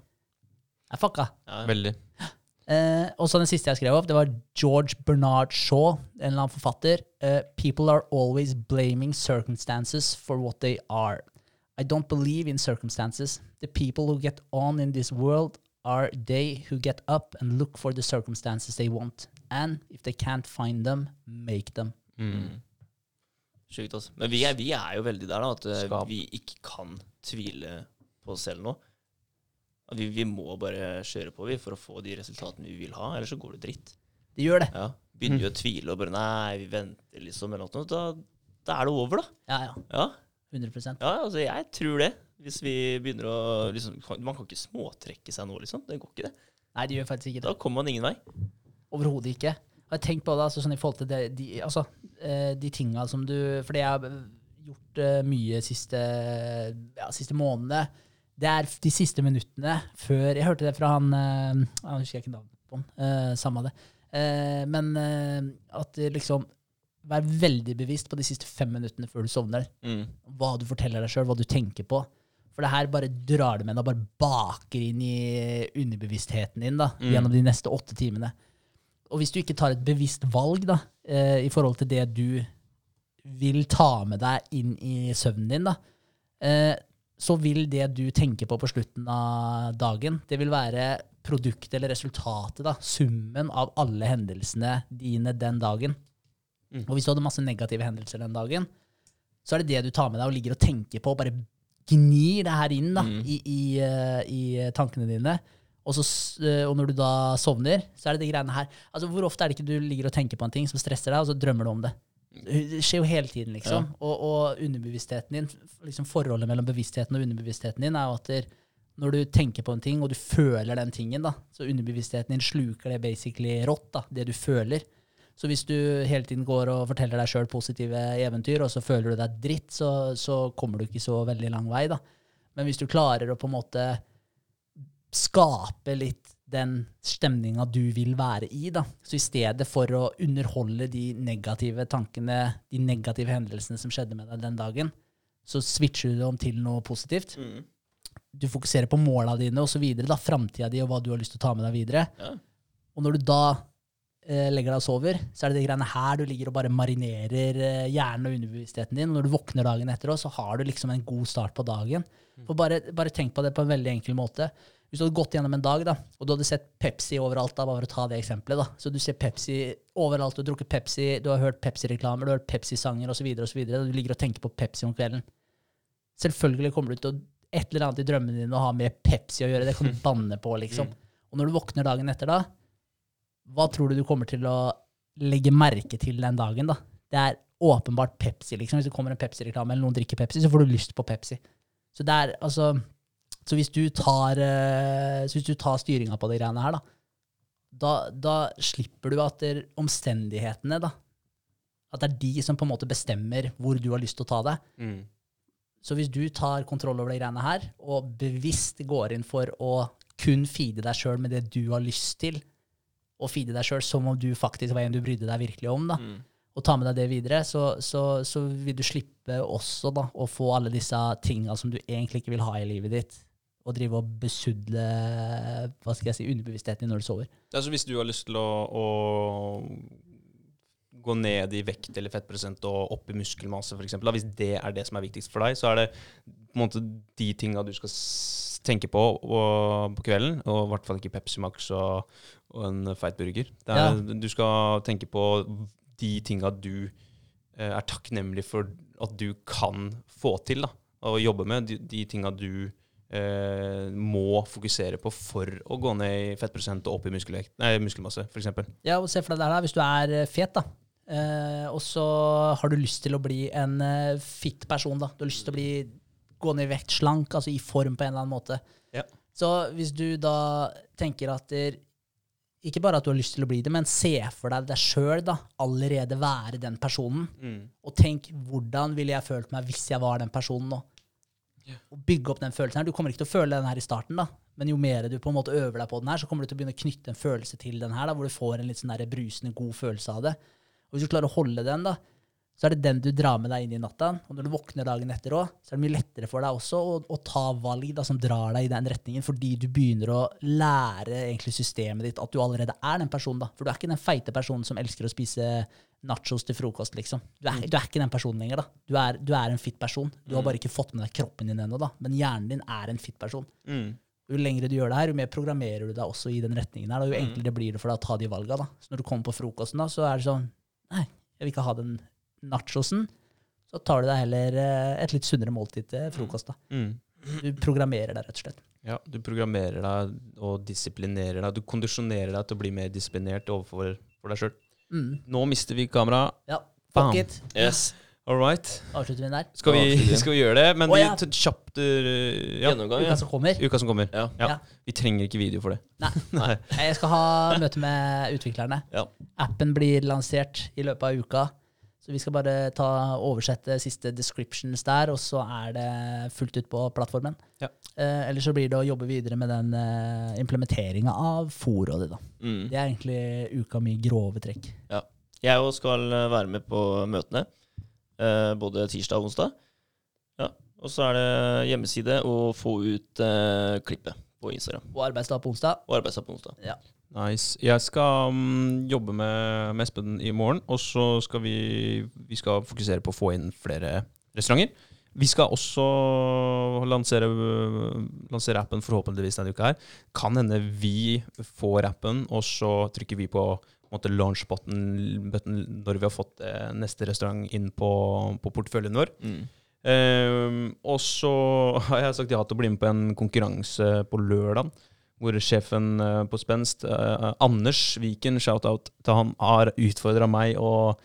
Er fucka. Ja. Veldig. Uh, og så den siste jeg skrev opp, det var George Bernard Shaw, en eller annen forfatter. Uh, People are always blaming circumstances for what they are. I don't believe in circumstances. The people who get on in this world are they who get up and look for the circumstances they want. And if they can't find them, make them. Mm. Sjukt, altså. Men vi er, vi er jo veldig der, da, at eh, Skap. vi ikke kan tvile på oss selv nå. Vi, vi må bare kjøre på vi for å få de resultatene vi vil ha, ellers så går det dritt. Det gjør det. Ja. Begynner vi å tvile og bare Nei, vi venter, liksom, eller noe, da, da er det over, da. Ja, ja. Ja, 100% ja altså, jeg tror det. Hvis vi begynner å liksom, Man kan ikke småtrekke seg nå, liksom. Det går ikke, det. Nei, det gjør faktisk ikke det. Da kommer man ingen vei. Overhodet ikke. Og jeg tenkt på det, altså, sånn i forhold til det, de, altså, eh, de tinga som du Fordi jeg har gjort eh, mye siste, ja, siste månedene. Det er de siste minuttene før Jeg hørte det fra han eh, Jeg husker ikke navnet på han. samme det. Men at liksom Vær veldig bevisst på de siste fem minuttene før du sovner. Mm. Hva du forteller deg sjøl, hva du tenker på. For det her bare drar det med deg, bare baker inn i underbevisstheten din da, Mm. gjennom de neste åtte timene. Og hvis du ikke tar et bevisst valg da, eh, i forhold til det du vil ta med deg inn i søvnen din, da, eh, så vil det du tenker på på slutten av dagen, det vil være produktet eller resultatet, da, summen av alle hendelsene dine den dagen. Mm. Og hvis du hadde masse negative hendelser den dagen, så er det det du tar med deg og ligger og tenker på, bare gnir det her inn da, Mm. i, i, uh, i tankene dine. Og, så, eh, og når du da sovner, så er det de greiene her. Altså, Hvor ofte er det ikke du ligger og tenker på en ting som stresser deg, og så drømmer du om det? Det skjer jo hele tiden, liksom. Og, og underbevisstheten din, liksom forholdet mellom bevisstheten og underbevisstheten din, er jo at der, når du tenker på en ting, og du føler den tingen, da, så underbevisstheten din sluker det basically rått, da, det du føler. Så hvis du hele tiden går og forteller deg sjøl positive eventyr, og så føler du deg dritt, så, så kommer du ikke så veldig lang vei, da. Men hvis du klarer å på en måte skape litt den stemninga du vil være i, da. Så i stedet for å underholde de negative tankene, de negative hendelsene som skjedde med deg den dagen, så switcher du det om til noe positivt. Mm. Du fokuserer på måla dine da, framtida di og hva du har lyst til å ta med deg videre. Ja. Og når du da legger deg og sover, så er det de greiene her du ligger og bare marinerer eh, hjernen og underbevisstheten din. Og når du våkner dagen etter også, så har du liksom en god start på dagen. For bare, bare tenk på det på en veldig enkel måte. Hvis du hadde gått gjennom en dag, da, og du hadde sett Pepsi overalt, da, bare for å ta det eksempelet, da. så du ser Pepsi overalt, du har drukket Pepsi, du har hørt Pepsi-reklamer, du har hørt Pepsi-sanger osv., og og du ligger og tenker på Pepsi om kvelden. Selvfølgelig kommer du til å et eller annet i drømmene dine å ha med Pepsi å gjøre. Det kan du banne på, liksom. Og når du våkner dagen etter da, hva tror du du kommer til å legge merke til den dagen, da? Det er åpenbart Pepsi, liksom. Hvis det kommer en Pepsi-reklame, eller noen drikker Pepsi, så får du lyst på Pepsi. Så er, altså Så hvis du tar, du tar styringa på de greiene her, da, da, da slipper du at det, omstendighetene, da At det er de som på en måte bestemmer hvor du har lyst til å ta det. Mm. Så hvis du tar kontroll over de greiene her, og bevisst går inn for å kun feede deg sjøl med det du har lyst til, og feede deg sjøl som om du faktisk var en du brydde deg virkelig om, da, Mm. og ta med deg det videre, så, så, så vil du slippe også da, å få alle disse tinga som du egentlig ikke vil ha i livet ditt, og drive og besudle hva skal jeg si, underbevisstheten din når du sover. Altså hvis du har lyst til å, å gå ned i vekt eller fettprosent og opp i muskelmasse, eksempel, hvis det er det som er viktigst for deg, så er det på en måte de tinga du skal s- tenke på og, på kvelden, og i hvert fall ikke Pepsi Max og, og en feit burger. Er, Du skal tenke på de tinga du eh, er takknemlig for at du kan få til, da, og jobbe med. De, de tinga du eh, må fokusere på for å gå ned i fettprosent og opp i muskelvekt, nei, muskelmasse, f.eks. Ja, og se for deg det her, da, hvis du er eh, fet, da. Eh, og så har du lyst til å bli en eh, fit person, da. Du har lyst til å bli, gå ned i vekt, slank, altså i form på en eller annen måte. Ja. Så hvis du da tenker at der, ikke bare at du har lyst til å bli det, men se for deg deg sjøl allerede være den personen. Mm. Og tenk hvordan ville jeg følt meg hvis jeg var den personen nå? Og bygge opp den følelsen her. Du kommer ikke til å føle den her i starten, da. Men jo mer du på en måte øver deg på den her, så kommer du til å begynne å knytte en følelse til den her, da, hvor du får en litt sånn der brusende god følelse av det. Og hvis du klarer å holde den, da, så er det den du drar med deg inn i natta. Og når du våkner dagen etter òg, så er det mye lettere for deg også å, å ta valg da, som drar deg i den retningen, fordi du begynner å lære egentlig systemet ditt at du allerede er den personen. da. For du er ikke den feite personen som elsker å spise nachos til frokost, liksom. Du er, du er ikke den personen lenger, da. Du er, du er en fit person. Du har bare ikke fått med deg kroppen din ennå, da. Men hjernen din er en fit person. Mm. Jo lengre du gjør det her, jo mer programmerer du deg også i den retningen her, Da. jo Mm. enklere blir det for deg å ta de valga. da. Så når du kommer på frokosten, da, så er det sånn Nei, jeg vil ikke ha den nachosen. Så tar du deg heller eh, et litt sunnere måltid til frokost. da. Mm. Du programmerer deg, rett og slett. Ja, du programmerer deg og disiplinerer deg. Du kondisjonerer deg til å bli mer disiplinert overfor for deg sjøl. Mm. Nå mister vi kameraet. Ja, Bam. fuck it. Yes. All right. Avslutter vi den der. Skal vi, skal vi gjøre det? Men oh, ja. vi, kjapt uh, ja, Gjennomgang, Uka som kommer. uka som kommer. Ja. Ja. Ja. Vi trenger ikke video for det. Nei. Nei. Jeg skal ha møte med utviklerne. Ja. Appen blir lansert i løpet av uka. Så vi skal bare ta oversette siste descriptions der, og så er det fullt ut på plattformen. Ja. Eh, Eller så blir det å jobbe videre med den eh, implementeringa av forrådet, da. Mm. Det er egentlig uka mi grove trekk. Jeg òg skal eh, være med på møtene. eh, både tirsdag og onsdag. Ja. Og så er det hjemmeside og få ut eh, klippet på Instagram. Og arbeidsdag på onsdag. Og arbeidsdag på onsdag. Nice. Jeg skal um, jobbe med, med Espen i morgen, og så skal vi, vi skal fokusere på å få inn flere restauranter. Vi skal også lansere, lansere appen forhåpentligvis denne uka her. Kan hende vi får appen, og så trykker vi på på launch-button button når vi har fått eh, neste restaurant inn på, på porteføljen vår. Mm. Um, og så har jeg sagt ja til å bli med på en konkurranse på lørdag, hvor sjefen eh, på Spenst, eh, Anders Viken, shout-out til han, har utfordra meg og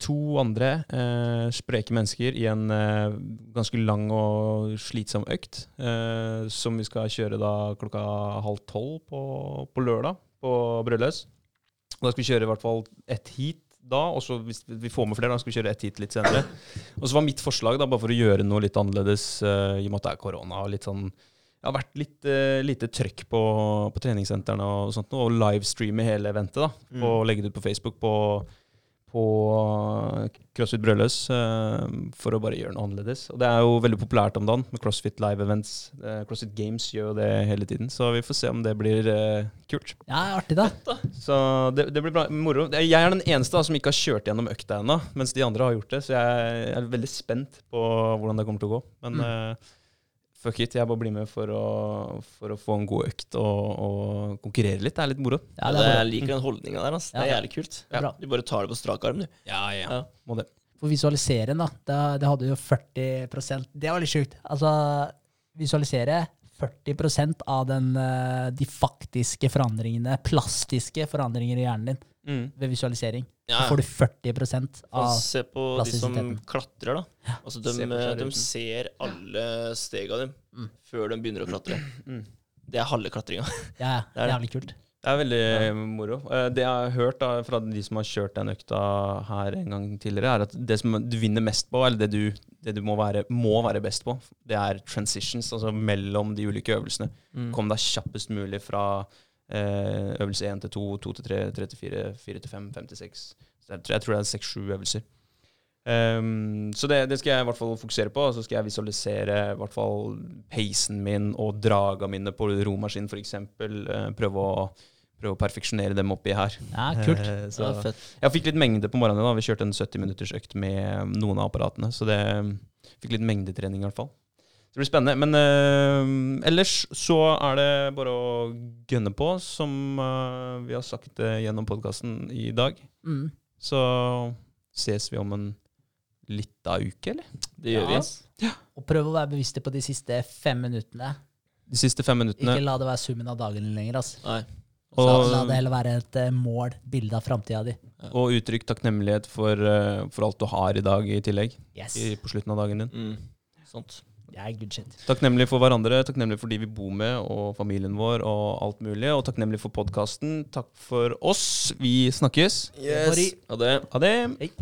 to andre eh, spreke mennesker i en eh, ganske lang og slitsom økt, eh, som vi skal kjøre da klokka halv tolv på, på lørdag på Brødløs. Da skal vi kjøre i hvert fall ett heat da, og så hvis vi får med flere, da skal vi kjøre ett hit litt senere. Og så var mitt forslag, da, bare for å gjøre noe litt annerledes, uh, i og med at det er korona og litt sånn Det har vært litt uh, lite trøkk på, på treningssentrene og sånt, og livestreame hele eventet. da, Mm. Og legge det ut på Facebook på, på eh, CrossFit Brødløs uh, for å bare gjøre noe annerledes. Og det er jo veldig populært om dagen med CrossFit Live Events. Uh, CrossFit Games gjør jo det hele tiden, så vi får se om det blir kult. Ja, artig, da. Så det, det blir bra, moro. Jeg er den eneste da, som ikke har kjørt gjennom økta ennå, mens de andre har gjort det. Så jeg er veldig spent på hvordan det kommer til å gå. Men eh, fuck it, jeg bare blir med for å, for å få en god økt og, og konkurrere litt. Det er litt moro. Ja, Ja, det er jeg liker den holdninga der. ass. Det er jævlig kult. Er. Du bare tar det på strak arm, du. Ja, Ja. ja. Må det. For visualisere den, da. Det, det hadde jo 40% Det var litt sjukt. Altså, visualisere 40% av den, eh, de faktiske forandringene, plastiske forandringer i hjernen din Mm. ved visualisering. Ja. Så får du 40 Og av se på de som klatrer, da. Altså, de, Se de ser alle stega dem Mm. før de begynner å klatre. Mm. Det er halve klatringa. Ja, Det er det. jævlig kult. Det er veldig moro. Eh, Det jeg har hørt da, fra de som har kjørt den økta her en gang tidligere, er at det som du vinner mest på, eller det du, det du må, være, må være best på, det er transitions, altså mellom de ulike øvelsene. Mm. Kom deg kjappest mulig fra eh, øvelse 1 til 2, 2 til 3, 3 til 4, 4 til 5, 5 til 6. Så jeg, tror- jeg tror det er 6-7 øvelser. Um, så det, det skal jeg i hvert fall fokusere på. Så skal jeg visualisere i hvert fall peisen min og draga mine på romaskin f.eks. Uh, prøve, å, prøve å perfeksjonere dem oppi her. Ja, kult. Eh, så Ja, jeg fikk litt mengde på morgenen. da Vi kjørte en 70 minutters økt med noen av apparatene. Så det fikk litt mengdetrening i hvert fall. Så det blir spennende. Men uh, ellers så er det bare å gønne på, som uh, vi har sagt eh, gjennom podkasten i dag. Mm. Så ses vi om en lita uke, eller? Det gjør Ja, vi. ass. Og prøv å være bevisste på de siste fem minuttene. De siste fem minuttene. Ikke la det være summen av dagen din lenger. ass. Nei. Så la det heller være et mål, bilde av framtida di. og uttrykk takknemlighet for, for alt du har i dag i tillegg. Yes. I, på slutten av dagen din. Mm. Sånt. Det er good shit. Takknemlig for hverandre, takknemlig for de vi bor med, og familien vår, og alt mulig. Og takknemlig for podkasten. Takk for oss. Vi snakkes. Yes. Ha det. Ha det. Hei.